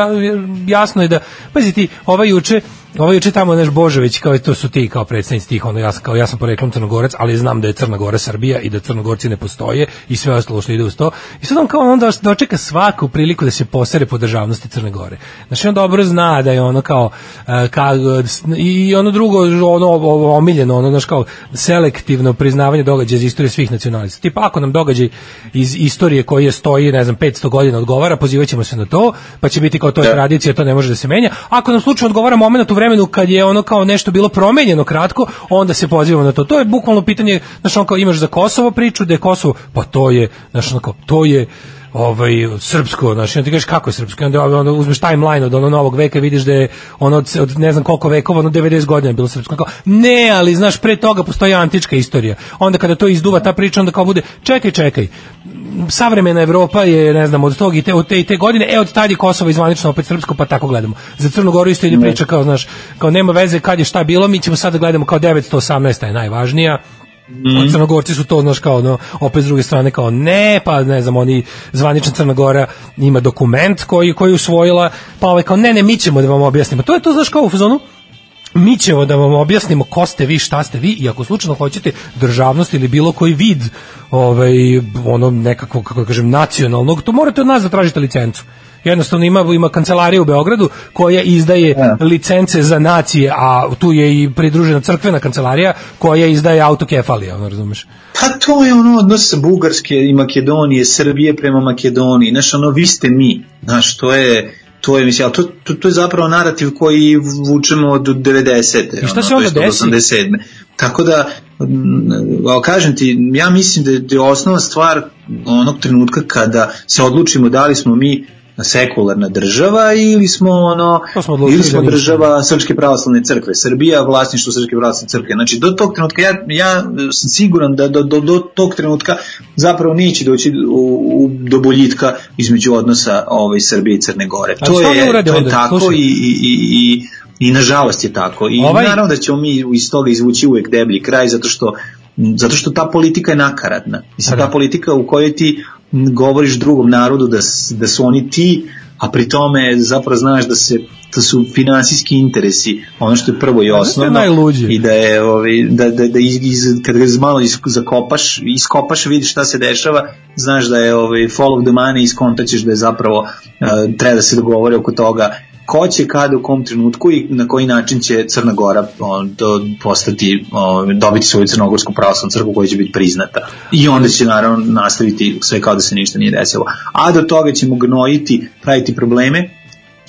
jasno je da, pazi ti, ova juče Ovo juče tamo naš Božović kao to su ti kao predstavnici tih ono ja sam kao ja sam poreklom Crnogorac, ali znam da je Crna Gora Srbija i da Crnogorci ne postoje i sve ostalo što ide uz to. I sad on kao onda dočeka svaku priliku da se posere po državnosti Crne Gore. Znači on dobro zna da je ono kao uh, ka, i ono drugo ono omiljeno ono znači kao selektivno priznavanje događaja iz istorije svih nacionalista. Tipa ako nam događaj iz istorije koje stoji ne znam 500 godina odgovara, pozivaćemo se na to, pa će biti kao to je da. tradicija, to ne može da se menja. Ako nam slučajno odgovara momenat u vremenu kad je ono kao nešto bilo promenjeno kratko, onda se pozivamo na to. To je bukvalno pitanje, znaš, ono kao imaš za Kosovo priču, da je Kosovo, pa to je, znaš, ono kao, to je ovaj srpsko, znači ti kažeš kako je srpsko, onda onda uzmeš timeline od onog novog veka vidiš da je ono od, od ne znam koliko vekova, ono 90 godina je bilo srpsko. Kao, ne, ali znaš pre toga postoji antička istorija. Onda kada to izduva ta priča, onda kao bude čekaj, čekaj savremena Evropa je, ne znam, od tog i te, od te, i te godine, e, od tad je Kosovo izvanično opet srpsko, pa tako gledamo. Za Crnu Goru isto ide priča kao, znaš, kao nema veze kad je šta bilo, mi ćemo sad da gledamo kao 918. je najvažnija, Mm. Crnogorci su to, znaš, kao, no, opet s druge strane, kao, ne, pa, ne znam, oni, zvanična Crna Gora ima dokument koji, koji usvojila, pa ovaj, kao, ne, ne, mi ćemo da vam objasnimo. To je to, znaš, kao u fazonu, mi ćemo da vam objasnimo ko ste vi, šta ste vi i ako slučajno hoćete državnost ili bilo koji vid ovaj, ono nekako, kako da kažem, nacionalnog, to morate od nas da tražite licencu. Jednostavno ima, ima kancelarija u Beogradu koja izdaje ja. licence za nacije, a tu je i pridružena crkvena kancelarija koja izdaje autokefalije, ono razumeš? Pa to je ono odnos Bugarske i Makedonije, Srbije prema Makedoniji, znaš, ono, vi ste mi, znaš, to je, to je mislim, to, to, to je zapravo narativ koji vučemo od 90. I šta se onda desi? 87. Tako da, kažem ti, ja mislim da je osnova stvar onog trenutka kada se odlučimo da li smo mi sekularna država ili smo ono smo ili smo da država Srpske pravoslavne crkve Srbija vlasništvo Srpske pravoslavne crkve. Znači do tog trenutka ja, ja sam siguran da do, do, do tog trenutka zapravo neće doći u, u, do boljitka između odnosa ovaj Srbije i Crne Gore. A to je, to je tako i, i, i, i I nažalost je tako. I ovaj... naravno da ćemo mi iz toga izvući uvek deblji kraj, zato što zato što ta politika je nakaradna. Mislim, ta da. politika u kojoj ti govoriš drugom narodu da, da su oni ti, a pri tome zapravo znaš da se da su finansijski interesi ono što je prvo i osnovno i da je ovaj da da da iz, iz kad ga malo iz, zakopaš iskopaš vidiš šta se dešava znaš da je ovaj follow the money iskontaćeš da je zapravo uh, treba da se dogovore oko toga ko će kada u kom trenutku i na koji način će Crna Gora do, postati, dobiti svoju crnogorsku pravoslavnu crkvu koja će biti priznata. I onda će naravno nastaviti sve kao da se ništa nije desilo. A do toga ćemo gnojiti, praviti probleme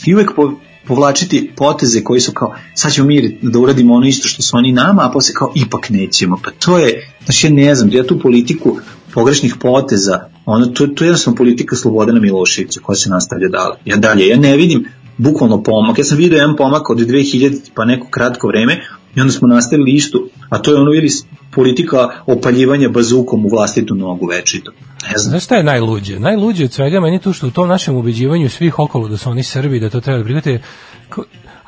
i uvek po, povlačiti poteze koji su kao sad ćemo mi da uradimo ono isto što su oni nama, a posle kao ipak nećemo. Pa to je, znači ja ne znam, ja tu politiku pogrešnih poteza, ono, to, to je jednostavno politika Slobodana Miloševića koja se nastavlja dalje. Ja dalje, ja ne vidim bukvalno pomak. Ja sam vidio jedan pomak od 2000 pa neko kratko vreme i onda smo nastavili isto, a to je ono ili politika opaljivanja bazukom u vlastitu nogu večito. Ne znam. Znaš šta je najluđe? Najluđe od svega meni to što u tom našem ubeđivanju svih okolo da su oni Srbi, da to treba da prihvate,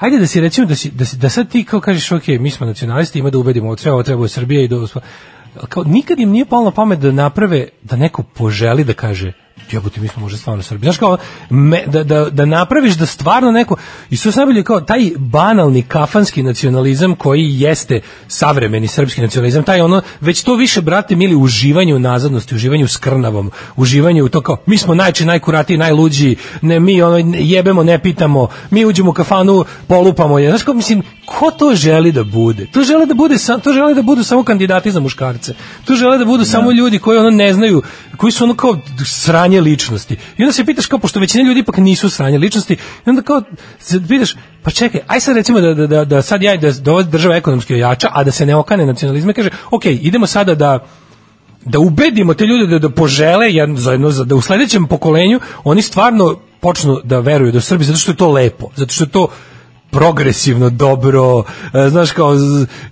Hajde da si recimo da, si, da, si, da sad ti kao kažeš ok, mi smo nacionalisti, ima da ubedimo od sve ovo treba Srbije i do, kao, nikad im nije palo na pamet da naprave, da neko poželi da kaže jebote, mi smo možda stvarno Srbi. Znaš kao, me, da, da, da napraviš da stvarno neko, i su najbolje kao taj banalni kafanski nacionalizam koji jeste savremeni srpski nacionalizam, taj ono, već to više, brate, mili, uživanje u nazadnosti, uživanje u skrnavom, uživanje u to kao, mi smo najči, najkuratiji, najluđi, ne, mi ono, jebemo, ne pitamo, mi uđemo u kafanu, polupamo je. Znaš kao, mislim, ko to želi da bude? To žele da bude, sa- to žele da budu samo kandidati za muškarce. To žele da budu samo ljudi koji ono ne znaju, koji su ono kao sranje ličnosti. I onda se pitaš kao, pošto većina ljudi ipak nisu sranje ličnosti, i onda kao, se pitaš, pa čekaj, aj sad recimo da, da, da, da sad ja, da, da ova država ekonomski ojača, a da se ne okane nacionalizme, kaže, ok, idemo sada da da ubedimo te ljude da, da požele jedno, za- da u sledećem pokolenju oni stvarno počnu da veruju da u Srbiji zato što je to lepo, zato što je to progresivno, dobro, e, znaš kao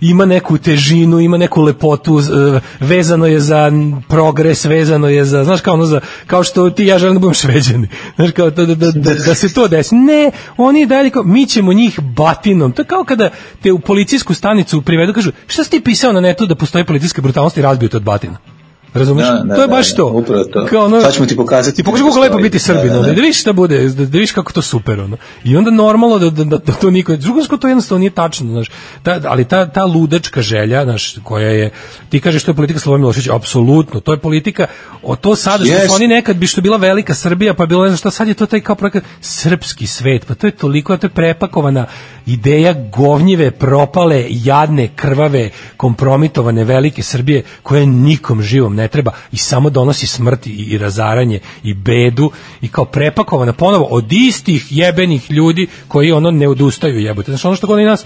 ima neku težinu, ima neku lepotu, e, vezano je za progres, vezano je za, znaš kao ono za, kao što ti ja želim da budem šveđani, znaš kao da, da, da, da se to desi. Ne, oni dalje kao, mi ćemo njih batinom. To je kao kada te u policijsku stanicu privedu, kažu, šta si ti pisao na netu da postoji policijska brutalnost i razbiju te od batina? Razumeš? Da, da, to je da, baš da, to. upravo to. Kao ono, Sad ćemo ti pokazati Ti pokaži da kako lepo biti Srbin, Da, da, da, da. da, vidiš šta bude, da, da vidiš kako to super, ono. I onda normalno da, da, da, da to niko, drugo što to jednostavno nije tačno, znaš. Ta, ali ta, ta ludačka želja, znaš, koja je, ti kažeš to je politika Slobodan Milošević, apsolutno, to je politika, o to sada što Jest. su oni nekad bi što bila velika Srbija, pa bilo ne znam šta, sad je to taj kao projekat srpski svet, pa to je toliko, to je prepakovana ideja govnjive, propale, jadne, krvave, kompromitovane velike Srbije koja nikom živom ne treba i samo donosi smrt i, i razaranje i bedu i kao prepakovana ponovo od istih jebenih ljudi koji ono ne odustaju jebote. Znaš ono što oni nas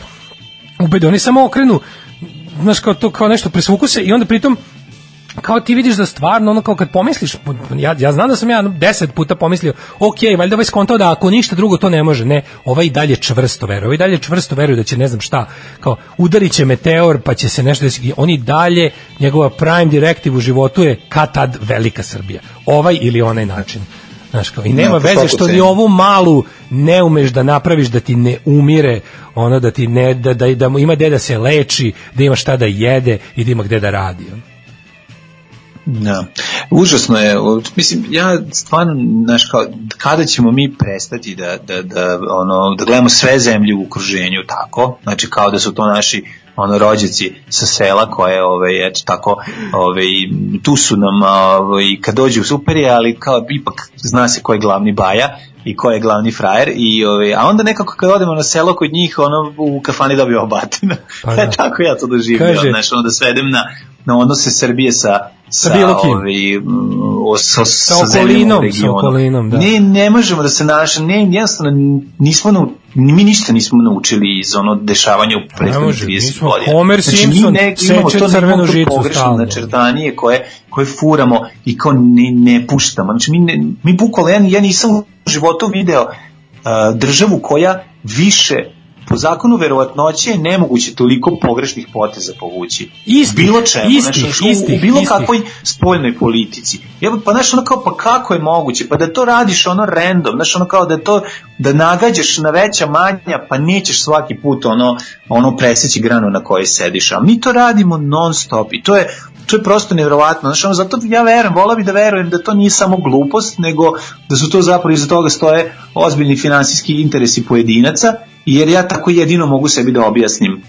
ubede, oni samo okrenu znaš kao to kao nešto presvuku se i onda pritom kao ti vidiš da stvarno ono kao kad pomisliš ja, ja znam da sam ja deset puta pomislio ok, valjda ovaj skontao da ako ništa drugo to ne može, ne, ovaj dalje čvrsto veruje, ovaj i dalje čvrsto veruje da će ne znam šta, kao udarit će meteor pa će se nešto desiti, on i dalje njegova prime directive u životu je kad tad velika Srbija, ovaj ili onaj način. Znaš, kao, I nema po veze što ni ovu malu ne umeš da napraviš da ti ne umire, ono da ti ne da, da, da ima gde da se leči, da ima šta da jede i da ima gde da radi. ono. Da. Užasno je, mislim, ja stvarno, znaš, kao, kada ćemo mi prestati da, da, da, ono, da gledamo sve zemlje u okruženju tako, znači kao da su to naši ono rođaci sa sela koje ovaj eto tako ovaj tu su nam ovaj kad dođu super je ali kao ipak zna se ko je glavni baja i ko je glavni frajer i ovaj a onda nekako kad odemo na selo kod njih ono u kafani dobijemo batina Pa da. tako ja to doživljam Kaže- znači onda svedem na na odnose Srbije sa sa, bilo kim. ovaj, m, o, sa, sa, Sa okolinom, sa okolinom, da. Ne, ne možemo da se naša, ne, jednostavno nismo nau, mi ništa nismo naučili iz ono dešavanja u prethodnih može, 30 mi smo godina. Homer znači, Simpson mi ne, imamo to crvenu žicu pogrešno načrtanije koje, koje furamo i kao ne, ne puštamo. Znači mi, ne, mi bukvalno, ja, ja nisam životu video uh, državu koja više po zakonu verovatnoće je nemoguće toliko pogrešnih poteza povući. Istih, bilo čemu, istih, znaš, u- u, istih, bilo istih. kakvoj spoljnoj politici. Evo, pa znaš, ono kao, pa kako je moguće? Pa da to radiš ono random, znaš, ono kao da to, da nagađaš na veća manja, pa nećeš svaki put ono, ono preseći granu na kojoj sediš. A mi to radimo non stop i to je, to je prosto nevjerovatno. Znaš, ono, zato ja verujem, vola bi da verujem da to nije samo glupost, nego da su to zapravo iza toga stoje ozbiljni finansijski interesi pojedinaca, jer ja tako jedino mogu sebi da objasnim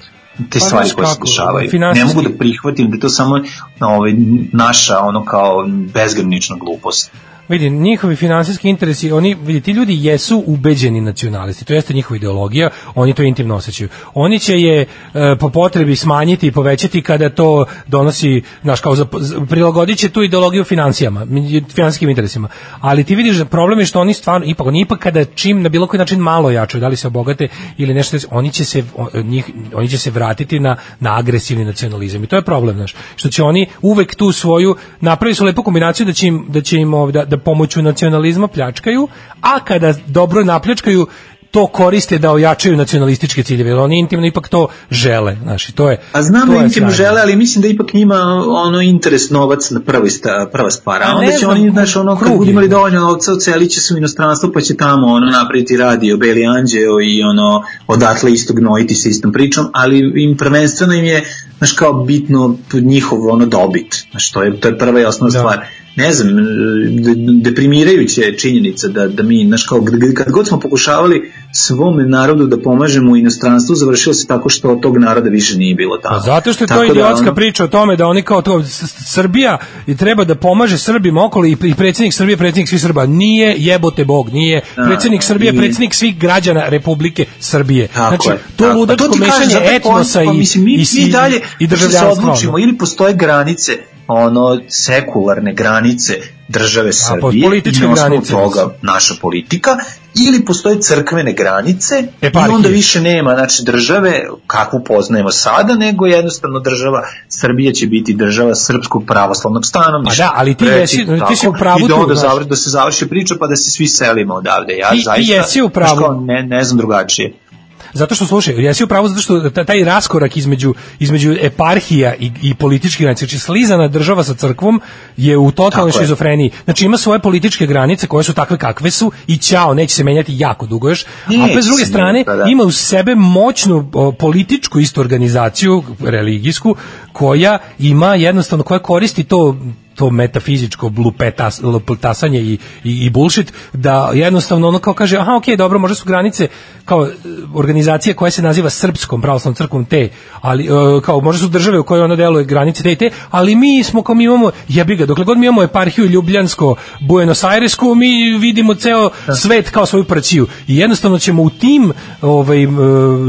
te Pa stvari koje se dešavaju. Ne mogu da prihvatim da je to samo ovaj, naša ono kao bezgranična glupost. Vidi, njihovi finansijski interesi, oni, vidi, ti ljudi jesu ubeđeni nacionalisti, to jeste njihova ideologija, oni to intimno osjećaju. Oni će je e, po potrebi smanjiti i povećati kada to donosi, znaš, kao za, prilagodit će tu ideologiju financijama, finansijskim interesima. Ali ti vidiš da problem je što oni stvarno, ipak, oni ipak kada čim na bilo koji način malo jačaju, da li se obogate ili nešto, oni će se, njih, oni će se vratiti na, na agresivni nacionalizam i to je problem, znaš, što će oni uvek tu svoju, napravili su lepu kombinaciju da će im, da će im ovda, da pomoću nacionalizma pljačkaju, a kada dobro napljačkaju, to koriste da ojačaju nacionalističke ciljeve, jer oni intimno ipak to žele, znaš, i to je A znam da intimno žele, ali mislim da ipak njima ono interes novac na prvi sta, prva stvar. A A onda će znam, oni, znaš, ono, kad budu imali dovoljno novca, će se u inostranstvo, pa će tamo ono napraviti radio, Beli Anđeo i ono, odatle isto gnojiti se istom pričom, ali im prvenstveno im je, znaš, kao bitno njihov ono dobit. Znaš, to je, to je prva i osnovna Da. stvar. Ne znam, de- deprimirajuća je činjenica da, da mi, znaš, kao, kad- god smo pokušavali svom narodu da pomažemo u inostranstvu, završilo se tako što od tog naroda više nije bilo tamo. Pa zato što je to Tako da, idiotska ono- priča o tome da oni kao to Srbija i treba da pomaže Srbima okolo i i predsjednik Srbije predsjednik svih Srba nije jebote bog nije Da, predsjednik Srbije nije. predsjednik svih građana Republike Srbije Tako znači je, to tako. ludačko Pa to mešanje etnosa pa i mislim, mi, i, mi dalje i da se državljanstva odlučimo ili postoje granice ono sekularne granice države Srbije političke i na osnovu toga naša politika ili postoje crkvene granice i Eparhije. onda više nema znači države kakvu poznajemo sada nego jednostavno država Srbija će biti država srpskog pravoslavnog stanovništva A da, ali ti jesi- ti si u tako, pravu i da onda završi, da se završi priča pa da se svi selimo odavde. Ja Ti- ti zaista jesi u pravu. ne, ne znam drugačije Zato što slušaj, jesi u pravu zato što ta- taj raskorak između između eparhija i, i političkih granica, znači slizana država sa crkvom je u totalnoj šizofreniji. Znači ima svoje političke granice koje su takve kakve su i ćao, neće se menjati jako dugo još. A Neće opet s druge strane pa da. ima u sebe moćnu o, političku istu organizaciju religijsku koja ima jednostavno koja koristi to to metafizičko blupetas, luptasanje i, i, i bullshit, da jednostavno ono kao kaže, aha, okej, dobro, možda su granice kao e, organizacija koja se naziva Srpskom pravoslavnom crkvom te, ali e, kao možda su države u kojoj ona deluje granice te i te, ali mi smo kao mi imamo, jebi ga, dokle god mi imamo eparhiju Ljubljansko, Buenos Airesku, mi vidimo ceo svet kao svoju prćiju. I jednostavno ćemo u tim ovaj, e,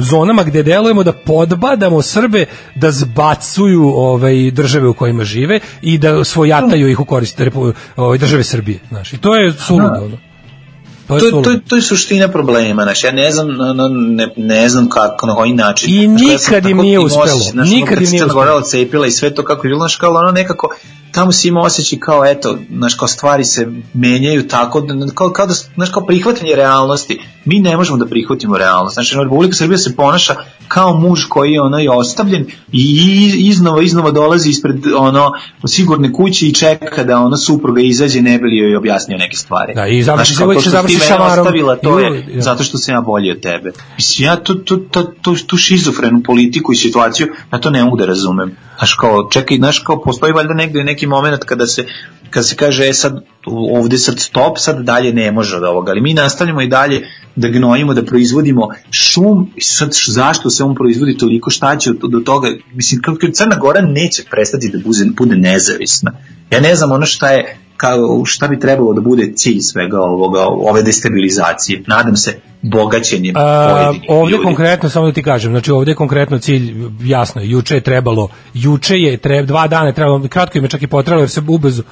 zonama gde delujemo da podbadamo Srbe da zbacuju ovaj, države u kojima žive i da svojataju ih u korist ovaj, države Srbije. Znaš. I to je suludo. Ono. To je to, to, to je suština problema, znači ja ne znam, no, ne, ne znam kako, na koji način. I Znaš, nikad im nije uspelo. znaš, Nikad kad im nije uspelo. Gora odcepila i sve to kako je bilo, znaš, kao ono nekako, tamo si ima osjećaj kao, eto, znaš, kao stvari se menjaju tako, da- kao, kao da, znaš, kao prihvatanje realnosti. Mi ne možemo da prihvatimo realnost. Znači, Republika Srbija se ponaša kao muž koji je ono i ostavljen i iznova, iznova dolazi ispred ono sigurne kuće i čeka da ono supruga izađe ne bi li joj objasnio neke stvari. Da, i završi Znaš, kao to što ti šamarom. ostavila, to je ja. zato što sam ja bolji od tebe. Mislim, ja tu, tu, tu, tu, tu šizofrenu politiku i situaciju, ja to ne mogu da razumem. Znaš, kao, čekaj, znaš, kao, postoji valjda negde neki moment kada se, kada se kaže, e, sad, ovde sad stop, sad dalje ne može od ovoga, ali mi nastavljamo i dalje da gnojimo, da proizvodimo šum, sad zašto se on proizvodi toliko, šta će do toga, mislim, Crna Gora neće prestati da bude nezavisna. Ja ne znam ono šta je, kao, šta bi trebalo da bude cilj svega ovoga, ove destabilizacije. Nadam se bogaćenjem A, ovdje ljudi. konkretno samo da ti kažem, znači ovdje je konkretno cilj jasno, je, juče je trebalo, juče je treba dva dana je trebalo, kratko im je čak i potrebalo jer se ubrzo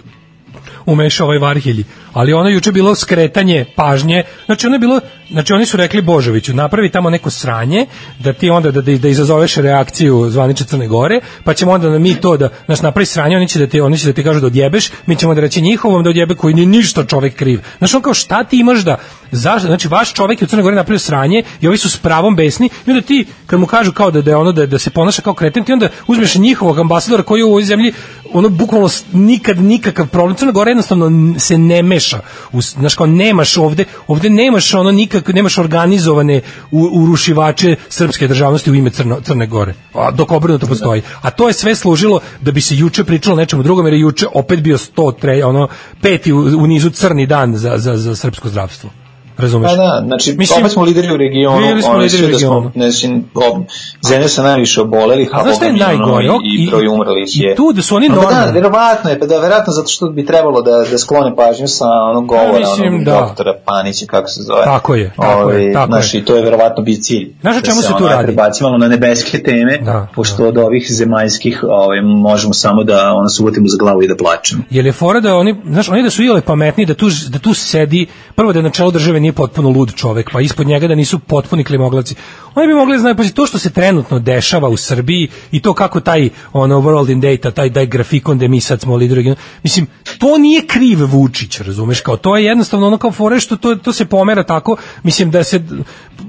umešao ovaj Varhelji. Ali ono juče bilo skretanje pažnje. Znači ono je bilo, znači oni su rekli Božoviću, napravi tamo neko sranje da ti onda da, da, da izazoveš reakciju zvanične Crne Gore, pa ćemo onda da mi to da nas napravi sranje, oni će da ti oni će da ti kažu da odjebeš, mi ćemo da reći njihovom da odjebe koji ni ništa čovek kriv. Znači on kao šta ti imaš da zašto znači vaš čovek je u Crnoj Gori napravio sranje i ovi su s pravom besni i onda ti kad mu kažu kao da da ono da, da se ponaša kao kreten ti onda uzmeš njihovog ambasadora koji je u ovoj zemlji ono bukvalno nikad nikakav problem. Crna Gora jednostavno se ne meša u, znaš kao nemaš ovde ovde nemaš ono nikak nemaš organizovane u, urušivače srpske državnosti u ime Crno, Crne Gore a dok obrnuto postoji. A to je sve služilo da bi se juče pričalo nečemu drugom jer je juče opet bio 103 ono peti u, u nizu crni dan za, za, za srpsko zdravstvo razumeš Pa da, znači Mislim, opet smo lideri u regionu, bili smo lideri u da smo, regionu. znači, ob, zemlja sa najviše obolelih, A znaš šta je najgore? I, i- i broj umrlih i je. tu da su oni Pa Da, normalni. verovatno je, pa da, verovatno zato što bi trebalo da, da sklone pažnju sa onog govora, mislim, onog da. doktora Panića, kako se zove. Tako je, tako je, Ovaj, tako znaš, je. i to je verovatno bio cilj. Znaš o Da čemu se tu ono, radi? Prebacimo na nebeske teme, Da, pošto od ovih zemaljskih ovaj, možemo samo da ono, se uvatimo za glavu i da plačemo. Jer je fora da oni, znaš, oni da su iole pametni, da tu, da tu sedi, prvo da na čelu države nije potpuno lud čovek, pa ispod njega da nisu potpuni klimoglavci. Oni bi mogli znaju, pa to što se trenutno dešava u Srbiji i to kako taj ono world in data, taj, taj grafikon da mi sad smo lideri mislim, to nije kriv Vučić, razumeš, kao to je jednostavno ono kao fore što to, to se pomera tako, mislim da se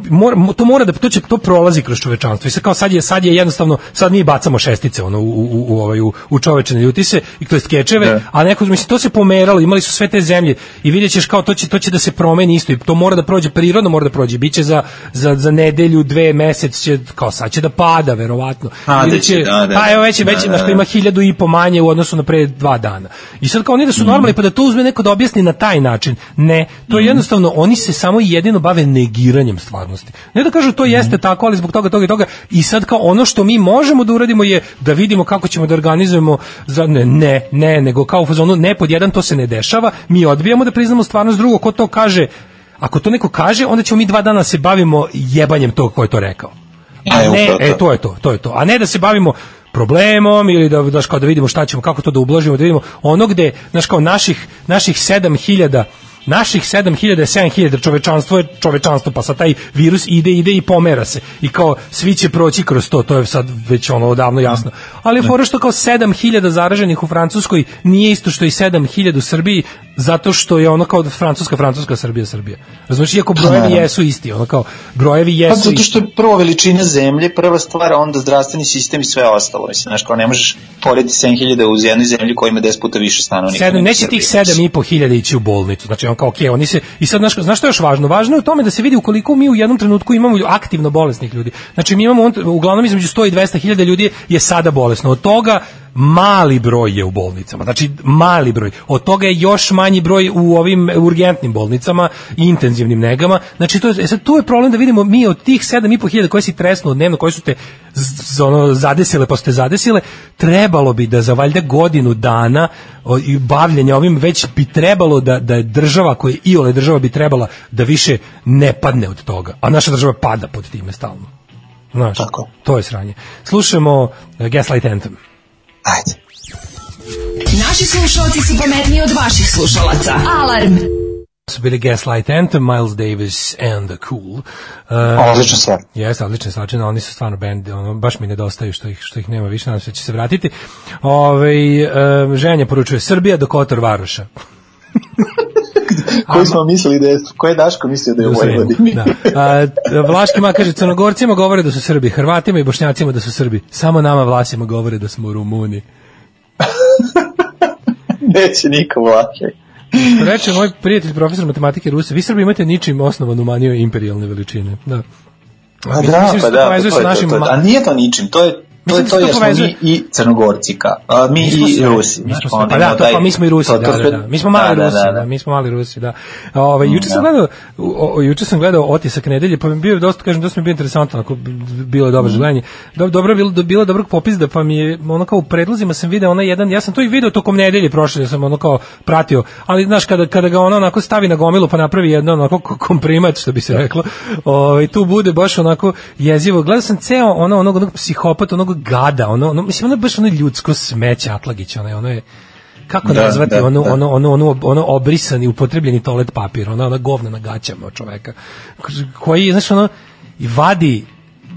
mora, to mora da to će to prolazi kroz čovečanstvo. I sad kao sad je sad je jednostavno sad mi bacamo šestice ono u u u ovaj u, u čovečane ljutise i to jest kečeve, Da. a neko mislim to se pomeralo, imali su sve te zemlje i vidjećeš kao to će to će da se promeni isto i to mora da prođe prirodno, mora da prođe. Biće za, za, za nedelju, dve, mesec će, kao sad će da pada, verovatno. Padat Ili će, da, da, Pa evo već, je- da, već, da, da. ima hiljadu i po manje u odnosu na pre dva dana. I sad kao oni da su normalni, pa da to uzme neko da objasni na taj način. Ne, to je jednostavno, oni se samo jedino bave negiranjem stvarnosti. Ne da kažu to jeste tako, ali zbog toga, toga i toga. I sad kao ono što mi možemo da uradimo je da vidimo kako ćemo da organizujemo za ne, ne, ne, nego kao u fazonu ne pod jedan to se ne dešava, mi odbijamo da priznamo stvarnost drugo ko to kaže Ako to neko kaže, onda ćemo mi dva dana se bavimo jebanjem tog ko je to rekao. A E, ne, upravo e, to. to je to, to je to. A ne da se bavimo problemom ili da daš kao da vidimo šta ćemo kako to da ublažimo da vidimo ono gde znaš kao naših naših 7000 naših 7000 7000 čovečanstvo je čovečanstvo pa sad taj virus ide ide i pomera se. I kao svi će proći kroz to to je sad već ono odavno jasno. Ali fora što kao 7000 zaraženih u Francuskoj nije isto što i 7000 u Srbiji zato što je ono kao Francuska Francuska Srbija Srbija razumiješ iako brojevi jesu isti ono kao brojevi Pa jesu zato isti što je prvo veličina zemlje, prva stvar, onda zdravstveni sistem i sve ostalo. Mislim, znaš, kao ne možeš porediti 7000 uz jednoj zemlji koja ima 10 puta više stanovnika. Sedam, neće tih sedam i po hiljada ići u bolnicu. Znači on kao okej, oni se i sad znaš, znaš što je još važno? Važno je u tome da se vidi ukoliko mi u jednom trenutku imamo aktivno bolesnih ljudi. Znači mi imamo uglavnom između 100 i 200 hiljada ljudi je sada bolesno. Od toga mali broj je u bolnicama. Znači mali broj. Od toga je još manji broj u ovim urgentnim bolnicama i intenzivnim negama. Znači to je, e sad tu je problem da vidimo mi od tih 7.500 koje si tresnuo dnevno, koje su te ono, zadesile, pa su te zadesile, trebalo bi da za valjda godinu dana o, i bavljenja ovim već bi trebalo da, da je država koja je iole država bi trebala da više ne padne od toga. A naša država pada pod time stalno. Znaš, Tako. to je sranje. Slušamo uh, Gaslight Anthem. Ajde. Naši slušalci su pametniji od vaših slušalaca. Alarm. su bili Gaslight Anthem, Miles Davis and the Cool. Uh, Odlična stvar. Jeste, odlična stvarčina, oni su stvarno bend, ono, baš mi nedostaju što ih, što ih nema više, nadam se da će se vratiti. Ove, uh, ženja poručuje Srbija do Kotor Varoša. Koji smo mislili da je, ko je Daško mislio da je u Sremu, Vojvodini? Da. A, Vlaškima kaže, crnogorcima govore da su Srbi, Hrvatima i Bošnjacima da su Srbi. Samo nama Vlasima govore da smo Rumuni. Neće niko vlake. Što reče moj prijatelj profesor matematike Rusa, vi Srbi imate ničim osnovanu maniju imperijalne veličine. Da. Pa Mislim- da, mislim pa da, povezuje to je to, to to. A nije to ničim, to je to je da to jer smo mi i Crnogorci ka. A mi, Mi i sve. Rusi. Mi smo. Pa da, to, pa mi smo i Rusi, to- to da, da, da. Mi smo mali da, da, Rusi, da, da, da. mi smo mali Rusi, da. Ove, juče sam Da. gledao, o, juče sam gledao otisak nedelje, pa mi bio dosta, kažem, dosta mi bio interesantno, ako bilo je dobro za gledanje. Do, dobro bilo, bilo dobrog popis da pa mi je, ono kao u predlozima sam video onaj jedan, ja sam to i video tokom nedelje prošle, ja sam ono kao pratio, ali znaš, kada, kada ga ono onako stavi na gomilu pa napravi jedno onako ko- komprimat, što bi se reklo, ovaj tu bude baš onako jezivo. Gledao sam ceo ono, onog, onog psihopata, onog gada, ono, ono, mislim, ono je baš ono ljudsko smeće Atlagić, ono, je- ono je, kako Da, nazvati da, ono, da. ono, ono, ono, ono obrisani, upotrebljeni toalet papir, ono, ono govna na gaćama od čoveka, koji, znaš, ono, i vadi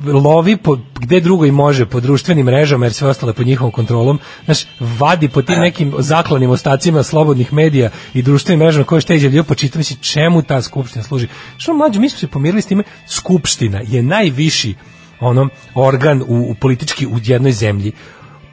lovi po, gde drugo i može po društvenim mrežama jer sve ostale pod njihovom kontrolom znaš, vadi po tim nekim zaklanim ostacima slobodnih medija i društvenim mrežama koje što je izjavljio pa čitam si čemu ta skupština služi što mlađe mi smo se pomirili s time skupština je najviši ono organ u, u politički u jednoj zemlji.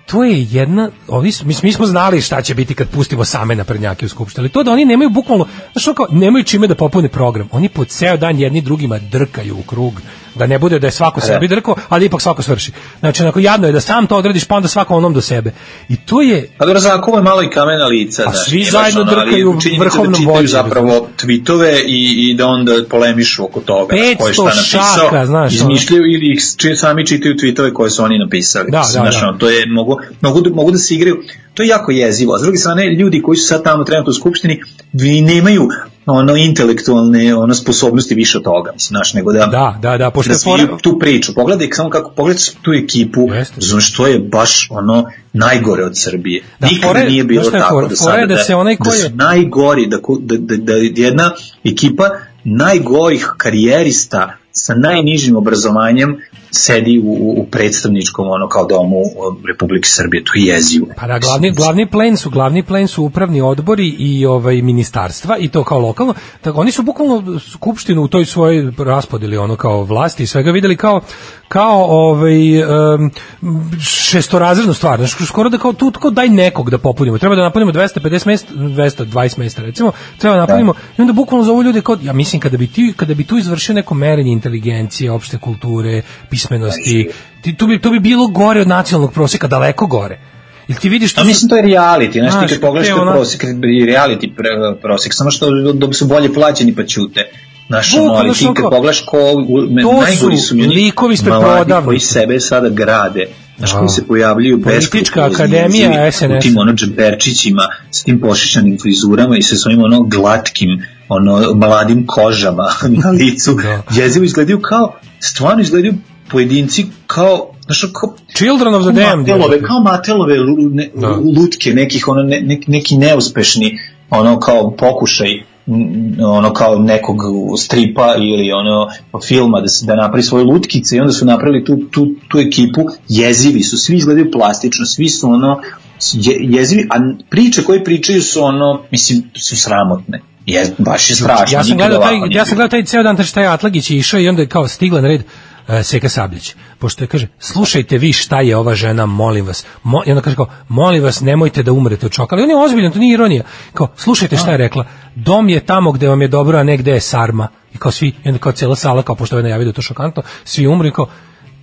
To je jedna, su, mi, mi smo znali šta će biti kad pustimo same naprednjake u skupštini, ali to da oni nemaju bukvalno, znaš kao, nemaju čime da popune program, oni po ceo dan jedni drugima drkaju u krug, da ne bude da je svako sebi drko, ali ipak svako svrši. Znači, onako, jadno je da sam to odradiš, pa onda svako onom do sebe. I to je, A dobro, zakuva je malo i kamena lica. A svi nije zajedno ono, drkaju činjenica vrhovnom da čitaju vođi, zapravo tweetove i, i da onda polemišu oko toga. 500 ko je šta napisao, šaka, znaš, ono. Izmišljaju ili ih sami čitaju tweetove koje su oni napisali. Da, da, znaš, da. ono, to je, mogu, mogu, da- mogu da se igraju. To je jako jezivo. S druge strane, ljudi koji su sad tamo trenutno u skupštini, vi nemaju ono intelektualne ono sposobnosti više od toga, mislim, znaš, nego da da, da, da, pošto da je fora- tu priču. Pogledaj samo kako pogledaj tu ekipu, znaš što je baš ono najgore od Srbije. Da, Nikada fora- nije bilo je tako fora? do sada. je da se onaj ko da je- su najgori, da, ko- da, da, da jedna ekipa najgorih karijerista sa najnižim obrazovanjem sedi u, u predstavničkom ono kao domu Republike Srbije, to je jezivo. Pa da, glavni, glavni plen su, glavni plen su upravni odbori i ovaj ministarstva i to kao lokalno. Tako oni su bukvalno skupštinu u toj svojoj raspodeli ono kao vlasti i svega videli kao kao ovaj um, šestorazrednu stvar. Znači, skoro da kao tu kao daj nekog da popunimo. Treba da napunimo 250 mesta, 220 mesta recimo. Treba da napunimo i onda bukvalno zovu ljude kao ja mislim kada bi ti kada bi tu izvršio neko merenje inteligencije, opšte kulture, pismenosti, ti, tu bi to bi bilo gore od nacionalnog proseka, daleko gore. Jel ti vidiš A to su- mislim to je reality, znaš ti kad pogledaš ono- prosek, reality pre, prosek, samo što da su bolje plaćeni pa ćute. Ono, Bukvalno ali ti što kad pogledaš ko, To najgori su su likovi ispred mladi prodavnica. koji sebe sada grade. Znaš, Da. koji se pojavljuju Politička akademija SNS. U tim ono džemperčićima, s tim pošišanim frizurama i sa svojim ono glatkim, ono mladim kožama na licu. Da. Jezivo izgledaju kao, stvarno izgledaju pojedinci kao, znaš, kao Children of the Damned. Matelove, kao Matelove ne, Da. lutke, nekih ono, ne, ne- neki neuspešni ono kao pokušaj ono kao nekog stripa ili ono filma da se da napravi svoje lutkice i onda su napravili tu, tu, tu ekipu. Jezivi su, svi izgledaju plastično svi su ono je, jezivi, a priče koje pričaju su ono mislim su sramotne. Je, baš je strašno ja sam gledao taj, ja sam gledao taj ceo dan taj šta je Atlagić je išao i onda je kao stigla na red Seka Sabljić. Pošto je kaže, slušajte vi šta je ova žena, molim vas. Mo, I onda kaže kao, molim vas, nemojte da umrete od šoka. Ali on je ozbiljan, to nije ironija. Kao, slušajte šta je rekla. Dom je tamo gde vam je dobro, a ne gde je sarma. I kao svi, i onda kao cela sala, kao pošto je najavio da je to šokantno, svi umru i kao,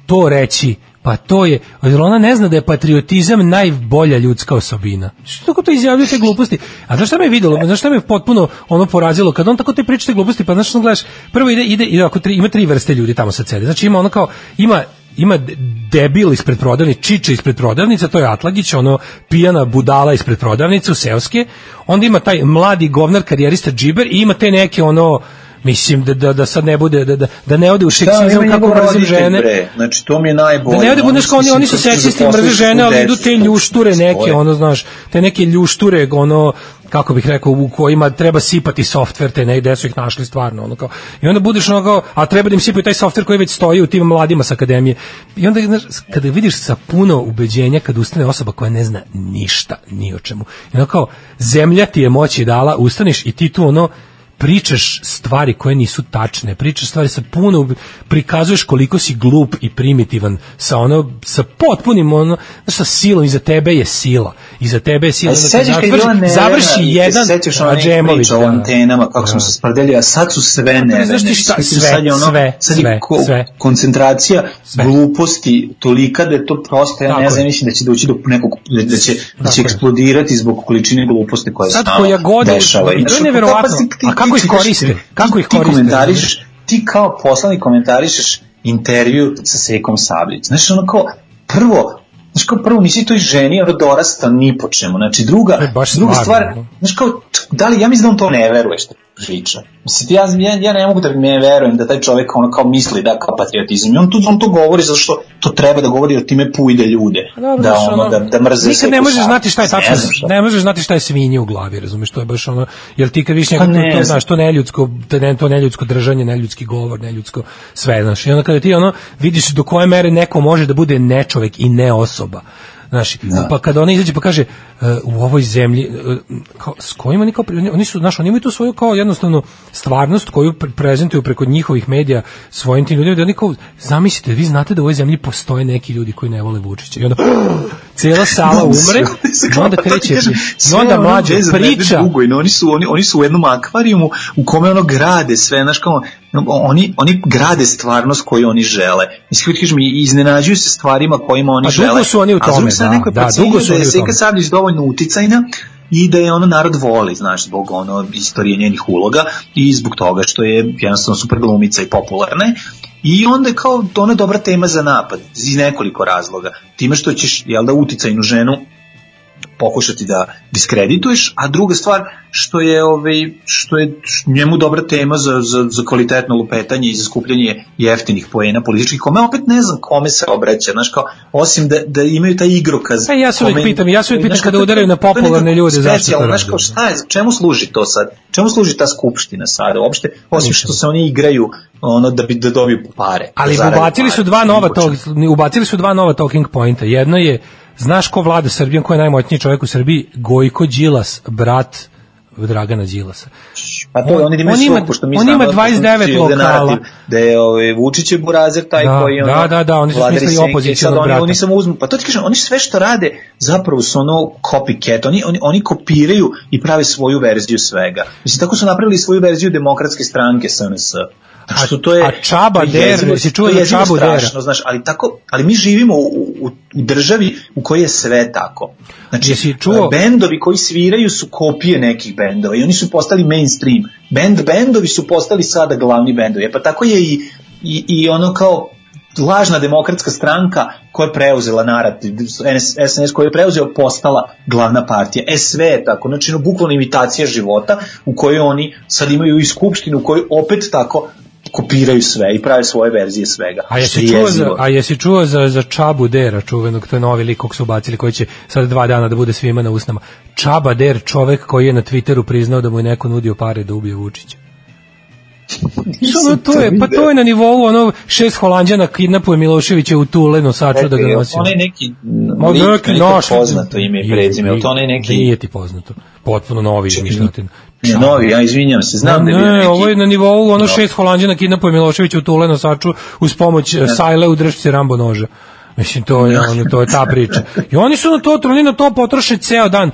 to reći, pa to je, jer ona ne zna da je patriotizam najbolja ljudska osobina. Što tako to izjavljaju te gluposti? A znaš šta me videlo? Znaš šta me potpuno ono porazilo? Kad on tako te priča te gluposti, pa znaš što gledaš, prvo ide, ide, ide ako tri, ima tri vrste ljudi tamo sa cede. Znači ima ono kao, ima ima de- debil ispred prodavnice, čiče ispred prodavnice, to je Atlagić, ono pijana budala ispred prodavnice u seoske, onda ima taj mladi govnar karijerista džiber i ima te neke ono mislim da, da, da sad ne bude da, da, da ne ode u Da, seksizam ima kako roditelj, žene bre. Znači, to mi je najbolje. da ne ode budeš kao oni, oni su će seksisti, mrze žene, ali idu te ljušture neke, ono, znaš, te neke ljušture, ono, kako bih rekao, u kojima treba sipati softver, te ne, gde su ih našli stvarno, ono kao, i onda budeš ono kao, a treba da im sipaju taj softver koji već stoji u tim mladima sa akademije. I onda, znaš, kada vidiš sa puno ubeđenja, kada ustane osoba koja ne zna ništa, ni o čemu, i ono kao, zemlja ti je moći dala, ustaneš i ti tu ono, pričaš stvari koje nisu tačne, pričaš stvari sa puno, prikazuješ koliko si glup i primitivan, sa ono, sa potpunim ono, znaš, sa silom, iza tebe je sila, iza tebe je sila, A onda se te sećaš kad je bila završi, nevena završi jedan se sećaš Adžemović, priča o da. antenama, kako smo se sprdeli, a sad su sve nevene. znaš ti šta, sve, sad je ono, sve, sad je sve, ko- sve. koncentracija Sve. gluposti tolika da je to prosto, ja ne znam, mislim da će doći do nekog, da, da će, da će eksplodirati zbog količine gluposti koja se Sad stalno koja god dešava. i to je neverovatno. ti- A kako ti ih koriste? ti- Kako ih ti koriste, komentarišeš, ti kao poslanik komentarišeš intervju sa Sekom Sabljić. Znaš, ono kao, prvo, Znaš kao prvo nisi toj ženi ono dorasta ni po čemu. Znači druga, baš druga stvar, ono. znaš kao, da li, ja mislim da on to ne veruje što priča. Mislim, ja, ja, ja ne mogu da ne verujem da taj čovek ono kao misli da kao patriotizam. I on, tu, on to govori zato što to treba da govori jer time pujde ljude. Pa Dobro, da, znaš, ono, da, da mrze Nikad ne možeš znati šta je Ne tačno, šta. ne možeš znati šta je svinje u glavi, razumeš, to je baš ono, jer ti kad vidiš Pa ne to, znam. znaš, to neljudsko, to, ne, to neljudsko držanje, neljudski govor, neljudsko sve, znaš, i onda kada ti ono, vidiš do koje mere neko može da bude nečovek i ne osoba, Znaš, pa kada ona izađe pa kaže u ovoj zemlji e, kao, s kojima oni kao oni- su znaš, oni imaju tu svoju kao jednostavno stvarnost koju pre- prezentuju preko njihovih medija svojim tim ljudima da oni kao zamislite vi znate da u ovoj zemlji postoje neki ljudi koji ne vole Vučića i onda cela sala umre i onda kreće i onda mlađe priča Dugo, i oni su oni oni su u jednom akvarijumu u kome ono grade sve, znaš kao oni oni grade stvarnost koju oni žele. Mislim kažeš mi iznenađuju se stvarima kojima oni A dugo žele. su oni u tome, da, da, dugo su da oni je u tome. Dovoljno uticajna i da je ono narod voli, znaš, zbog ono istorije njenih uloga i zbog toga što je jednostavno super glumica i popularna. I onda je kao ona dobra tema za napad iz nekoliko razloga. Time što ćeš, jel da, uticajnu ženu pokušati da diskredituješ, a druga stvar što je ovaj što je njemu dobra tema za, za, za kvalitetno lupetanje i za skupljanje jeftinih poena političkih, kome opet ne znam kome se obraća, znaš kao, osim da, da imaju taj igrokaz. E, ja se kome- pitam, ja se uvijek pitam kada udaraju na popularne ljude, zašto to specijalno, znaš rade? kao, šta je, čemu služi to sad? Čemu služi ta skupština sada? Uopšte, osim što se oni igraju ono da bi da dobiju pare. Ali da ubacili su pare. dva nova talk, ubacili su dva nova talking pointa. Jedno je znaš ko vlada Srbijom, ko je najmoćniji čovjek u Srbiji? Gojko Đilas, brat Dragana Đilasa. Pa to On- on, imaju on ima- pošto mi on znamo ima da 29 je ovde lokala. Da je ovaj, Vučić je burazer taj Da, koji ono, da, da, da, oni su vladari smislili senke i opozicionog sad oni, oni samo uzmu, pa to ti kažem, oni sve što rade zapravo su ono copycat, oni, oni, oni kopiraju i prave svoju verziju svega. Mislim, tako su napravili svoju verziju demokratske stranke SNS. Znači, što to je, a Čaba Der, jesi čuo je jezivo Čabu strašno, znaš, ali tako, ali mi živimo u, u, u državi u kojoj je sve tako. Znači, Jesi čuo- bendovi koji sviraju su kopije nekih bendova i oni su postali mainstream. Band bendovi su postali sada glavni bendovi. E pa tako je i, i, i ono kao lažna demokratska stranka koja je preuzela narativ, NS SNS koja je preuzeo postala glavna partija. E sve je tako, znači no, bukvalno imitacija života u kojoj oni sad imaju i skupštinu u kojoj opet tako kopiraju sve i prave svoje verzije svega. A jesi čuo za, a jesi čuo za, za Čabu Dera, čuvenog, to je novi lik kog su ubacili, koji će sad dva dana da bude svima na usnama. Čaba Der, čovek koji je na Twitteru priznao da mu je neko nudio pare da ubije Vučića. Što ono, to je, pa to je na nivou ono šest Holanđana kidnapuje Miloševića u Tule nosaču da ga nosi. Onaj neki, Ma lik, neki naš to poznato ime i prezime, to onaj neki... Nije ti poznato. Potpuno novi izmišljotin. Ne, novi, ja izvinjam se, znam da je bio ne, neki... ovo je na nivou ono No. šest Holanđana kidnapuje Miloševića u Tule nosaču uz pomoć e, sajle u dršci Rambo noža. Mislim, to je, ono, to je ta priča. I oni su na to, oni na to potroše ceo dan.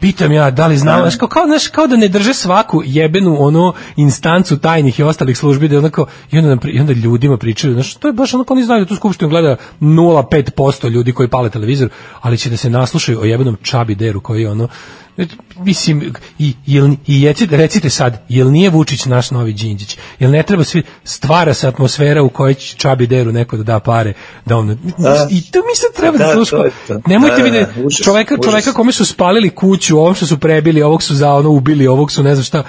Pitam ja, da li znaš, kao, kao, znaš, kao da ne drže svaku jebenu ono instancu tajnih i ostalih službi, da onako, i onda, nam i onda ljudima pričaju, znaš, to je baš onako, oni znaju da tu skupštinu gleda 0,5% ljudi koji pale televizor, ali će da se naslušaju o jebenom Čabi Deru koji ono, mislim, i, jel, i recite, recite sad, jel nije Vučić naš novi Đinđić? Jel ne treba svi, stvara se atmosfera u kojoj će Čabi Deru neko da da pare, da on, i to mi se treba da, Da, slušamo. Nemojte Da, da, da, da, čoveka, čoveka kome su spalili kuću, ovog što su prebili, ovog su za ono ubili, ovog su ne znam šta,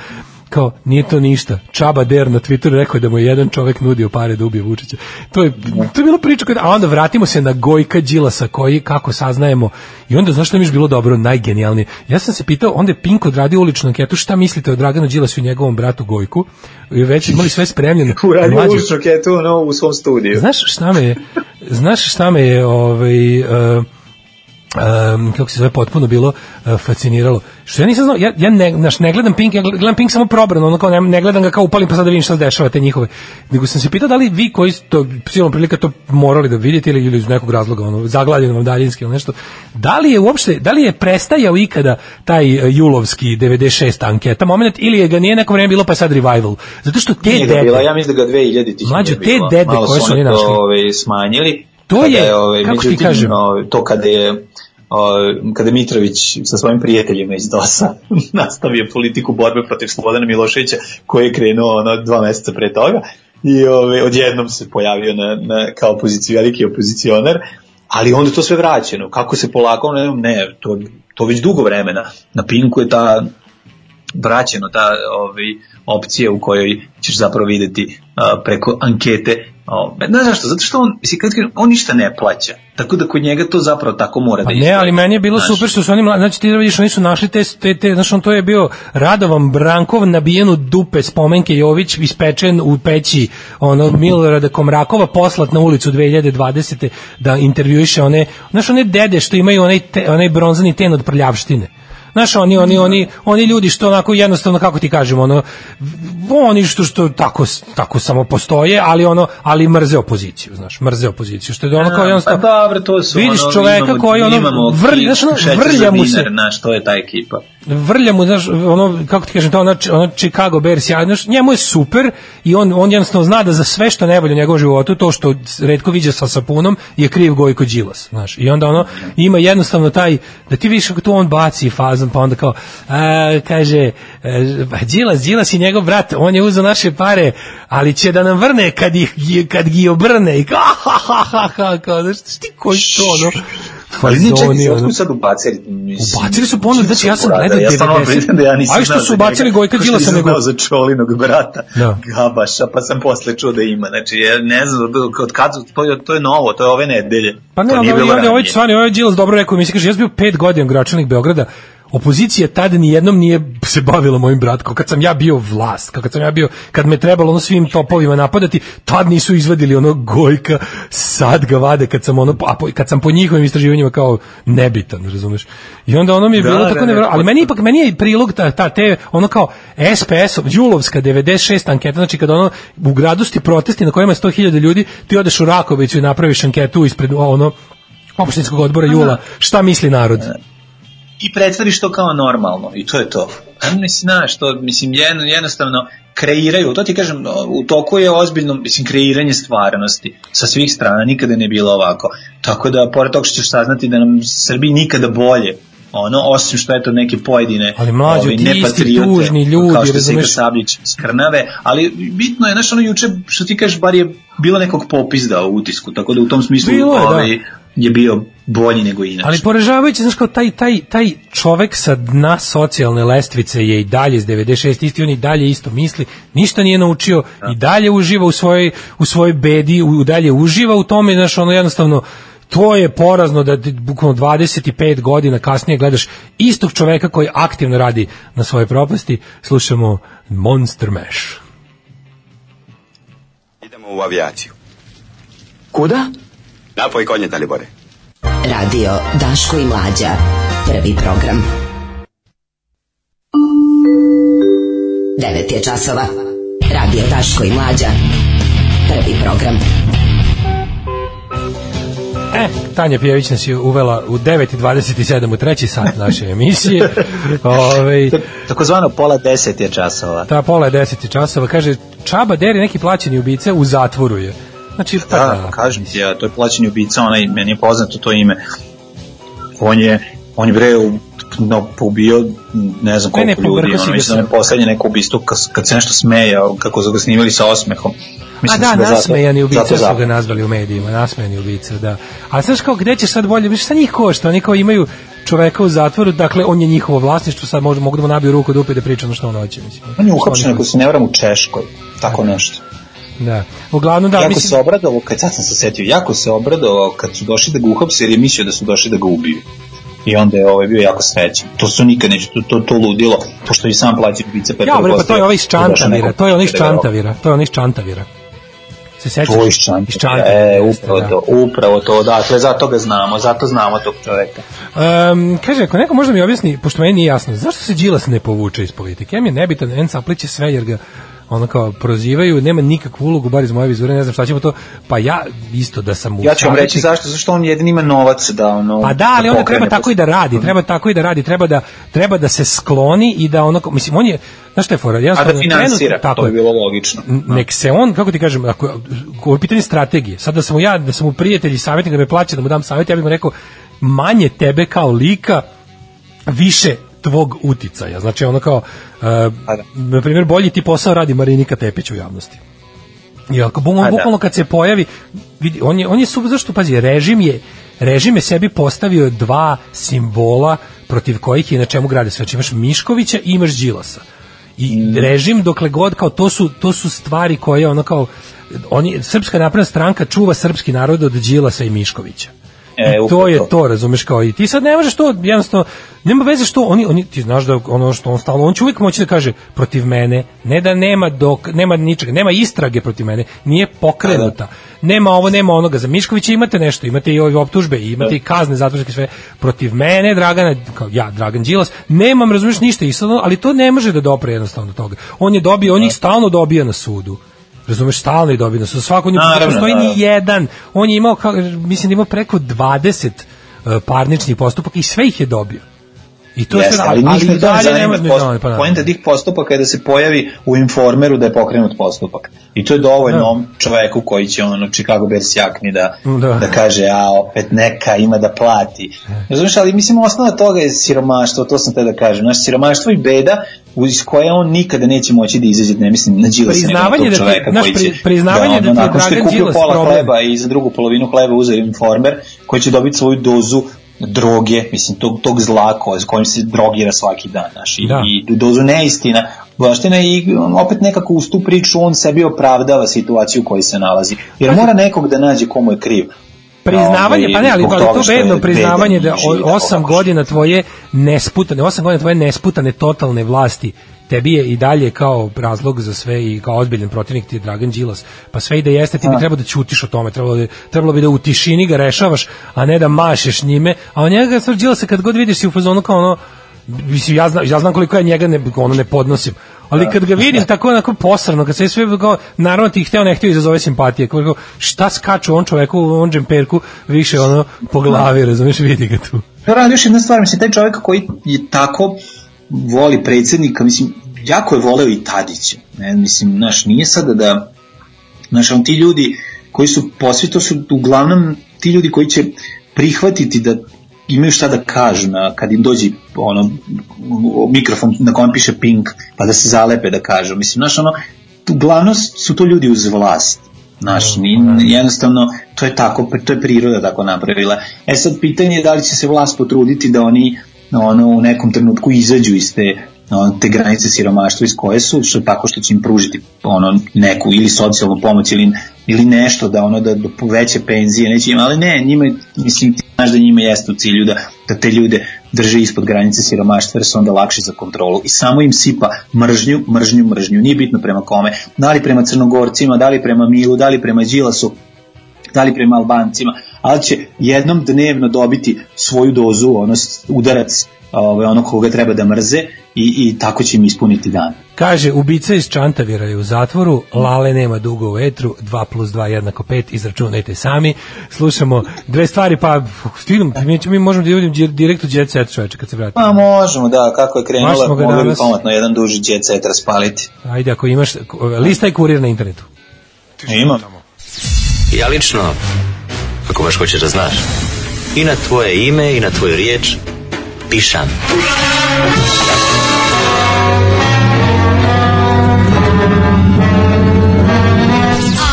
kao, nije to ništa. Čaba Der na Twitteru rekao da mu je jedan čovek nudio pare da ubije Vučića. To je, to je bila priča, koja, a onda vratimo se na Gojka Đilasa koji, kako saznajemo, i onda, znaš što mi je bilo dobro, najgenijalnije? Ja sam se pitao, onda je Pink odradio uličnu anketu, šta mislite o Draganu Đilasu i njegovom bratu Gojku? I već imali sve spremljeno. Uradio uličnu ketu ono, u svom studiju. Znaš šta me je, znaš šta me je ovaj, uh, um, kako se zove potpuno bilo uh, fasciniralo. Što ja nisam znao, ja, ja ne, znaš, ne gledam Pink, ja gledam Pink samo probrano, ono kao ne, ne gledam ga kao upalim pa sad da vidim šta se dešava te njihove. Nego sam se pitao da li vi koji ste to silom prilika to morali da vidite ili, ili iz nekog razloga, ono, zaglavljeno vam daljinski ili nešto, da li je uopšte, da li je prestajao ikada taj uh, julovski 96 anketa moment ili je ga nije neko vreme bilo pa je sad revival? Zato što te Nije dede, bila, ja mislim da ga 2000 tih Mlađo, nije te dede Malo koje su oni to, našli. Ovaj, smanjili. To Kada je, ovaj, kako ti međutim, kažem? ovaj, to kada je ovaj, kada Mitrović sa svojim prijateljima iz DOS-a nastavio politiku borbe protiv Slobodana Miloševića koji je krenuo ono dva meseca pre toga i ovaj, odjednom se pojavio na, na, kao opozici, veliki opozicionar ali onda to sve vraćeno. Kako se polako, ne, ne to, to već dugo vremena. Na Pinku je ta vraćeno ta ovaj, opcija u kojoj ćeš zapravo videti a, preko ankete O, znaš zašto? Zato što on, mislim, kad, kažem, on ništa ne plaća. Tako da kod njega to zapravo tako mora Pa da ne, izgleda. ali meni je bilo Znaš, super što su oni znači ti da vidiš, oni su našli te, te, te znači on to je bio Radovan Brankov nabijen u dupe spomenke Jović ispečen u peći ono Milorada Komrakova poslat na ulicu 2020. da intervjuiše one, znaš one dede što imaju onaj, te, onaj bronzani ten od prljavštine. Znaš, oni, oni, oni, oni ljudi što onako jednostavno, kako ti kažemo, ono, oni što, što tako, tako samo postoje, ali ono, ali mrze opoziciju, znaš, mrze opoziciju, što je ono kao Pa jednostavno, dobro, to su vidiš ono, čoveka imamo, koji ono, vrlja, znaš, ono, vrlja mu se, Znaš, to je ta ekipa. Vrlja mu, znaš, ono, kako ti kažem, to ono, ono Chicago Bears, ja, znaš, njemu je super i on, on jednostavno zna da za sve što ne volje u njegovom životu, to što redko viđa sa sapunom, je kriv Gojko Đilas, znaš, i onda ono, ima jednostavno taj, da ti vidiš kako to on baci fazom, pa onda kao, a, kaže, e, pa Đilas, Đilas i njegov brat, on je uzeo naše pare, ali će da nam vrne kad ih, kad gi obrne, i kao, ha, ha, ha, ha, kao, znaš, ti koji to, ono, Ali nije čekaj, otkud sad ubacili? Mislim, Ubacili su ponovo, znači ja sam gledao Ja stvarno 90. priznam da ja nisam A i što su ubacili. Gojka Đilasa nisam nego- za Čolinog brata Da. Gabaša, pa sam posle čuo da ima. Znači, ja ne znam, od, kad, to, je, to je novo, to je ove nedelje. Pa ne, ali ovaj ranije. stvarno, ovaj Đilas dobro rekao, mi se kaže, ja sam bio pet godina gračelnik Beograda, opozicija tad ni jednom nije se bavila mojim bratkom. Kad sam ja bio vlast, kad sam ja bio, kad me trebalo ono svim topovima napadati, tad nisu izvadili ono Gojka, sad ga vade kad sam ono, a po, kad sam po njihovim istraživanjima kao nebitan, razumeš? I onda ono mi je Da, bilo da, tako ne, nevjerojatno, ali meni ipak meni je prilog ta, ta te ono kao SPS Julovska 96 anketa znači kad ono u gradu sti protesti na kojima je 100.000 ljudi ti odeš u Rakovicu i napraviš anketu ispred ono opštinskog odbora Jula šta misli narod i predstaviš to kao normalno i to je to. A mislim, znaš, to, mislim, jedno, jednostavno kreiraju, to ti kažem, u toku je ozbiljno, mislim, kreiranje stvarnosti sa svih strana, nikada ne bilo ovako. Tako da, pored toga što ćeš saznati da nam Srbiji nikada bolje, ono, osim što eto neke pojedine Ali mlađo, ovi, ti isti tužni ljudi, kao što se? Ika Sablić skrnave, ali bitno je, znaš, ono juče, što ti kažeš, bar je bilo nekog popizda u utisku, tako da u tom smislu Bilo je, da. Je bio bolji nego inače. ali poražavajuće znaš kao taj, taj, taj čovek sa dna socijalne lestvice je i dalje iz 96 isti on i dalje isto misli ništa nije naučio i dalje uživa u svojoj, u svojoj bedi u, dalje uživa u tome znaš ono jednostavno to je porazno da ti bukvalno 25 godina kasnije gledaš istog čoveka koji aktivno radi na svojoj propasti slušamo Monster Mash Idemo u avijaciju. Kuda? Napoj konje, Dalibore. Radio Daško i Mlađa. Prvi program. 9 je časova. Radio Daško i Mlađa. Prvi program. E, Tanja Pijević nas je uvela u 9.27 u treći sat naše emisije. Ove, Takozvano pola deset je časova. ta pola je 10 časova. Kaže, Čaba Deri neki plaćeni ubice u zatvoru je. Znači, pa Da, da, kažem ti ja, to je plaćeni ubica, onaj, meni je poznato to ime. On je, on je bre, no, pobio ne znam Ne, ne, koliko ljudi, ono, mislim da je poslednje neko ubistvo kad, kad se nešto smeja, kako su ga snimali sa osmehom. A Mislim da, su ga zato- nasmejani ubica zato su ga nazvali u medijima, nasmejani ubica, da. A znaš kao, gde će sad bolje, šta njih košta, oni kao imaju čoveka u zatvoru, dakle, on je njihovo vlasništvo, sad možda mogu da mu nabiju ruku da da priča ono što on hoće, mislim. On je uhapšen, ako se ne varam, u Češkoj, tako nešto. Da. Uglavnom, da, jako mislim, se obradovao, kad sad sam se setio, jako se obradovao kad su došli da ga uhapse jer je mislio da su došli da ga ubiju. I onda je ovaj bio jako srećan. To su nikad neće, to, to, to ludilo, pošto i sam plaći pa je ja, bre, pa to je ovaj iz da je Čantavira, to je onaj iz da Čantavira, to je onaj iz Čantavira. Se sećaš? To je iz Čantavira. Iz Čantavira, E, upravo da. to, upravo to, dakle, zato ga znamo, zato znamo tog čoveka. Um, kaže, ako neko možda mi objasni, pošto meni nije jasno, zašto se Đilas ne povuče iz politike? Ja mi je nebitan, En sapliće sve jer ga ono kao prozivaju, nema nikakvu ulogu, bar iz moje vizure, ne znam šta ćemo to, pa ja isto da sam u Ja ću vam reći zašto, zašto on jedin ima novac da ono... Pa da, ali onda pokrene treba tako i da radi, treba tako i da radi, treba da treba da se skloni i da ono mislim on je znaš šta je fora, A jednostavno da finansira, trenutno- tako to je. bilo logično. N- nek se on, kako ti kažem, ako je pitanje strategije, sad da sam ja, da sam mu prijatelj i savjetnik da me plaća da mu dam savjet, ja bih mu rekao manje tebe kao lika, više tvog uticaja. Znači ono kao, uh, da. na primjer, bolji ti posao radi Marinika Tepić u javnosti. I ako bu- on da. bukvalno kad se pojavi, vidi, on je, on je su, zašto, pazi, režim je, režim je sebi postavio dva simbola protiv kojih je na čemu grade sve. Znači imaš Miškovića i imaš Đilasa. I Mm. režim dokle god kao to su to su stvari koje ono kao oni srpska napredna stranka čuva srpski narod od Đilasa i Miškovića. E, to je to. razumeš kao i ti sad ne možeš to jednostavno nema veze što oni oni ti znaš da ono što on stalno on će uvijek moći da kaže protiv mene, ne da nema dok nema ničega, nema istrage protiv mene, nije pokrenuta. Nema ovo, nema onoga. Za Miškovića imate nešto, imate i ove optužbe, imate i kazne zatvorske sve protiv mene, Dragana, kao ja, Dragan Đilas, nemam, razumeš ništa i sad, ono- ali to ne može da dopre jednostavno do toga. On je dobio, on ih stalno dobija na sudu. Razumeš, na sudu. Svako njih postoji ni jedan. On je imao, kao, mislim da imao preko 20 uh, parničnih postupaka i sve ih je dobio. I to Jeste, sve, ali njih i ne to dalje zanima. post- pa da. Poenta tih postupaka je da se pojavi u informeru da je pokrenut postupak. I to je dovoljno Da. čoveku koji će ono Chicago Bears jakni da, Da. da. kaže a opet neka ima da plati. Razumiješ, ali mislim osnova toga je siromaštvo, to sam te da kažem. Znaš, siromaštvo i beda iz koje on nikada neće moći da izađe, ne mislim na Đilasa, na Priznavanje da ti- koji pri- priznavanje da ti je nakon što je Dragan kupio Đilas pola problem. hleba i za drugu polovinu hleba uzeo informer, koji će dobiti svoju dozu droge, mislim, tog, tog zla koje, s kojim se drogira svaki dan, znaš, i, Da. i dozu neistina, Baština i um, opet nekako uz tu priču on sebi opravdava situaciju u kojoj se nalazi. Jer mora nekog da nađe komu je kriv. Priznavanje, Ovaj, pa ne, ali, to je bedno priznavanje da i živi o- osam ovako. godina tvoje nesputane, osam godina tvoje nesputane totalne vlasti tebi je i dalje kao razlog za sve i kao ozbiljan protivnik ti je Dragan Đilas. Pa sve i da jeste, ti bi trebalo da ćutiš o tome, trebalo, bi- trebalo bi da u tišini ga rešavaš, a ne da mašeš njime. A on njega stvar Đilasa kad god vidiš si u fazonu kao ono, mislim, ja znam, ja znam koliko ja njega ne, ono ne podnosim. Ali kad ga vidim tako onako posrano, kad se sve kao, naravno ti hteo ne hteo izazove simpatije, kao, šta skaču on čoveku, on džemperku, više ono po glavi, razumeš, vidi ga tu. Da radi još jedna stvar, mislim, taj čovjek koji je tako voli predsjednika, mislim, jako je voleo i Tadića. Ne, mislim, znaš, nije sada da, znaš, on ti ljudi koji su posvi, to su uglavnom ti ljudi koji će prihvatiti da imaju šta da kažu na, kad im dođe ono, mikrofon na kojem piše pink, pa da se zalepe da kažu. Mislim, znaš, ono, uglavnom su to ljudi uz vlast. Znaš, ni, jednostavno, to je tako, to je priroda tako napravila. E sad, pitanje je da li će se vlast potruditi da oni ono, u nekom trenutku izađu iz te ono, te granice siromaštva iz koje su, što tako što će im pružiti ono neku ili socijalnu pomoć ili, ili nešto da ono da, da poveće penzije, neće im, ali ne, njima mislim znaš da njima jeste u cilju da, da te ljude drže ispod granice siromaštva jer su onda lakši za kontrolu. I samo im sipa mržnju, mržnju, mržnju, nije bitno prema kome, da li prema crnogorcima, da li prema Milu, da li prema Đilasu, da li prema Albancima, ali će jednom dnevno dobiti svoju dozu, ono, udarac ovaj, ono koga treba da mrze i, i tako će im ispuniti dan. Kaže, ubica iz Čantavira je u zatvoru, Lale nema dugo u etru, 2 plus 2 jednako 5, izračunajte sami. Slušamo dve stvari, pa stignem, mi, ćemo- mi možemo da idemo di- direkt u Jet Set čoveče kad se vratimo. Pa možemo, da, kako je krenula, mogli bi danas- pametno jedan duži jet set raspaliti. Ajde, ako imaš, lista je kurir na internetu. Imam. Ja lično, ako baš hoćeš da znaš, i na tvoje ime i na tvoju riječ pišam.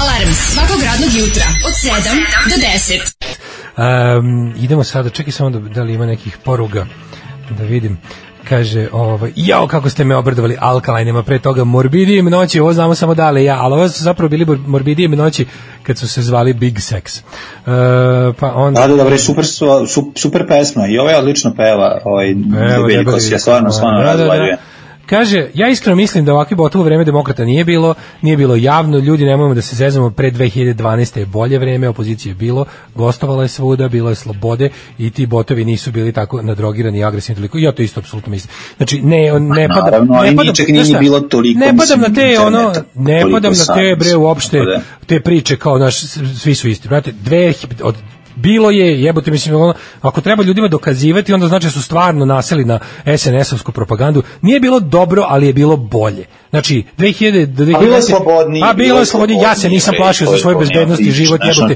Alarm svakog radnog jutra od 7 do 10. Um, idemo sada, čekaj samo da, da li ima nekih poruga, da vidim. Kaže, ovaj, jao kako ste me obradovali alkalajnima pre toga, morbidijem noći, ovo znamo samo dale ja, ali ovo su zapravo bili mor- morbidijem noći kad su se zvali Big Sex. Uh, pa onda... Da, da, dobro, super, su, su- super pesma i ovaj odlično peva, ovaj, Evo, debeli se stvarno, stvarno Da, da, da. razvaljuje. Kaže, ja iskreno mislim da ovakve botovo vreme demokrata nije bilo, nije bilo javno, ljudi nemojmo da se zezamo, pre 2012. je bolje vreme, opozicije je bilo, gostovala je svuda, bilo je slobode i ti botovi nisu bili tako nadrogirani i agresivni toliko. Ja to isto apsolutno mislim. Znači, ne, ne Pa padam, naravno, ali ne nije čak nije bilo toliko, Ne padam na te, ono, ne padam na te, bre, uopšte, tako da. te priče kao, naš, svi su isti. Brate, dve, od bilo je, jebote, mislim, ono, ako treba ljudima dokazivati, onda znači da su stvarno naseli na SNS-ovsku propagandu. Nije bilo dobro, ali je bilo bolje. Znači, 2000 do 2000... A bilo je slobodnije, A bilo je slobodnije, ja se nisam plašio za svoju bezbednost i život, jebote.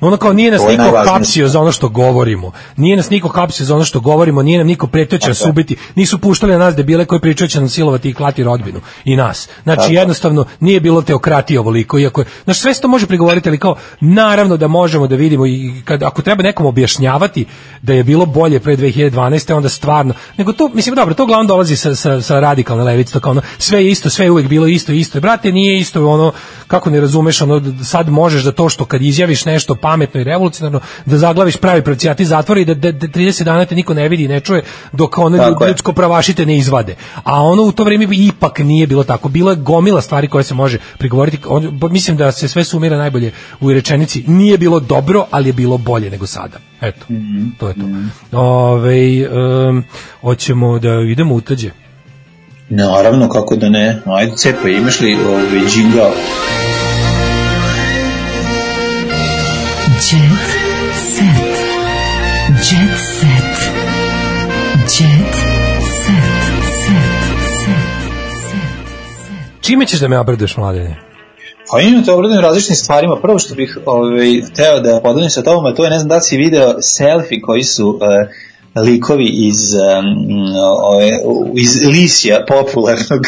Ono kao nije nas niko hapsio za ono što govorimo. Nije nas niko hapsio za ono što govorimo, nije nam niko pretio će nas Tako je. ubiti. Nisu puštali na nas debile koji pričaju će nam silovati i klati rodbinu i nas. Znači jednostavno nije bilo teokratije ovoliko iako znaš sve se to može prigovoriti ali kao naravno da možemo da vidimo i kad ako treba nekom objašnjavati da je bilo bolje pre 2012 onda stvarno nego to mislim dobro to uglavnom dolazi sa, sa, sa radikalne levice kao ono sve je isto sve je uvek bilo isto isto brate nije isto ono kako ne razumeš ono sad možeš da to što kad izjaviš nešto pametno i revolucionarno da zaglaviš pravi pravcijati zatvori da, da, da 30 dana te niko ne vidi ne čuje dok ono ljudsko pravašite ne izvade. A ono u to vrijeme ipak nije bilo tako. Bilo je gomila stvari koje se može prigovoriti. On, mislim da se sve sumira najbolje u rečenici. Nije bilo dobro, ali je bilo bolje nego sada. Eto, to je to. Ove, um, hoćemo da idemo u tađe. Naravno, kako da ne. Ajde, cepa, imaš li ovaj džingao? Jet set. Jet set. Jet set. Set. Set. Čime ćeš da me obraduješ, mladene? Pa imam te obradujem različitim stvarima. Prvo što bih ovaj, teo da podelim sa tobom, a to je, ne znam da li si video selfie koji su eh, likovi iz, um, ove, iz Lisija, popularnog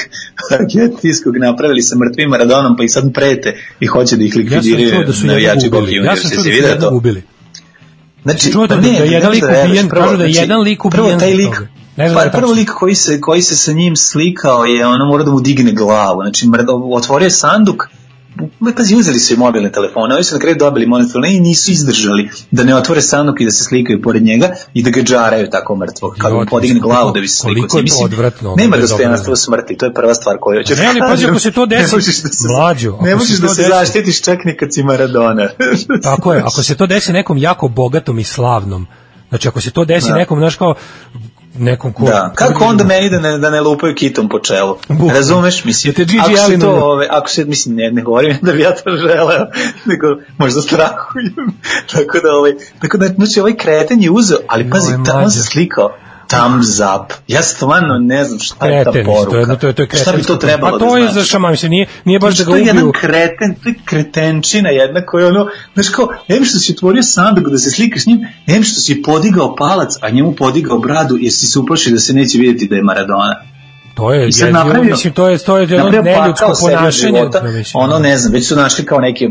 argentiskog, napravili sa mrtvim Maradonom, pa ih sad prete i hoće da ih Ja sam likvidiraju čuo da su navijači Boca ubili. Ja Juniors. sam čuo da su jednog to? ubili. Znači, Čuo da- ne, da jedan lik ubijen, Prvo, da znači, jedan lik Prvo, ubijen taj zbog lik. Ne znam da pa, je prvo lik koji se, koji se sa njim slikao je, ono mora da mu digne glavu. Znači, mrda- otvorio je sanduk, pazi, uzeli su i mobilne telefone, oni su na kraju dobili mobilne i nisu izdržali da ne otvore sanduk i da se slikaju pored njega i da ga džaraju tako mrtvo, kako mu Joj, podigne glavu da bi se slikao. koliko je to Mislim, odvratno, Nema dostojanstva smrti, to je prva stvar koju hoću Ne, ali da pazi, ako se to desi- ne možeš da se, Mlađo, ne možeš da se zaštitiš čak ni kad si Maradona. Tako je, ako se to desi nekom jako bogatom i slavnom, znači ako se to desi Da. nekom, znaš kao, nekom ko... Da, kako onda meni da ne, da ne lupaju kitom po čelu? Bukvalno. Razumeš? Mislim, Da te ako se to, ove, ako se, mislim, ne, ne govorim da bi ja to želeo, nego možda strahujem. tako da, ovaj, tako da, znači, ovaj kreten je uzeo, ali pazi, tamo se slikao thumbs up. Ja stvarno ne znam šta je ta kreten, poruka. to je, to je, to je šta bi to trebalo Pa to da je znači? za šama, mislim, nije, nije baš da ga to je jedan ubiju. kreten, to je kretenčina jedna koja ono, znaš kao, em što si otvorio sanduk da se slikaš s njim, em što si podigao palac, a njemu podigao bradu jer si se uplašio da se neće vidjeti da je Maradona. To je, I sad jezivo, napravio- mislim, to je, to je jedno neljudsko ponašanje. života, da, ono ne znam, već su našli kao neke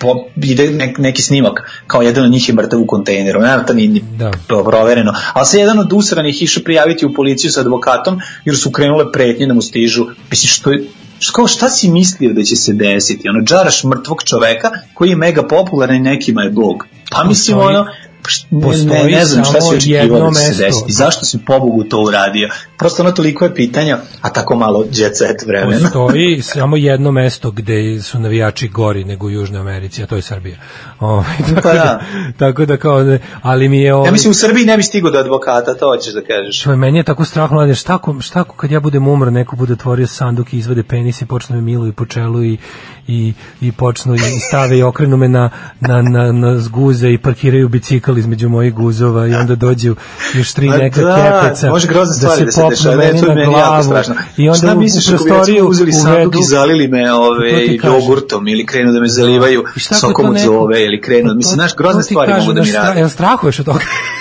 po, ide nek, neki snimak, kao jedan od njih je mrtav u kontejneru, ne, to nije ni Da. provereno, ali se jedan od usranih išao prijaviti u policiju sa advokatom, jer su krenule pretnje da mu stižu, mislim, što je, kao šta si mislio da će se desiti, ono, džaraš mrtvog čoveka koji je mega popularan i nekima je bog, pa mislim, ono, pš, ne, ne, ne znam šta si očekivao da se desiti, zašto si pobogu to uradio, prosto ono toliko je pitanja, a tako malo jet set vremena. Postoji samo jedno mesto gde su navijači gori nego u Južnoj Americi, a to je Srbija. Ovaj, tako, Pa da. da, tako da kao, ne, ali mi je... Ovaj, Ja mislim u Srbiji ne bi stigao do advokata, to hoćeš da kažeš. Čuj, meni je tako strah mladen, šta ako, šta ako kad ja budem umro, neko bude otvorio sanduk i izvade penis i počne me miluju po čelu i, i, i počnu i stave i okrenu me na, na, na, na zguze i parkiraju bicikl između mojih guzova i onda dođu još tri Ma neka da, kepeca može grozne stvari da se popnu dešava, ne, meni to je na meni jako strašno. i onda Šta u, u misliš ako bi prostoriju recimo uzeli sanduk i zalili me ove, jogurtom ili krenu da me zalivaju ako sokom od zove ili krenu, Pa mislim, znaš, grozne stvari mogu da mi stra- rade. Jel strahuješ od toga?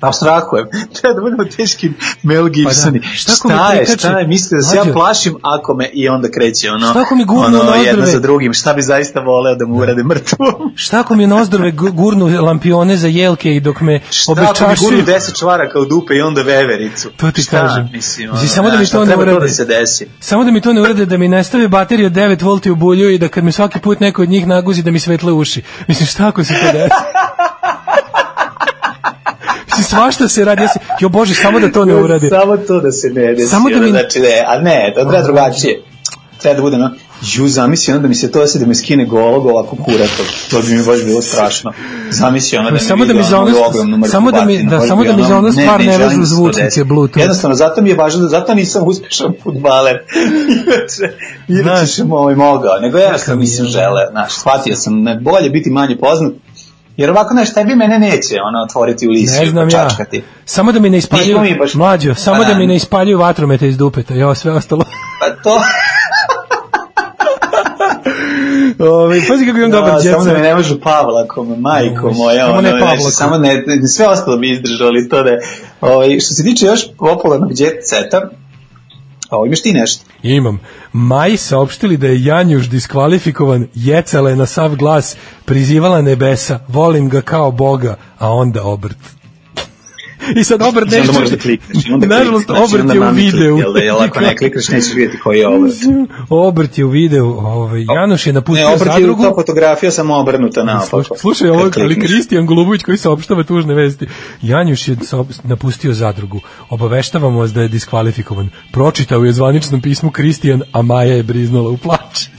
Pa strahujem. Treba da budemo teški Mel Gibsoni. Pa da. Šta Šta, je, šta je, mislite da se ja plašim ako me i onda kreće ono, Šta ako mi gurnu ono na jedno za drugim, šta bi zaista voleo da mu urade mrtvom? Šta ako mi gu- gurnu lampione za jelke i dok me Šta ako mi gurnu deset čvaraka u dupe i onda vevericu? To ti šta, kažem. Mislim, ono, samo da mi to ne treba to urade. da se desi. Samo da mi to ne urade, da mi ne stave bateriju od 9 volti u bulju i da kad mi svaki put neko od njih naguzi da mi svetle uši. Mislim, šta ako se to desi? Mislim, svašta se radi. Ja se, jo Bože, samo da to ne urade. Samo to da se ne desi. Samo da mi- Znači, ne, a ne, to treba drugačije. Treba da bude, no, ju, zamisli ono da mi se to desi da me skine golog ovako kuratog. To bi mi baš bilo strašno. Zamisli ono da mi Samo da mi vidi za ono- ogromnu samo da mi- da, samo da mi za ne, stvar ne ne da zvučnike desi. Bluetooth. Jednostavno, zato mi je važno da, zato nisam uspešan futbaler. Inače, inače sam ovaj mogao. Nego jednostavno nisam želeo. Znaš, shvatio sam, ne, bolje biti manje poznat, Jer ovako, znaš, tebi mene neće ono, otvoriti u lisiju, Ne znam ja. počačkati. Samo da mi ne ispaljuju, mi baš- mlađo, samo Pa da da. mi ne ispaljuju vatrometa iz dupeta, jo, sve ostalo. Pa to... Ove, pazi kako imam dobar Da, jet samo da me ne može Pavlakom, majko Oj, moja, samo ne Pavlakom. samo ne, sve ostalo bi izdržali to da ovaj, što se tiče još popularnog jet ovo, imaš ti nešto? Imam. Maj saopštili da je Janjuš diskvalifikovan, jecala je na sav glas, prizivala nebesa, volim ga kao Boga, a onda obrt. I sad obrt I onda da klikneš. Onda Nažalost, klikneš, i obrt je u videu. Jel, da, jel ako ne klikneš, nećeš vidjeti koji je obrt. Obrt je u videu. Ovaj, Januš je Ne, napustio obrt je zadrugu. to fotografija samo obrnuta naopako. Slušaj, ovo, ali. Kristijan Golubović koji saopštava tužne vesti. Janjuš je napustio zadrugu. Obaveštavamo vas da je diskvalifikovan. Pročitao je zvaničnom pismu Kristijan, a Maja je briznula u plač.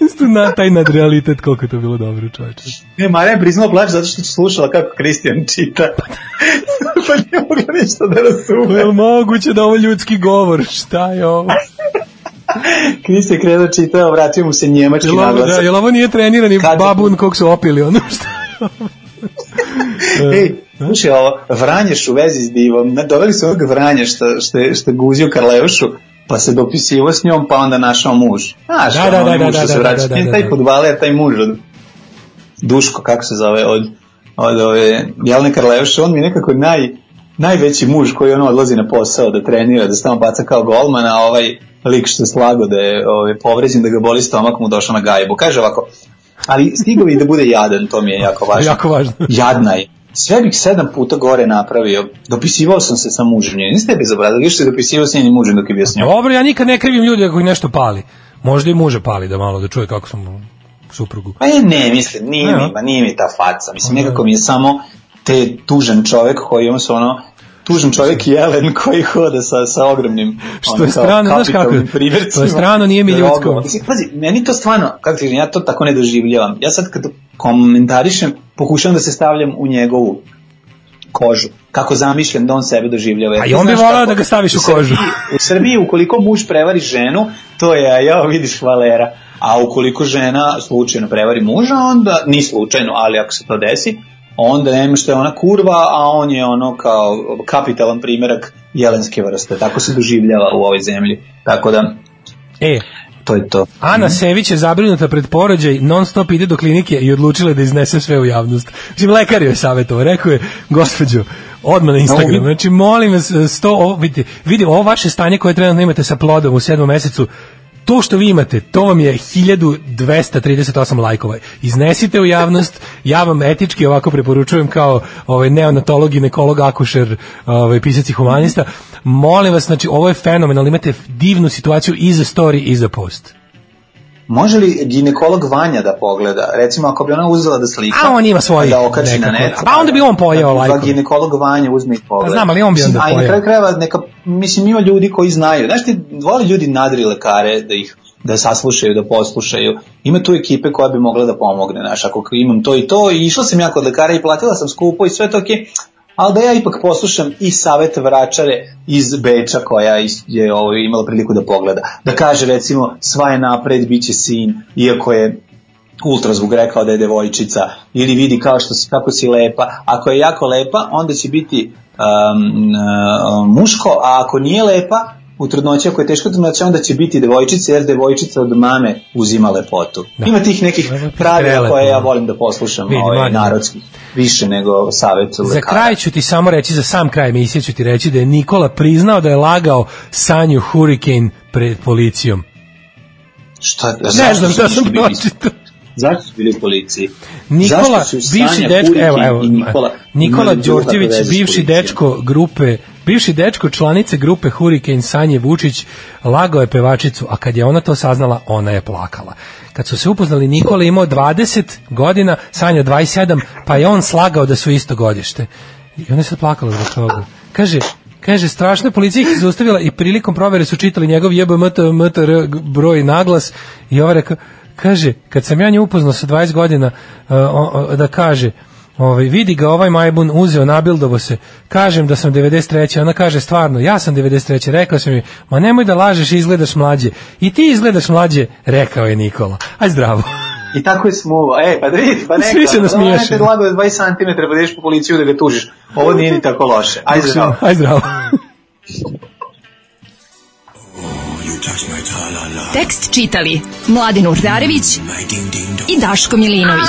Isto na taj nadrealitet, koliko je to bilo dobro, čovječe. Ne, Marija je priznala plač zato što je slušala kako Kristijan čita. pa nije mogla ništa da razume. Je li moguće da ovo ljudski govor? Šta je ovo? Kristijan krenuo čitao, vratio mu se njemački Je li ovo, da, naglasak. je li ovo nije trenirani Kad je- babun kog su opili? Ono je ovo? Ej, slušaj ovo, Vranješ u vezi s divom, doveli su ovog Vranja što, što, je, što je guzio Karleušu, pa se dopisivo s njom, pa onda našao muž. Znaš, Da, da, da, onaj da, muž da, što se da, vraća. da, da, Nije da, taj da. futbaler, taj muž od Duško, kako se zove, od, od ove Jelene Karleuše, on mi je nekako naj, najveći muž koji ono odlazi na posao da trenira, da se tamo baca kao golman, a ovaj lik što je slago da je ovaj, povređen, da ga boli stomak mu došao na gajbu. Kaže ovako, Ali stigao i da bude jadan, to mi je jako važno. Jako važno. Jadna je. Sve bih sedam puta gore napravio. Dopisivao sam se sa mužem. nje. Niste bi zabradili, još se dopisivao sa njenim mužem dok je bio s njom. Dobro, ja nikad ne krivim ljudi ako ih nešto pali. Možda i muže pali da malo da čuje kako sam suprugu. Pa je, ne, mislim, nije Ne, mi, a? ma nije mi ta faca. Mislim, nekako mi je samo te tužan čovek koji ima se ono, tužan čovek jelen koji hoda sa, sa ogromnim Što ono, je strano, znaš kako? kapitalnim privrcima. To je strano, nije mi ljudsko. Pazi, meni to stvarno, kako ti ja to tako ne doživljavam. Ja sad kad komentarišem, pokušavam da se stavljam u njegovu kožu. Kako zamišljam da on sebe doživljava. A Ti i on bi volao kako- da ga staviš u Srbiji- kožu. U Srbiji, ukoliko muž prevari ženu, to je, ja vidiš hvalera. A ukoliko žena slučajno prevari muža, onda, ni slučajno, ali ako se to desi, onda nema što je ona kurva, a on je ono kao kapitalan primjerak jelenske vrste. Tako se doživljava u ovoj zemlji. Tako da, E, to je to. Ana Sević je zabrinuta pred porođaj, non stop ide do klinike i odlučila je da iznese sve u javnost. Mislim, lekar joj je savjetovao, rekao je, gospođo, odmah na Instagram, znači molim vas, sto, ovo, vidite, vidim, ovo vaše stanje koje trenutno imate sa plodom u sedmom mesecu, to što vi imate, to vam je 1238 lajkova. Iznesite u javnost, ja vam etički ovako preporučujem kao ovaj neonatolog, ginekolog, akušer, ovaj pisac i humanista. Molim vas, znači ovo je fenomenalno, imate divnu situaciju i za story i za post. Može li ginekolog Vanja da pogleda? Recimo, ako bi ona uzela da slika... A on ima svoj Da okači na net. Pa onda bi on pojeo da, lajkove. Da ginekolog Vanja uzme i pogleda. Pa znam, ali on bi onda A i na kraju krajeva, neka, mislim, ima ljudi koji znaju. Znaš ti, vole ljudi nadri lekare da ih da saslušaju, da poslušaju. Ima tu ekipe koja bi mogla da pomogne, znaš, ako imam to i to, i išla sam ja kod lekara i platila sam skupo i sve to okej, ali da ja ipak poslušam i savet vračare iz Beča koja je ovo, imala priliku da pogleda. Da kaže recimo sva je napred, bit će sin, iako je ultrazvuk rekao da je devojčica ili vidi kao što kako si lepa. Ako je jako lepa, onda će biti um, uh, muško, a ako nije lepa, u trudnoći, ako je teško trudnoća, onda će biti devojčica, jer devojčica od mame uzima lepotu. Da. Ima tih nekih pravila koje ja volim da poslušam Vidi, ovaj, narodski, više nego savjet Za lekara. kraj ću ti samo reći, za sam kraj emisije ću ti reći da je Nikola priznao da je lagao Sanju Hurricane pred policijom. Šta, Ne znam šta sam pročitao. Zašto su bili u policiji? Nikola, bivši dečko, evo, evo, Nikola, Nikola Đorđević, bivši dečko grupe, bivši dečko članice grupe Hurricane Sanje Vučić, lagao je pevačicu, a kad je ona to saznala, ona je plakala. Kad su se upoznali, Nikola imao 20 godina, Sanja 27, pa je on slagao da su isto godište. I ona je sad plakala zbog toga. Kaže, Kaže, strašna policija ih zaustavila i prilikom provere su čitali njegov JBMT, MTR broj naglas i ova rekao, kaže, kad sam ja nju upoznao sa 20 godina, uh, o- da kaže, ovaj, vidi ga ovaj majbun uzeo, nabildovo se, kažem da sam 93. Ona kaže, stvarno, ja sam 93. Rekao sam mi, ma nemoj da lažeš, izgledaš mlađe. I ti izgledaš mlađe, rekao je Nikola. Aj zdravo. I tako je smuva. E, pa da vidi, pa neka. Svi se nasmiješe. Da, lago je 20 cm, pa da ideš po policiju da ga tužiš. Ovo nije ni tako loše. Ajde, zdravo. Aj zdravo. Tekst čitali Mladin Urdarević i Daško Milinović.